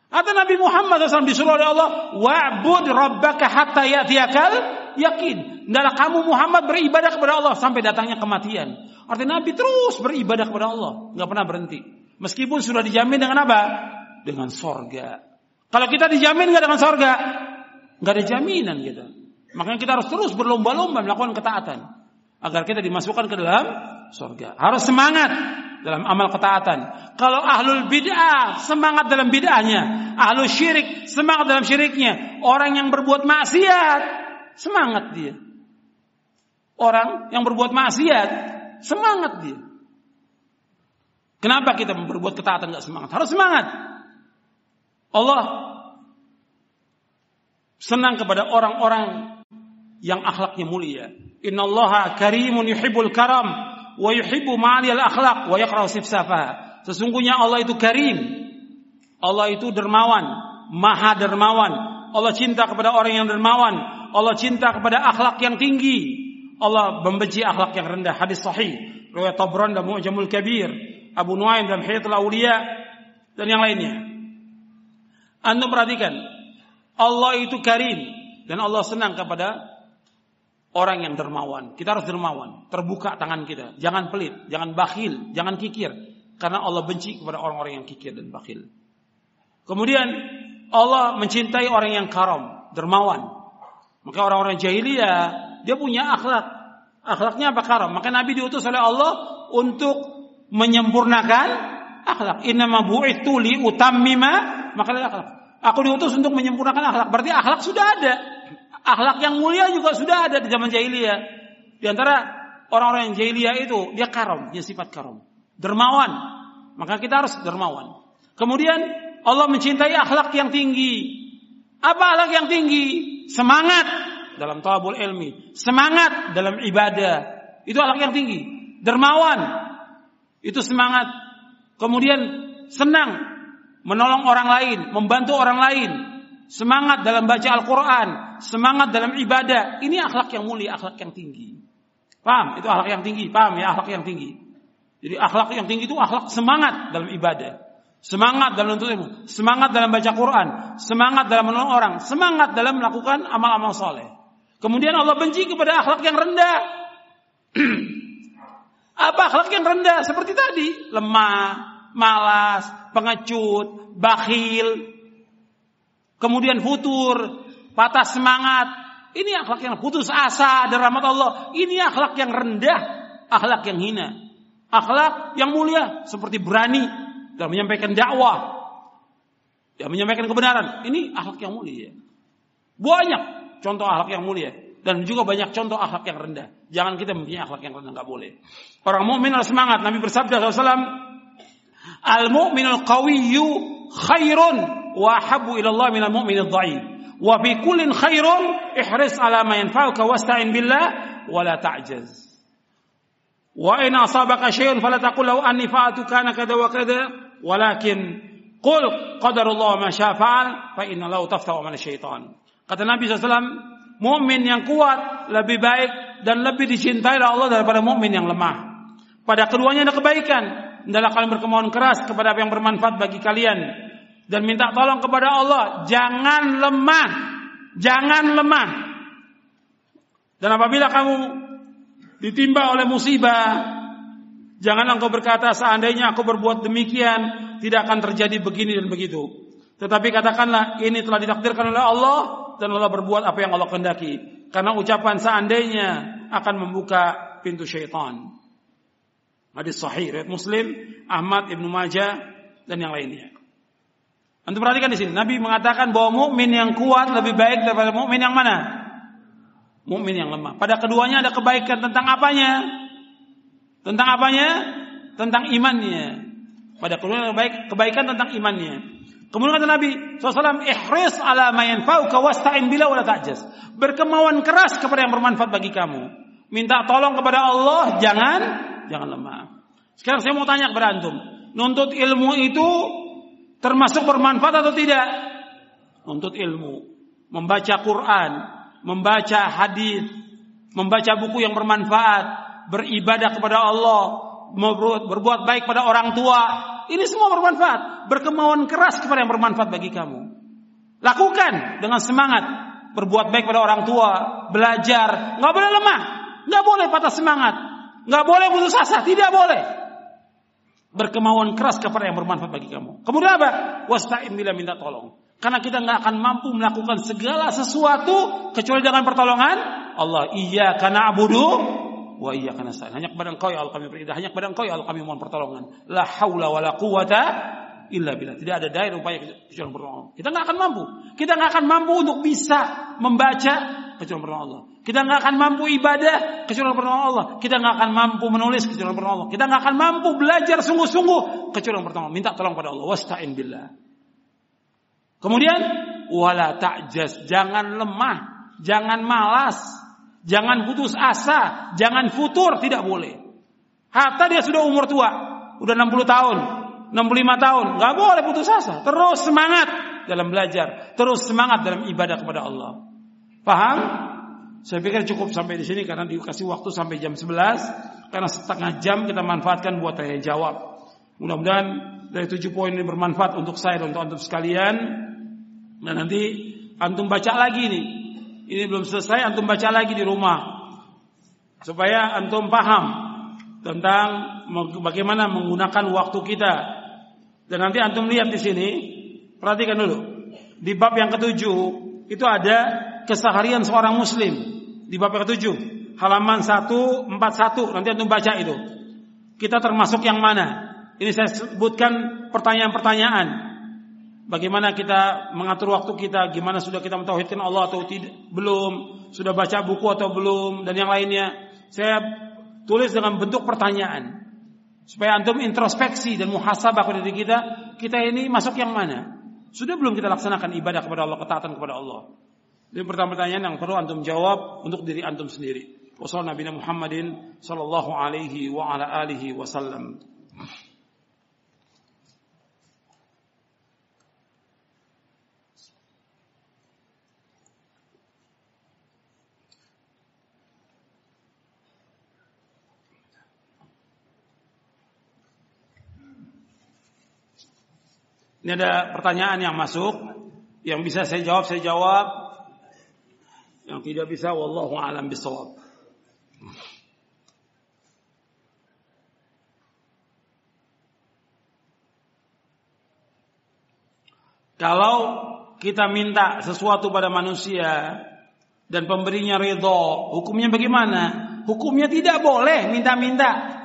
Kata Nabi Muhammad SAW disuruh oleh Allah, wa'bud rabbaka hatta ya'tiyakal yakin. Hendaklah kamu Muhammad beribadah kepada Allah sampai datangnya kematian. Artinya Nabi terus beribadah kepada Allah, nggak pernah berhenti. Meskipun sudah dijamin dengan apa? Dengan sorga. Kalau kita dijamin nggak dengan sorga, nggak ada jaminan kita. Makanya kita harus terus berlomba-lomba melakukan ketaatan agar kita dimasukkan ke dalam surga. Harus semangat dalam amal ketaatan. Kalau ahlul bid'ah semangat dalam bid'ahnya, ahlul syirik semangat dalam syiriknya, orang yang berbuat maksiat semangat dia. Orang yang berbuat maksiat semangat dia. Kenapa kita berbuat ketaatan nggak semangat? Harus semangat. Allah senang kepada orang-orang yang akhlaknya mulia. Innallaha karimun yuhibbul karam wa yuhibbu ma'aliyal akhlak wa yakrahu sifsafa. Sesungguhnya Allah itu karim. Allah itu dermawan, maha dermawan. Allah cinta kepada orang yang dermawan. Allah cinta kepada akhlak yang tinggi. Allah membenci akhlak yang rendah. Hadis sahih. Riwayat Tabran dan Mu'jamul Kabir. Abu Nuaim dan Hiyatul Auliya dan yang lainnya. Anda perhatikan, Allah itu karim dan Allah senang kepada orang yang dermawan. Kita harus dermawan, terbuka tangan kita, jangan pelit, jangan bakhil, jangan kikir karena Allah benci kepada orang-orang yang kikir dan bakhil. Kemudian Allah mencintai orang yang karam, dermawan. Maka orang-orang jahiliyah dia punya akhlak. Akhlaknya apa karam? Maka Nabi diutus oleh Allah untuk menyempurnakan akhlak. Inna ma bu'ithu li utammima maka akhlak. Aku diutus untuk menyempurnakan akhlak. Berarti akhlak sudah ada. Akhlak yang mulia juga sudah ada di zaman jahiliyah. Di antara orang-orang yang jahiliyah itu dia karom, dia sifat karom. Dermawan. Maka kita harus dermawan. Kemudian Allah mencintai akhlak yang tinggi. Apa akhlak yang tinggi? Semangat dalam talabul ilmi, semangat dalam ibadah. Itu akhlak yang tinggi. Dermawan. Itu semangat. Kemudian senang menolong orang lain, membantu orang lain, semangat dalam baca Al-Quran, semangat dalam ibadah. Ini akhlak yang mulia, akhlak yang tinggi. Paham? Itu akhlak yang tinggi. Paham ya akhlak yang tinggi. Jadi akhlak yang tinggi itu akhlak semangat dalam ibadah. Semangat dalam menuntut ilmu, semangat dalam baca Quran, semangat dalam menolong orang, semangat dalam melakukan amal-amal soleh. Kemudian Allah benci kepada akhlak yang rendah. Apa akhlak yang rendah? Seperti tadi, lemah, malas, pengecut, bakhil, kemudian futur, patah semangat. Ini akhlak yang putus asa dari rahmat Allah. Ini akhlak yang rendah. akhlak yang hina. Akhlak yang mulia seperti berani dalam menyampaikan dakwah, yang menyampaikan kebenaran. Ini akhlak yang mulia. Banyak contoh akhlak yang mulia dan juga banyak contoh akhlak yang rendah. Jangan kita mempunyai akhlak yang rendah, nggak boleh. Orang mukmin harus semangat. Nabi bersabda SAW, al mu'minul qawiyyu khairun wa habu ila Allah minal mu'minid dha'if. Wa fi kullin khairun ihris ala ma yanfa'uka wasta'in billah wa la ta'jaz. Wa in asabaka syai'un fala taqul law anni fa'atu kana kada wa kada walakin qul qadarullah ma syaa fa'al fa inna lahu taftahu min syaitan. Kata Nabi SAW, mukmin yang kuat lebih baik dan lebih dicintai oleh Allah daripada mukmin yang lemah. Pada keduanya ada kebaikan. Hendaklah kalian berkemauan keras kepada apa yang bermanfaat bagi kalian dan minta tolong kepada Allah. Jangan lemah. Jangan lemah. Dan apabila kamu ditimpa oleh musibah, janganlah engkau berkata seandainya aku berbuat demikian tidak akan terjadi begini dan begitu. Tetapi katakanlah ini telah ditakdirkan oleh Allah dan Allah berbuat apa yang Allah kehendaki. Karena ucapan seandainya akan membuka pintu syaitan. Hadis sahih riwayat Muslim, Ahmad Ibnu Majah dan yang lainnya. Antum perhatikan di sini, Nabi mengatakan bahwa mukmin yang kuat lebih baik daripada mukmin yang mana? Mukmin yang lemah. Pada keduanya ada kebaikan tentang apanya? Tentang apanya? Tentang imannya. Pada keduanya ada baik kebaikan tentang imannya. Kemudian kata Nabi SAW, ihris ala mayan fauka wasta'in bila wala ta'jaz. Berkemauan keras kepada yang bermanfaat bagi kamu. Minta tolong kepada Allah, jangan jangan lemah. Sekarang saya mau tanya kepada antum, nuntut ilmu itu termasuk bermanfaat atau tidak? Nuntut ilmu, membaca Quran, membaca hadis, membaca buku yang bermanfaat, beribadah kepada Allah, berbuat baik pada orang tua, ini semua bermanfaat. Berkemauan keras kepada yang bermanfaat bagi kamu. Lakukan dengan semangat. Berbuat baik pada orang tua. Belajar. Nggak boleh lemah. Nggak boleh patah semangat. Nggak boleh putus asa. Tidak boleh. Berkemauan keras kepada yang bermanfaat bagi kamu. Kemudian apa? Wasta'in bila minta tolong. Karena kita nggak akan mampu melakukan segala sesuatu kecuali dengan pertolongan Allah. Iya karena abudu wa iyyaka nasta'in. Hanya kepada Engkau ya Allah kami beribadah, hanya kepada Engkau ya Allah kami mohon pertolongan. La haula wala quwata illa billah. Tidak ada daya upaya kecuali pertolongan. Kita nggak akan mampu. Kita nggak akan mampu untuk bisa membaca kecuali pertolongan Allah. Kita nggak akan mampu ibadah kecuali pertolongan Allah. Kita nggak akan mampu menulis kecuali pertolongan Allah. Kita nggak akan mampu belajar sungguh-sungguh kecuali pertolongan. Minta tolong pada Allah. Wasta'in billah. Kemudian wala ta'jaz, jangan lemah, jangan malas, Jangan putus asa, jangan futur, tidak boleh. Hatta dia sudah umur tua, udah 60 tahun, 65 tahun, nggak boleh putus asa. Terus semangat dalam belajar, terus semangat dalam ibadah kepada Allah. Paham? Saya pikir cukup sampai di sini karena dikasih waktu sampai jam 11 karena setengah jam kita manfaatkan buat tanya jawab. Mudah-mudahan dari tujuh poin ini bermanfaat untuk saya dan untuk antum sekalian. Dan nanti antum baca lagi nih ini belum selesai antum baca lagi di rumah supaya antum paham tentang bagaimana menggunakan waktu kita. Dan nanti antum lihat di sini, perhatikan dulu. Di bab yang ketujuh itu ada keseharian seorang muslim. Di bab yang ketujuh, halaman 141, nanti antum baca itu. Kita termasuk yang mana? Ini saya sebutkan pertanyaan-pertanyaan Bagaimana kita mengatur waktu kita, gimana sudah kita mentauhidkan Allah atau tidak, belum, sudah baca buku atau belum dan yang lainnya. Saya tulis dengan bentuk pertanyaan supaya antum introspeksi dan muhasabah pada diri kita, kita ini masuk yang mana? Sudah belum kita laksanakan ibadah kepada Allah, ketaatan kepada Allah? Ini pertama pertanyaan yang perlu antum jawab untuk diri antum sendiri. Wassalamualaikum Muhammadin sallallahu alaihi wasallam. Ini ada pertanyaan yang masuk, yang bisa saya jawab saya jawab, yang tidak bisa wallahu alam bisawab. Kalau kita minta sesuatu pada manusia dan pemberinya ridho, hukumnya bagaimana? hukumnya tidak boleh minta-minta.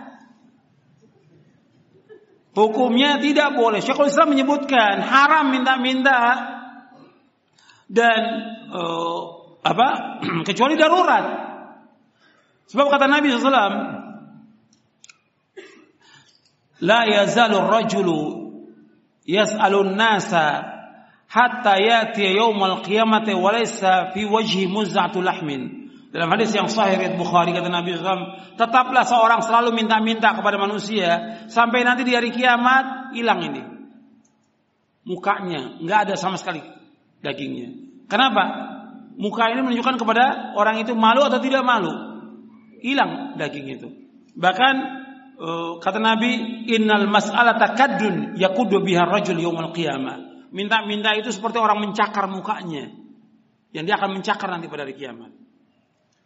Hukumnya tidak boleh. Syekhul Islam menyebutkan haram minta-minta dan uh, apa? kecuali darurat. Sebab kata Nabi SAW, yazalu rajulu yas'alun nasa hatta yati yaumal qiyamati wa laysa fi wajhi muzzatu lahmin. Dalam hadis yang sahih riwayat Bukhari kata Nabi SAW, tetaplah seorang selalu minta-minta kepada manusia sampai nanti di hari kiamat hilang ini. Mukanya nggak ada sama sekali dagingnya. Kenapa? Muka ini menunjukkan kepada orang itu malu atau tidak malu. Hilang daging itu. Bahkan uh, kata Nabi, "Innal mas'alata kaddun yakudu biha rajul yaumal qiyamah." Minta-minta itu seperti orang mencakar mukanya. Yang dia akan mencakar nanti pada hari kiamat.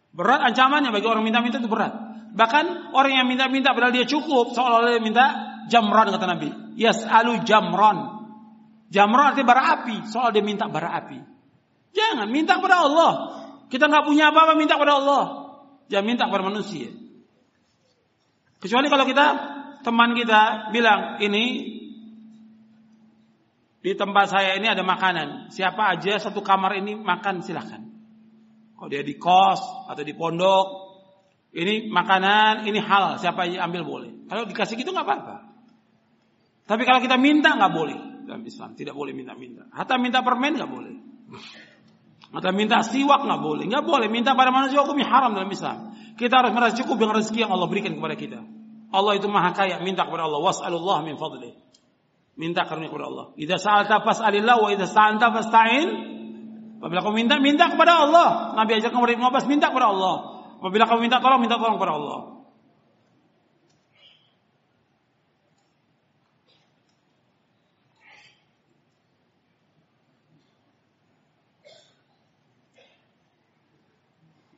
Berat ancamannya bagi orang minta-minta itu berat. Bahkan orang yang minta-minta padahal dia cukup seolah-olah dia minta jamron kata Nabi. Yas'alu jamron. Jamron artinya bara api, soal dia minta bara api. Jangan minta kepada Allah. Kita nggak punya apa-apa minta kepada Allah. Jangan minta kepada manusia. Kecuali kalau kita teman kita bilang ini di tempat saya ini ada makanan. Siapa aja satu kamar ini makan silahkan. Kalau dia di kos atau di pondok, ini makanan, ini halal. Siapa aja ambil boleh. Kalau dikasih gitu nggak apa-apa. Tapi kalau kita minta nggak boleh dalam Islam. Tidak boleh minta-minta. Hatta minta permen nggak boleh. Atau minta siwak nggak boleh. Nggak boleh. Minta pada manusia hukumnya haram dalam Islam. Kita harus merasa cukup dengan rezeki yang Allah berikan kepada kita. Allah itu maha kaya. Minta kepada Allah. Was'alullah min fadlih. Minta karunia kepada Allah. Idza sa'alta fas'alillah wa idza sta'anta fasta'in. Apabila kamu minta, minta kepada Allah. Nabi ajarkan kepada Ibnu minta kepada Allah. Apabila kamu minta tolong, minta tolong kepada Allah.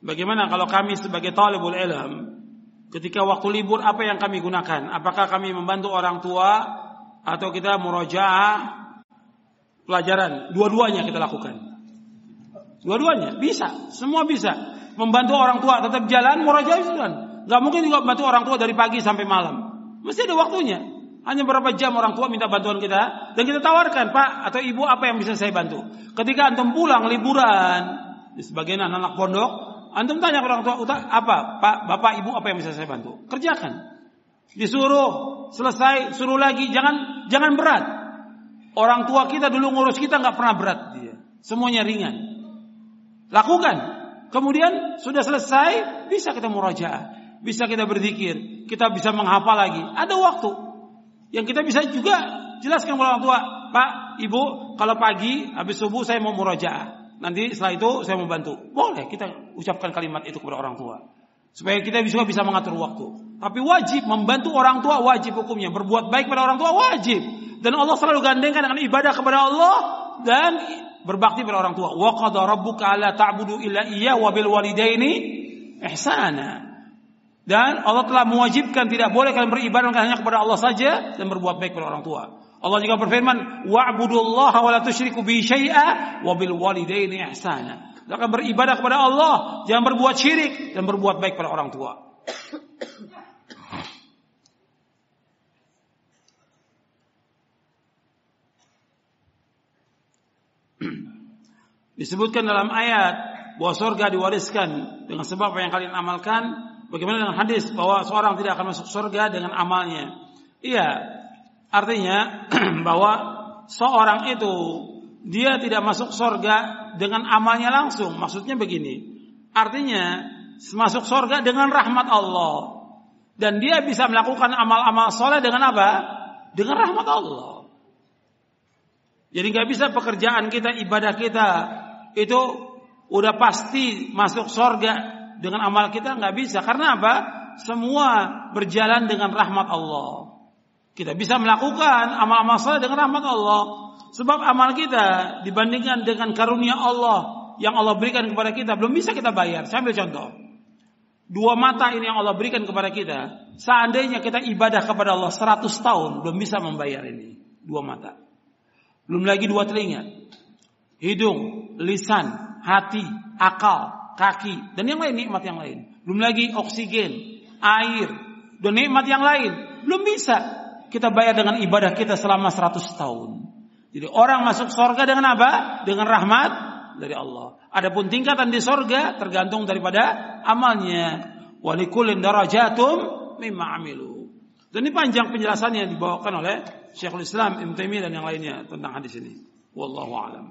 Bagaimana kalau kami sebagai talibul ilm ketika waktu libur apa yang kami gunakan? Apakah kami membantu orang tua atau kita murojaah pelajaran. Dua-duanya kita lakukan. Dua-duanya bisa, semua bisa. Membantu orang tua tetap jalan, murojaah jalan. Gak mungkin juga bantu orang tua dari pagi sampai malam. Mesti ada waktunya. Hanya berapa jam orang tua minta bantuan kita dan kita tawarkan, Pak atau Ibu apa yang bisa saya bantu. Ketika antum pulang liburan di sebagian anak-anak pondok, antum tanya ke orang tua, apa Pak, Bapak, Ibu apa yang bisa saya bantu? Kerjakan. Disuruh selesai, suruh lagi, jangan jangan berat. Orang tua kita dulu ngurus kita nggak pernah berat dia. Semuanya ringan. Lakukan. Kemudian sudah selesai, bisa kita murajaah, bisa kita berzikir, kita bisa menghafal lagi. Ada waktu yang kita bisa juga jelaskan kepada orang tua, Pak, Ibu, kalau pagi habis subuh saya mau murajaah. Nanti setelah itu saya mau bantu. Boleh kita ucapkan kalimat itu kepada orang tua. Supaya kita juga bisa mengatur waktu. Tapi wajib membantu orang tua wajib hukumnya. Berbuat baik pada orang tua wajib. Dan Allah selalu gandengkan dengan ibadah kepada Allah dan berbakti pada orang tua. Wa qad rabbuka alla ta'budu illa iya wa bil walidaini ihsana. Dan Allah telah mewajibkan tidak boleh kalian beribadah hanya kepada Allah saja dan berbuat baik kepada orang tua. Allah juga berfirman, "Wa'budullaha wa la tusyriku bi syai'a wa bil walidaini ihsana." akan beribadah kepada Allah, jangan berbuat syirik dan berbuat baik pada orang tua. Disebutkan dalam ayat bahwa surga diwariskan dengan sebab apa yang kalian amalkan. Bagaimana dengan hadis bahwa seorang tidak akan masuk surga dengan amalnya? Iya, artinya bahwa seorang itu dia tidak masuk surga dengan amalnya langsung. Maksudnya begini. Artinya masuk surga dengan rahmat Allah. Dan dia bisa melakukan amal-amal soleh dengan apa? Dengan rahmat Allah. Jadi nggak bisa pekerjaan kita, ibadah kita itu udah pasti masuk surga dengan amal kita nggak bisa. Karena apa? Semua berjalan dengan rahmat Allah. Kita bisa melakukan amal-amal soleh dengan rahmat Allah. Sebab amal kita dibandingkan dengan karunia Allah yang Allah berikan kepada kita belum bisa kita bayar. Saya ambil contoh. Dua mata ini yang Allah berikan kepada kita. Seandainya kita ibadah kepada Allah 100 tahun belum bisa membayar ini. Dua mata. Belum lagi dua telinga. Hidung, lisan, hati, akal, kaki dan yang lain nikmat yang lain. belum lagi oksigen, air, dan nikmat yang lain. Belum bisa kita bayar dengan ibadah kita selama 100 tahun. Jadi orang masuk surga dengan apa? Dengan rahmat dari Allah. Adapun tingkatan di surga tergantung daripada amalnya. Walikulin darajatum mimma amilu. Dan ini panjang penjelasannya yang dibawakan oleh Syekhul Islam Ibn Taimiyah dan yang lainnya tentang hadis ini. Wallahu a'lam.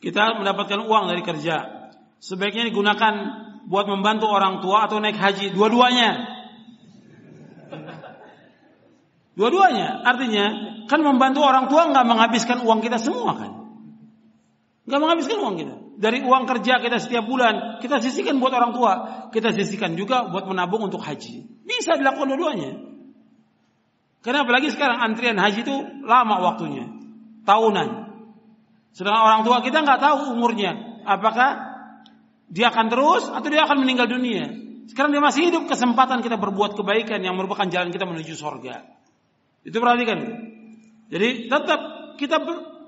Kita mendapatkan uang dari kerja. Sebaiknya digunakan buat membantu orang tua atau naik haji. Dua-duanya. Dua-duanya. Artinya, kan membantu orang tua nggak menghabiskan uang kita semua kan. Nggak menghabiskan uang kita. Dari uang kerja kita setiap bulan, kita sisihkan buat orang tua. Kita sisihkan juga buat menabung untuk haji. Bisa dilakukan dua-duanya. Karena apalagi sekarang antrian haji itu lama waktunya. Tahunan. Sedangkan orang tua kita nggak tahu umurnya. Apakah dia akan terus atau dia akan meninggal dunia. Sekarang dia masih hidup, kesempatan kita berbuat kebaikan yang merupakan jalan kita menuju sorga. Itu perhatikan. Jadi tetap kita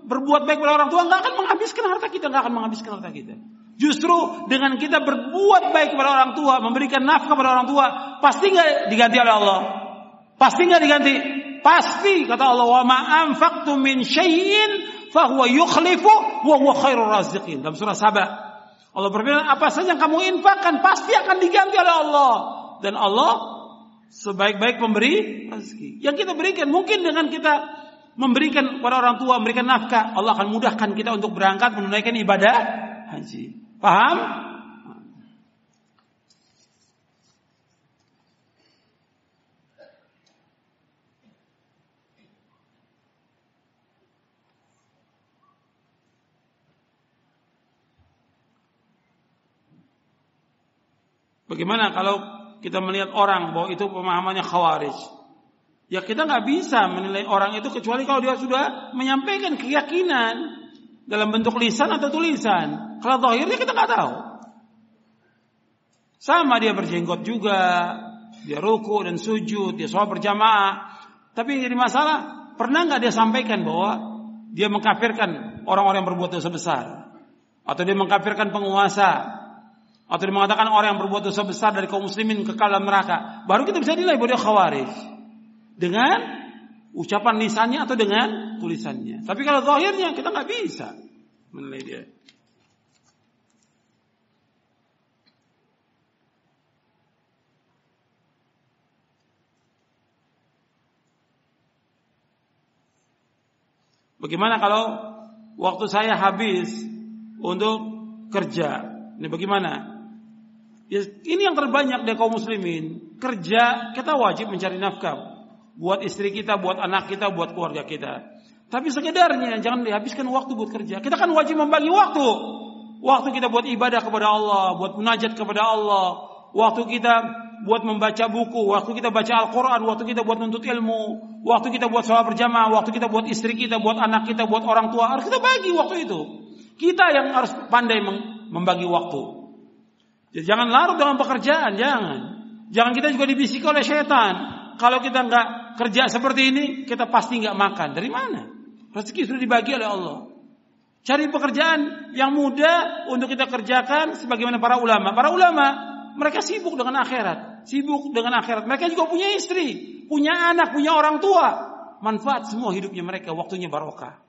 berbuat baik pada orang tua nggak akan menghabiskan harta kita, nggak akan menghabiskan harta kita. Justru dengan kita berbuat baik kepada orang tua, memberikan nafkah kepada orang tua, pasti nggak diganti oleh Allah. Pasti nggak diganti. Pasti kata Allah wa ma anfaqtu min syai'in fahuwa yukhlifu wa huwa khairur raziqin. Dalam surah Saba. Allah berfirman, apa saja yang kamu infakkan pasti akan diganti oleh Allah. Dan Allah sebaik-baik pemberi rezeki. Yang kita berikan mungkin dengan kita memberikan kepada orang tua, memberikan nafkah, Allah akan mudahkan kita untuk berangkat menunaikan ibadah haji. Paham? Bagaimana kalau kita melihat orang bahwa itu pemahamannya khawarij? Ya kita nggak bisa menilai orang itu kecuali kalau dia sudah menyampaikan keyakinan dalam bentuk lisan atau tulisan. Kalau zahirnya kita nggak tahu. Sama dia berjenggot juga, dia ruku dan sujud, dia sholat berjamaah. Tapi yang jadi masalah, pernah nggak dia sampaikan bahwa dia mengkafirkan orang-orang yang berbuat dosa besar? Atau dia mengkafirkan penguasa? Atau mengatakan orang yang berbuat dosa besar dari kaum muslimin kekal dalam neraka. Baru kita bisa nilai bahwa dia khawarij. Dengan ucapan lisannya atau dengan tulisannya. Tapi kalau zahirnya kita nggak bisa menilai dia. Bagaimana kalau waktu saya habis untuk kerja? Ini bagaimana? Ya, ini yang terbanyak dari kaum muslimin. Kerja kita wajib mencari nafkah buat istri kita, buat anak kita, buat keluarga kita. Tapi sekedarnya jangan dihabiskan waktu buat kerja. Kita kan wajib membagi waktu. Waktu kita buat ibadah kepada Allah, buat munajat kepada Allah, waktu kita buat membaca buku, waktu kita baca Al-Quran, waktu kita buat nuntut ilmu, waktu kita buat sholat berjamaah, waktu kita buat istri kita, buat anak kita, buat orang tua, harus kita bagi waktu itu. Kita yang harus pandai membagi waktu. Jadi jangan larut dalam pekerjaan, jangan. Jangan kita juga dibisiki oleh setan. Kalau kita nggak kerja seperti ini, kita pasti nggak makan. Dari mana? Rezeki sudah dibagi oleh Allah. Cari pekerjaan yang mudah untuk kita kerjakan sebagaimana para ulama. Para ulama mereka sibuk dengan akhirat, sibuk dengan akhirat. Mereka juga punya istri, punya anak, punya orang tua. Manfaat semua hidupnya mereka, waktunya barokah.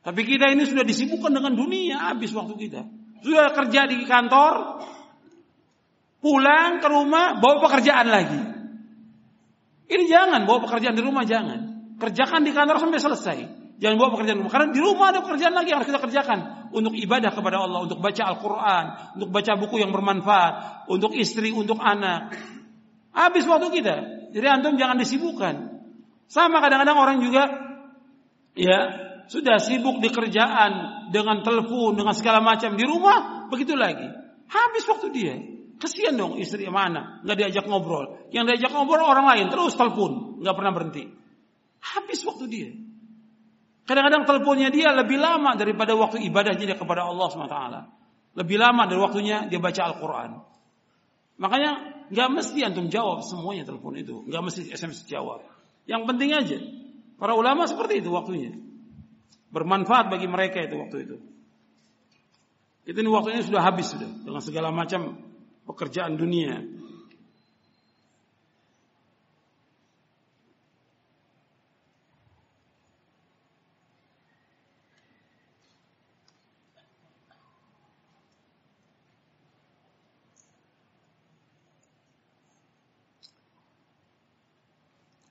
Tapi kita ini sudah disibukkan dengan dunia, habis waktu kita. Sudah kerja di kantor, pulang ke rumah bawa pekerjaan lagi. Ini jangan bawa pekerjaan di rumah jangan. Kerjakan di kantor sampai selesai. Jangan bawa pekerjaan di rumah. Karena di rumah ada pekerjaan lagi yang harus kita kerjakan. Untuk ibadah kepada Allah. Untuk baca Al-Quran. Untuk baca buku yang bermanfaat. Untuk istri, untuk anak. Habis waktu kita. Jadi antum jangan disibukkan. Sama kadang-kadang orang juga. Ya sudah sibuk di kerjaan dengan telepon dengan segala macam di rumah begitu lagi habis waktu dia kasihan dong istri mana nggak diajak ngobrol yang diajak ngobrol orang lain terus telepon nggak pernah berhenti habis waktu dia Kadang-kadang teleponnya dia lebih lama daripada waktu ibadahnya dia kepada Allah SWT. Lebih lama dari waktunya dia baca Al-Quran. Makanya nggak mesti antum jawab semuanya telepon itu, nggak mesti SMS jawab. Yang penting aja. Para ulama seperti itu waktunya. Bermanfaat bagi mereka itu waktu itu. Itu ini waktunya sudah habis sudah dengan segala macam pekerjaan dunia.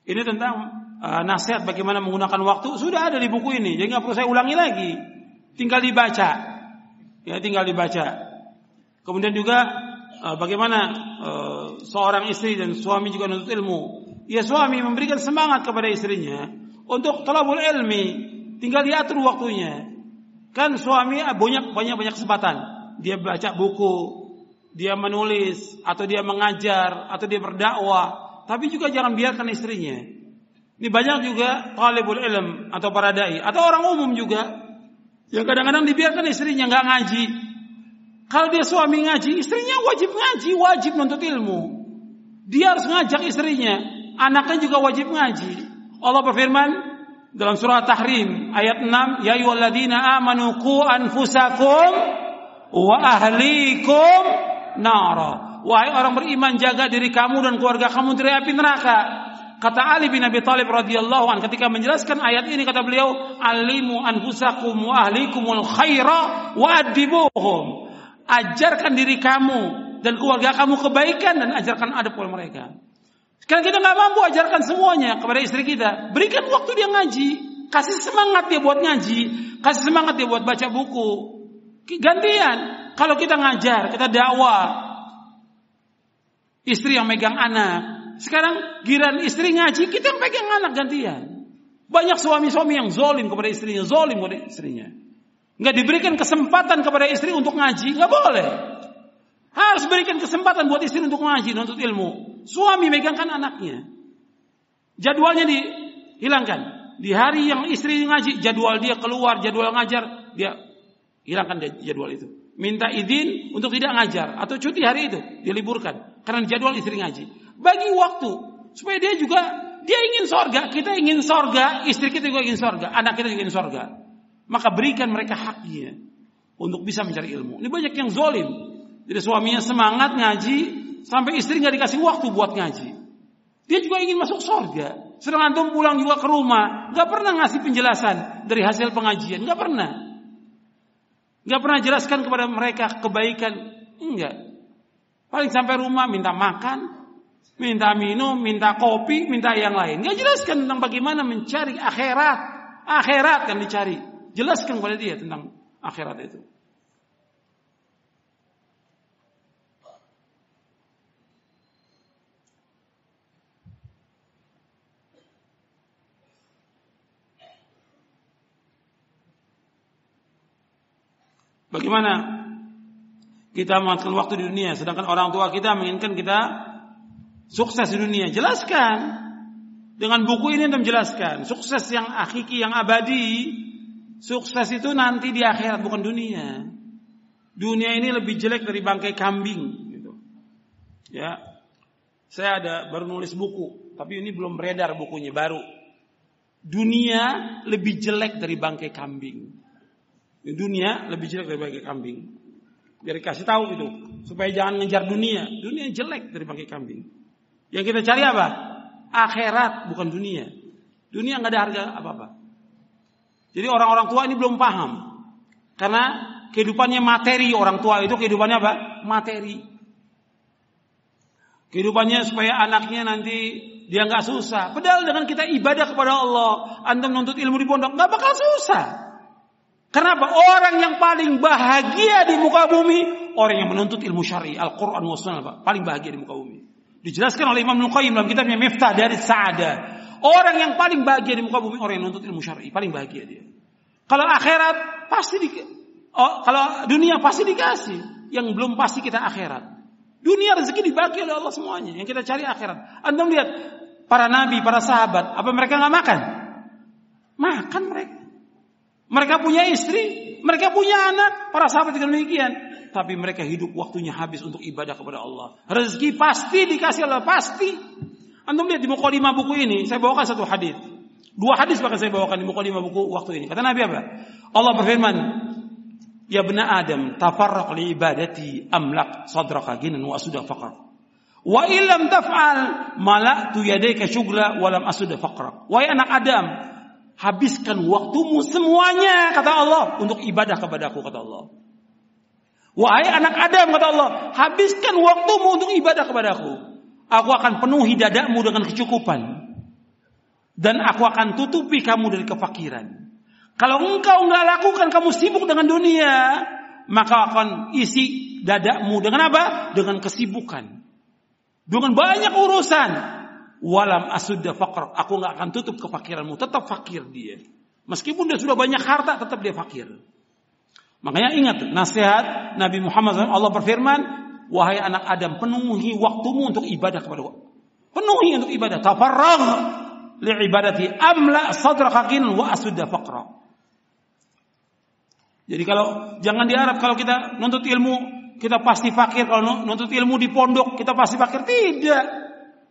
Ini tentang uh, nasihat bagaimana menggunakan waktu sudah ada di buku ini, jadi nggak perlu saya ulangi lagi. Tinggal dibaca, ya tinggal dibaca. Kemudian juga uh, bagaimana uh, seorang istri dan suami juga menuntut ilmu. Ya suami memberikan semangat kepada istrinya untuk talabul ilmi, tinggal diatur waktunya. Kan suami banyak banyak banyak kesempatan. Dia baca buku, dia menulis atau dia mengajar atau dia berdakwah tapi juga jangan biarkan istrinya. Ini banyak juga talibul ilm atau para dai atau orang umum juga yang kadang-kadang dibiarkan istrinya nggak ngaji. Kalau dia suami ngaji, istrinya wajib ngaji, wajib menuntut ilmu. Dia harus ngajak istrinya, anaknya juga wajib ngaji. Allah berfirman dalam surah Tahrim ayat 6, "Ya ayyuhalladzina amanu qu anfusakum wa ahlikum nara." Wahai orang beriman jaga diri kamu dan keluarga kamu dari api neraka. Kata Ali bin Abi Thalib radhiyallahu an ketika menjelaskan ayat ini kata beliau, "Alimu anfusakum wa ahlikumul khaira wa adibuhum." Ajarkan diri kamu dan keluarga kamu kebaikan dan ajarkan adab kepada mereka. Sekarang kita nggak mampu ajarkan semuanya kepada istri kita. Berikan waktu dia ngaji, kasih semangat dia buat ngaji, kasih semangat dia buat baca buku. Gantian, kalau kita ngajar, kita dakwah, Istri yang megang anak. Sekarang giran istri ngaji, kita yang pegang anak gantian. Banyak suami-suami yang zolim kepada istrinya, zolim kepada istrinya. Nggak diberikan kesempatan kepada istri untuk ngaji, nggak boleh. Harus berikan kesempatan buat istri untuk ngaji, untuk ilmu. Suami megangkan anaknya. Jadwalnya dihilangkan. Di hari yang istri ngaji, jadwal dia keluar, jadwal ngajar, dia hilangkan jadwal itu minta izin untuk tidak ngajar atau cuti hari itu diliburkan karena jadwal istri ngaji. Bagi waktu supaya dia juga dia ingin sorga, kita ingin sorga, istri kita juga ingin sorga, anak kita juga ingin sorga. Maka berikan mereka haknya untuk bisa mencari ilmu. Ini banyak yang zolim. Jadi suaminya semangat ngaji sampai istri nggak dikasih waktu buat ngaji. Dia juga ingin masuk sorga. Sedang antum pulang juga ke rumah, nggak pernah ngasih penjelasan dari hasil pengajian, nggak pernah. Gak pernah jelaskan kepada mereka kebaikan. Enggak. Paling sampai rumah minta makan, minta minum, minta kopi, minta yang lain. Gak jelaskan tentang bagaimana mencari akhirat. Akhirat kan dicari. Jelaskan kepada dia tentang akhirat itu. Bagaimana kita menghabiskan waktu di dunia sedangkan orang tua kita menginginkan kita sukses di dunia. Jelaskan. Dengan buku ini untuk menjelaskan sukses yang hakiki yang abadi. Sukses itu nanti di akhirat bukan dunia. Dunia ini lebih jelek dari bangkai kambing gitu. Ya. Saya ada baru nulis buku, tapi ini belum beredar bukunya baru. Dunia lebih jelek dari bangkai kambing. Dunia lebih jelek daripada kambing. Biar kasih tahu itu supaya jangan ngejar dunia. Dunia jelek dari pakai kambing. Yang kita cari apa? Akhirat bukan dunia. Dunia nggak ada harga apa-apa. Jadi orang-orang tua ini belum paham. Karena kehidupannya materi orang tua itu kehidupannya apa? Materi. Kehidupannya supaya anaknya nanti dia nggak susah. Padahal dengan kita ibadah kepada Allah, anda menuntut ilmu di pondok nggak bakal susah. Kenapa? Orang yang paling bahagia di muka bumi, orang yang menuntut ilmu syari, Al-Quran wa Sunnah, paling bahagia di muka bumi. Dijelaskan oleh Imam Nuqayyim dalam kitabnya Miftah dari Sa'ada. Orang yang paling bahagia di muka bumi, orang yang menuntut ilmu syari, paling bahagia dia. Kalau akhirat, pasti di, oh, kalau dunia pasti dikasih. Yang belum pasti kita akhirat. Dunia rezeki dibagi oleh Allah semuanya. Yang kita cari akhirat. Anda lihat para nabi, para sahabat, apa mereka nggak makan? Makan mereka. Mereka punya istri, mereka punya anak, para sahabat juga demikian. Tapi mereka hidup waktunya habis untuk ibadah kepada Allah. Rezeki pasti dikasih Allah, pasti. Antum lihat di mukadimah buku ini, saya bawakan satu hadis. Dua hadis bahkan saya bawakan di mukadimah buku waktu ini. Kata Nabi apa? Allah berfirman, Ya bena Adam, tafarraq li ibadati amlak sadraka ginan wa asudah faqar. Wa illam taf'al mala'tu yadayka syugra wa lam asudah faqra. Wahai anak Adam, habiskan waktumu semuanya kata Allah untuk ibadah kepadaku kata Allah. Wahai anak Adam kata Allah, habiskan waktumu untuk ibadah kepadaku. Aku akan penuhi dadamu dengan kecukupan. Dan aku akan tutupi kamu dari kefakiran. Kalau engkau nggak lakukan kamu sibuk dengan dunia, maka akan isi dadamu dengan apa? Dengan kesibukan. Dengan banyak urusan. Walam asudda faqr. Aku nggak akan tutup kefakiranmu. Tetap fakir dia. Meskipun dia sudah banyak harta, tetap dia fakir. Makanya ingat nasihat Nabi Muhammad SAW. Allah berfirman, wahai anak Adam, penuhi waktumu untuk ibadah kepada Allah. Penuhi untuk ibadah. Tafarragh li ibadati amla sadraka wa asudda faqra. Jadi kalau jangan diharap kalau kita nuntut ilmu kita pasti fakir kalau nuntut ilmu di pondok kita pasti fakir tidak.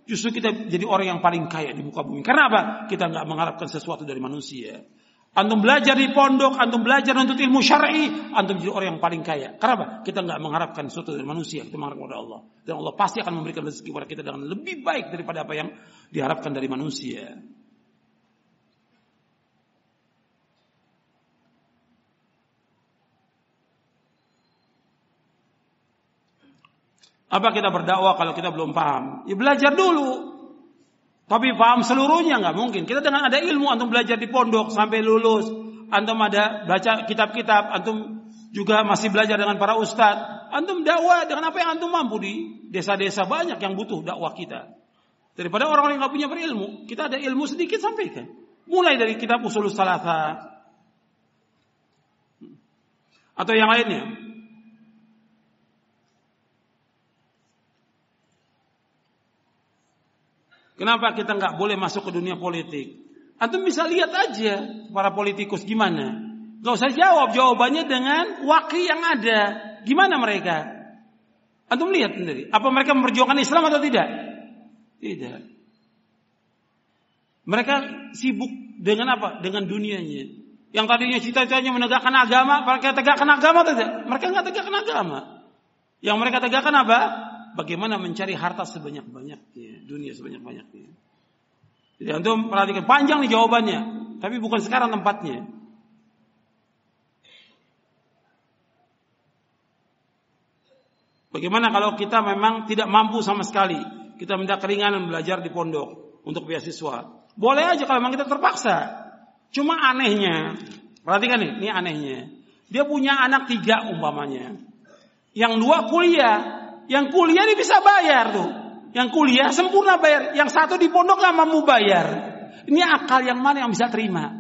Justru kita jadi orang yang paling kaya di muka bumi. Karena apa? Kita nggak mengharapkan sesuatu dari manusia. Antum belajar di pondok, antum belajar untuk ilmu syar'i, antum jadi orang yang paling kaya. Kenapa? Kita nggak mengharapkan sesuatu dari manusia, kita mengharapkan kepada Allah. Dan Allah pasti akan memberikan rezeki kepada kita dengan lebih baik daripada apa yang diharapkan dari manusia. Apa kita berdakwah kalau kita belum paham? Ya belajar dulu. Tapi paham seluruhnya nggak mungkin. Kita dengan ada ilmu, antum belajar di pondok sampai lulus, antum ada baca kitab-kitab, antum juga masih belajar dengan para ustadz. Antum dakwah dengan apa yang antum mampu di desa-desa banyak yang butuh dakwah kita. Daripada orang-orang yang nggak punya berilmu, kita ada ilmu sedikit sampaikan. Mulai dari kitab usul salasa atau yang lainnya. Kenapa kita nggak boleh masuk ke dunia politik? Antum bisa lihat aja para politikus gimana. Gak usah jawab jawabannya dengan wakil yang ada. Gimana mereka? Antum lihat sendiri. Apa mereka memperjuangkan Islam atau tidak? Tidak. Mereka sibuk dengan apa? Dengan dunianya. Yang tadinya cita-citanya menegakkan agama, mereka tegakkan agama tidak? Mereka nggak tegakkan agama. Yang mereka tegakkan apa? Bagaimana mencari harta sebanyak-banyaknya, dunia sebanyak-banyaknya. Jadi antum perhatikan panjang nih jawabannya, tapi bukan sekarang tempatnya. Bagaimana kalau kita memang tidak mampu sama sekali, kita minta keringanan belajar di pondok untuk beasiswa. Boleh aja kalau memang kita terpaksa. Cuma anehnya, perhatikan nih, ini anehnya. Dia punya anak tiga umpamanya. Yang dua kuliah, yang kuliah ini bisa bayar tuh. Yang kuliah sempurna bayar. Yang satu di pondok nggak mau bayar. Ini akal yang mana yang bisa terima?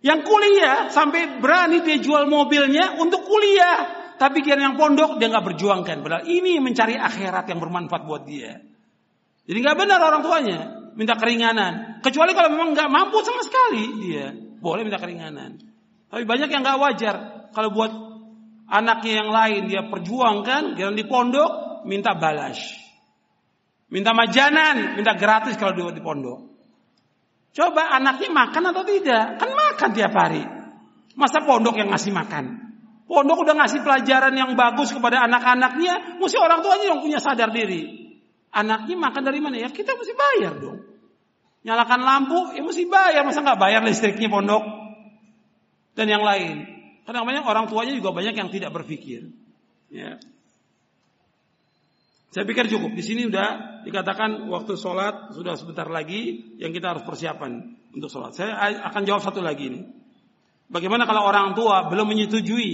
Yang kuliah sampai berani dia jual mobilnya untuk kuliah. Tapi dia yang pondok dia nggak berjuangkan. Padahal ini mencari akhirat yang bermanfaat buat dia. Jadi nggak benar orang tuanya minta keringanan. Kecuali kalau memang nggak mampu sama sekali dia boleh minta keringanan. Tapi banyak yang nggak wajar kalau buat anaknya yang lain dia perjuangkan, dia di pondok minta balas. Minta majanan, minta gratis kalau dia di pondok. Coba anaknya makan atau tidak? Kan makan tiap hari. Masa pondok yang ngasih makan? Pondok udah ngasih pelajaran yang bagus kepada anak-anaknya, mesti orang tuanya yang punya sadar diri. Anaknya makan dari mana? Ya kita mesti bayar dong. Nyalakan lampu, ya mesti bayar. Masa nggak bayar listriknya pondok? Dan yang lain. Karena banyak orang tuanya juga banyak yang tidak berpikir. Ya. Saya pikir cukup. Di sini sudah dikatakan waktu sholat sudah sebentar lagi yang kita harus persiapan untuk sholat. Saya akan jawab satu lagi ini. Bagaimana kalau orang tua belum menyetujui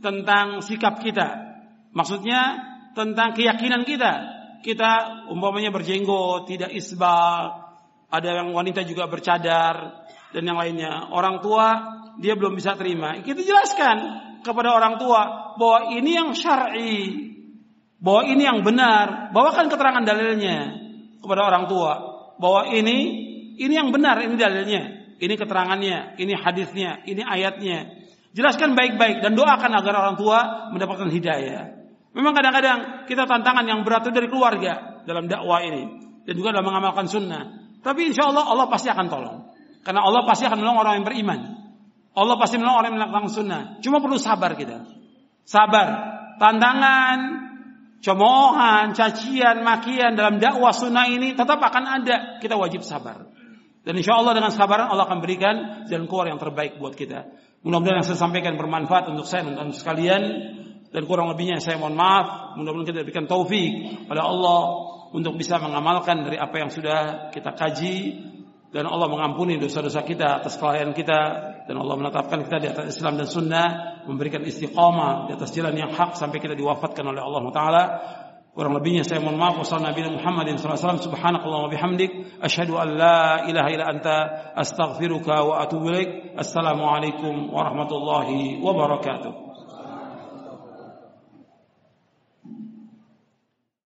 tentang sikap kita? Maksudnya tentang keyakinan kita. Kita umpamanya berjenggot, tidak isbal, ada yang wanita juga bercadar dan yang lainnya. Orang tua dia belum bisa terima. Kita jelaskan kepada orang tua bahwa ini yang syar'i, bahwa ini yang benar. Bawakan keterangan dalilnya kepada orang tua bahwa ini ini yang benar, ini dalilnya. ini keterangannya, ini hadisnya, ini ayatnya. Jelaskan baik-baik dan doakan agar orang tua mendapatkan hidayah. Memang kadang-kadang kita tantangan yang berat itu dari keluarga dalam dakwah ini dan juga dalam mengamalkan sunnah. Tapi insya Allah Allah pasti akan tolong. Karena Allah pasti akan menolong orang yang beriman. Allah pasti menolong orang yang melakukan sunnah. Cuma perlu sabar kita. Sabar. Tantangan, cemoohan, cacian, makian dalam dakwah sunnah ini tetap akan ada. Kita wajib sabar. Dan insya Allah dengan sabaran Allah akan berikan jalan keluar yang terbaik buat kita. Mudah-mudahan yang saya sampaikan bermanfaat untuk saya dan untuk sekalian. Dan kurang lebihnya saya mohon maaf. Mudah-mudahan kita diberikan taufik pada Allah untuk bisa mengamalkan dari apa yang sudah kita kaji dan Allah mengampuni dosa-dosa kita atas kelalaian kita dan Allah menetapkan kita di atas Islam dan Sunnah memberikan istiqamah di atas jalan yang hak sampai kita diwafatkan oleh Allah Taala Kurang lebihnya saya mohon maaf. Wassalamualaikum Nabi Muhammad SAW. Subhanakallah wa bihamdik. Ashadu an la ilaha illa anta astaghfiruka wa atubu ilaik. Assalamualaikum warahmatullahi wabarakatuh.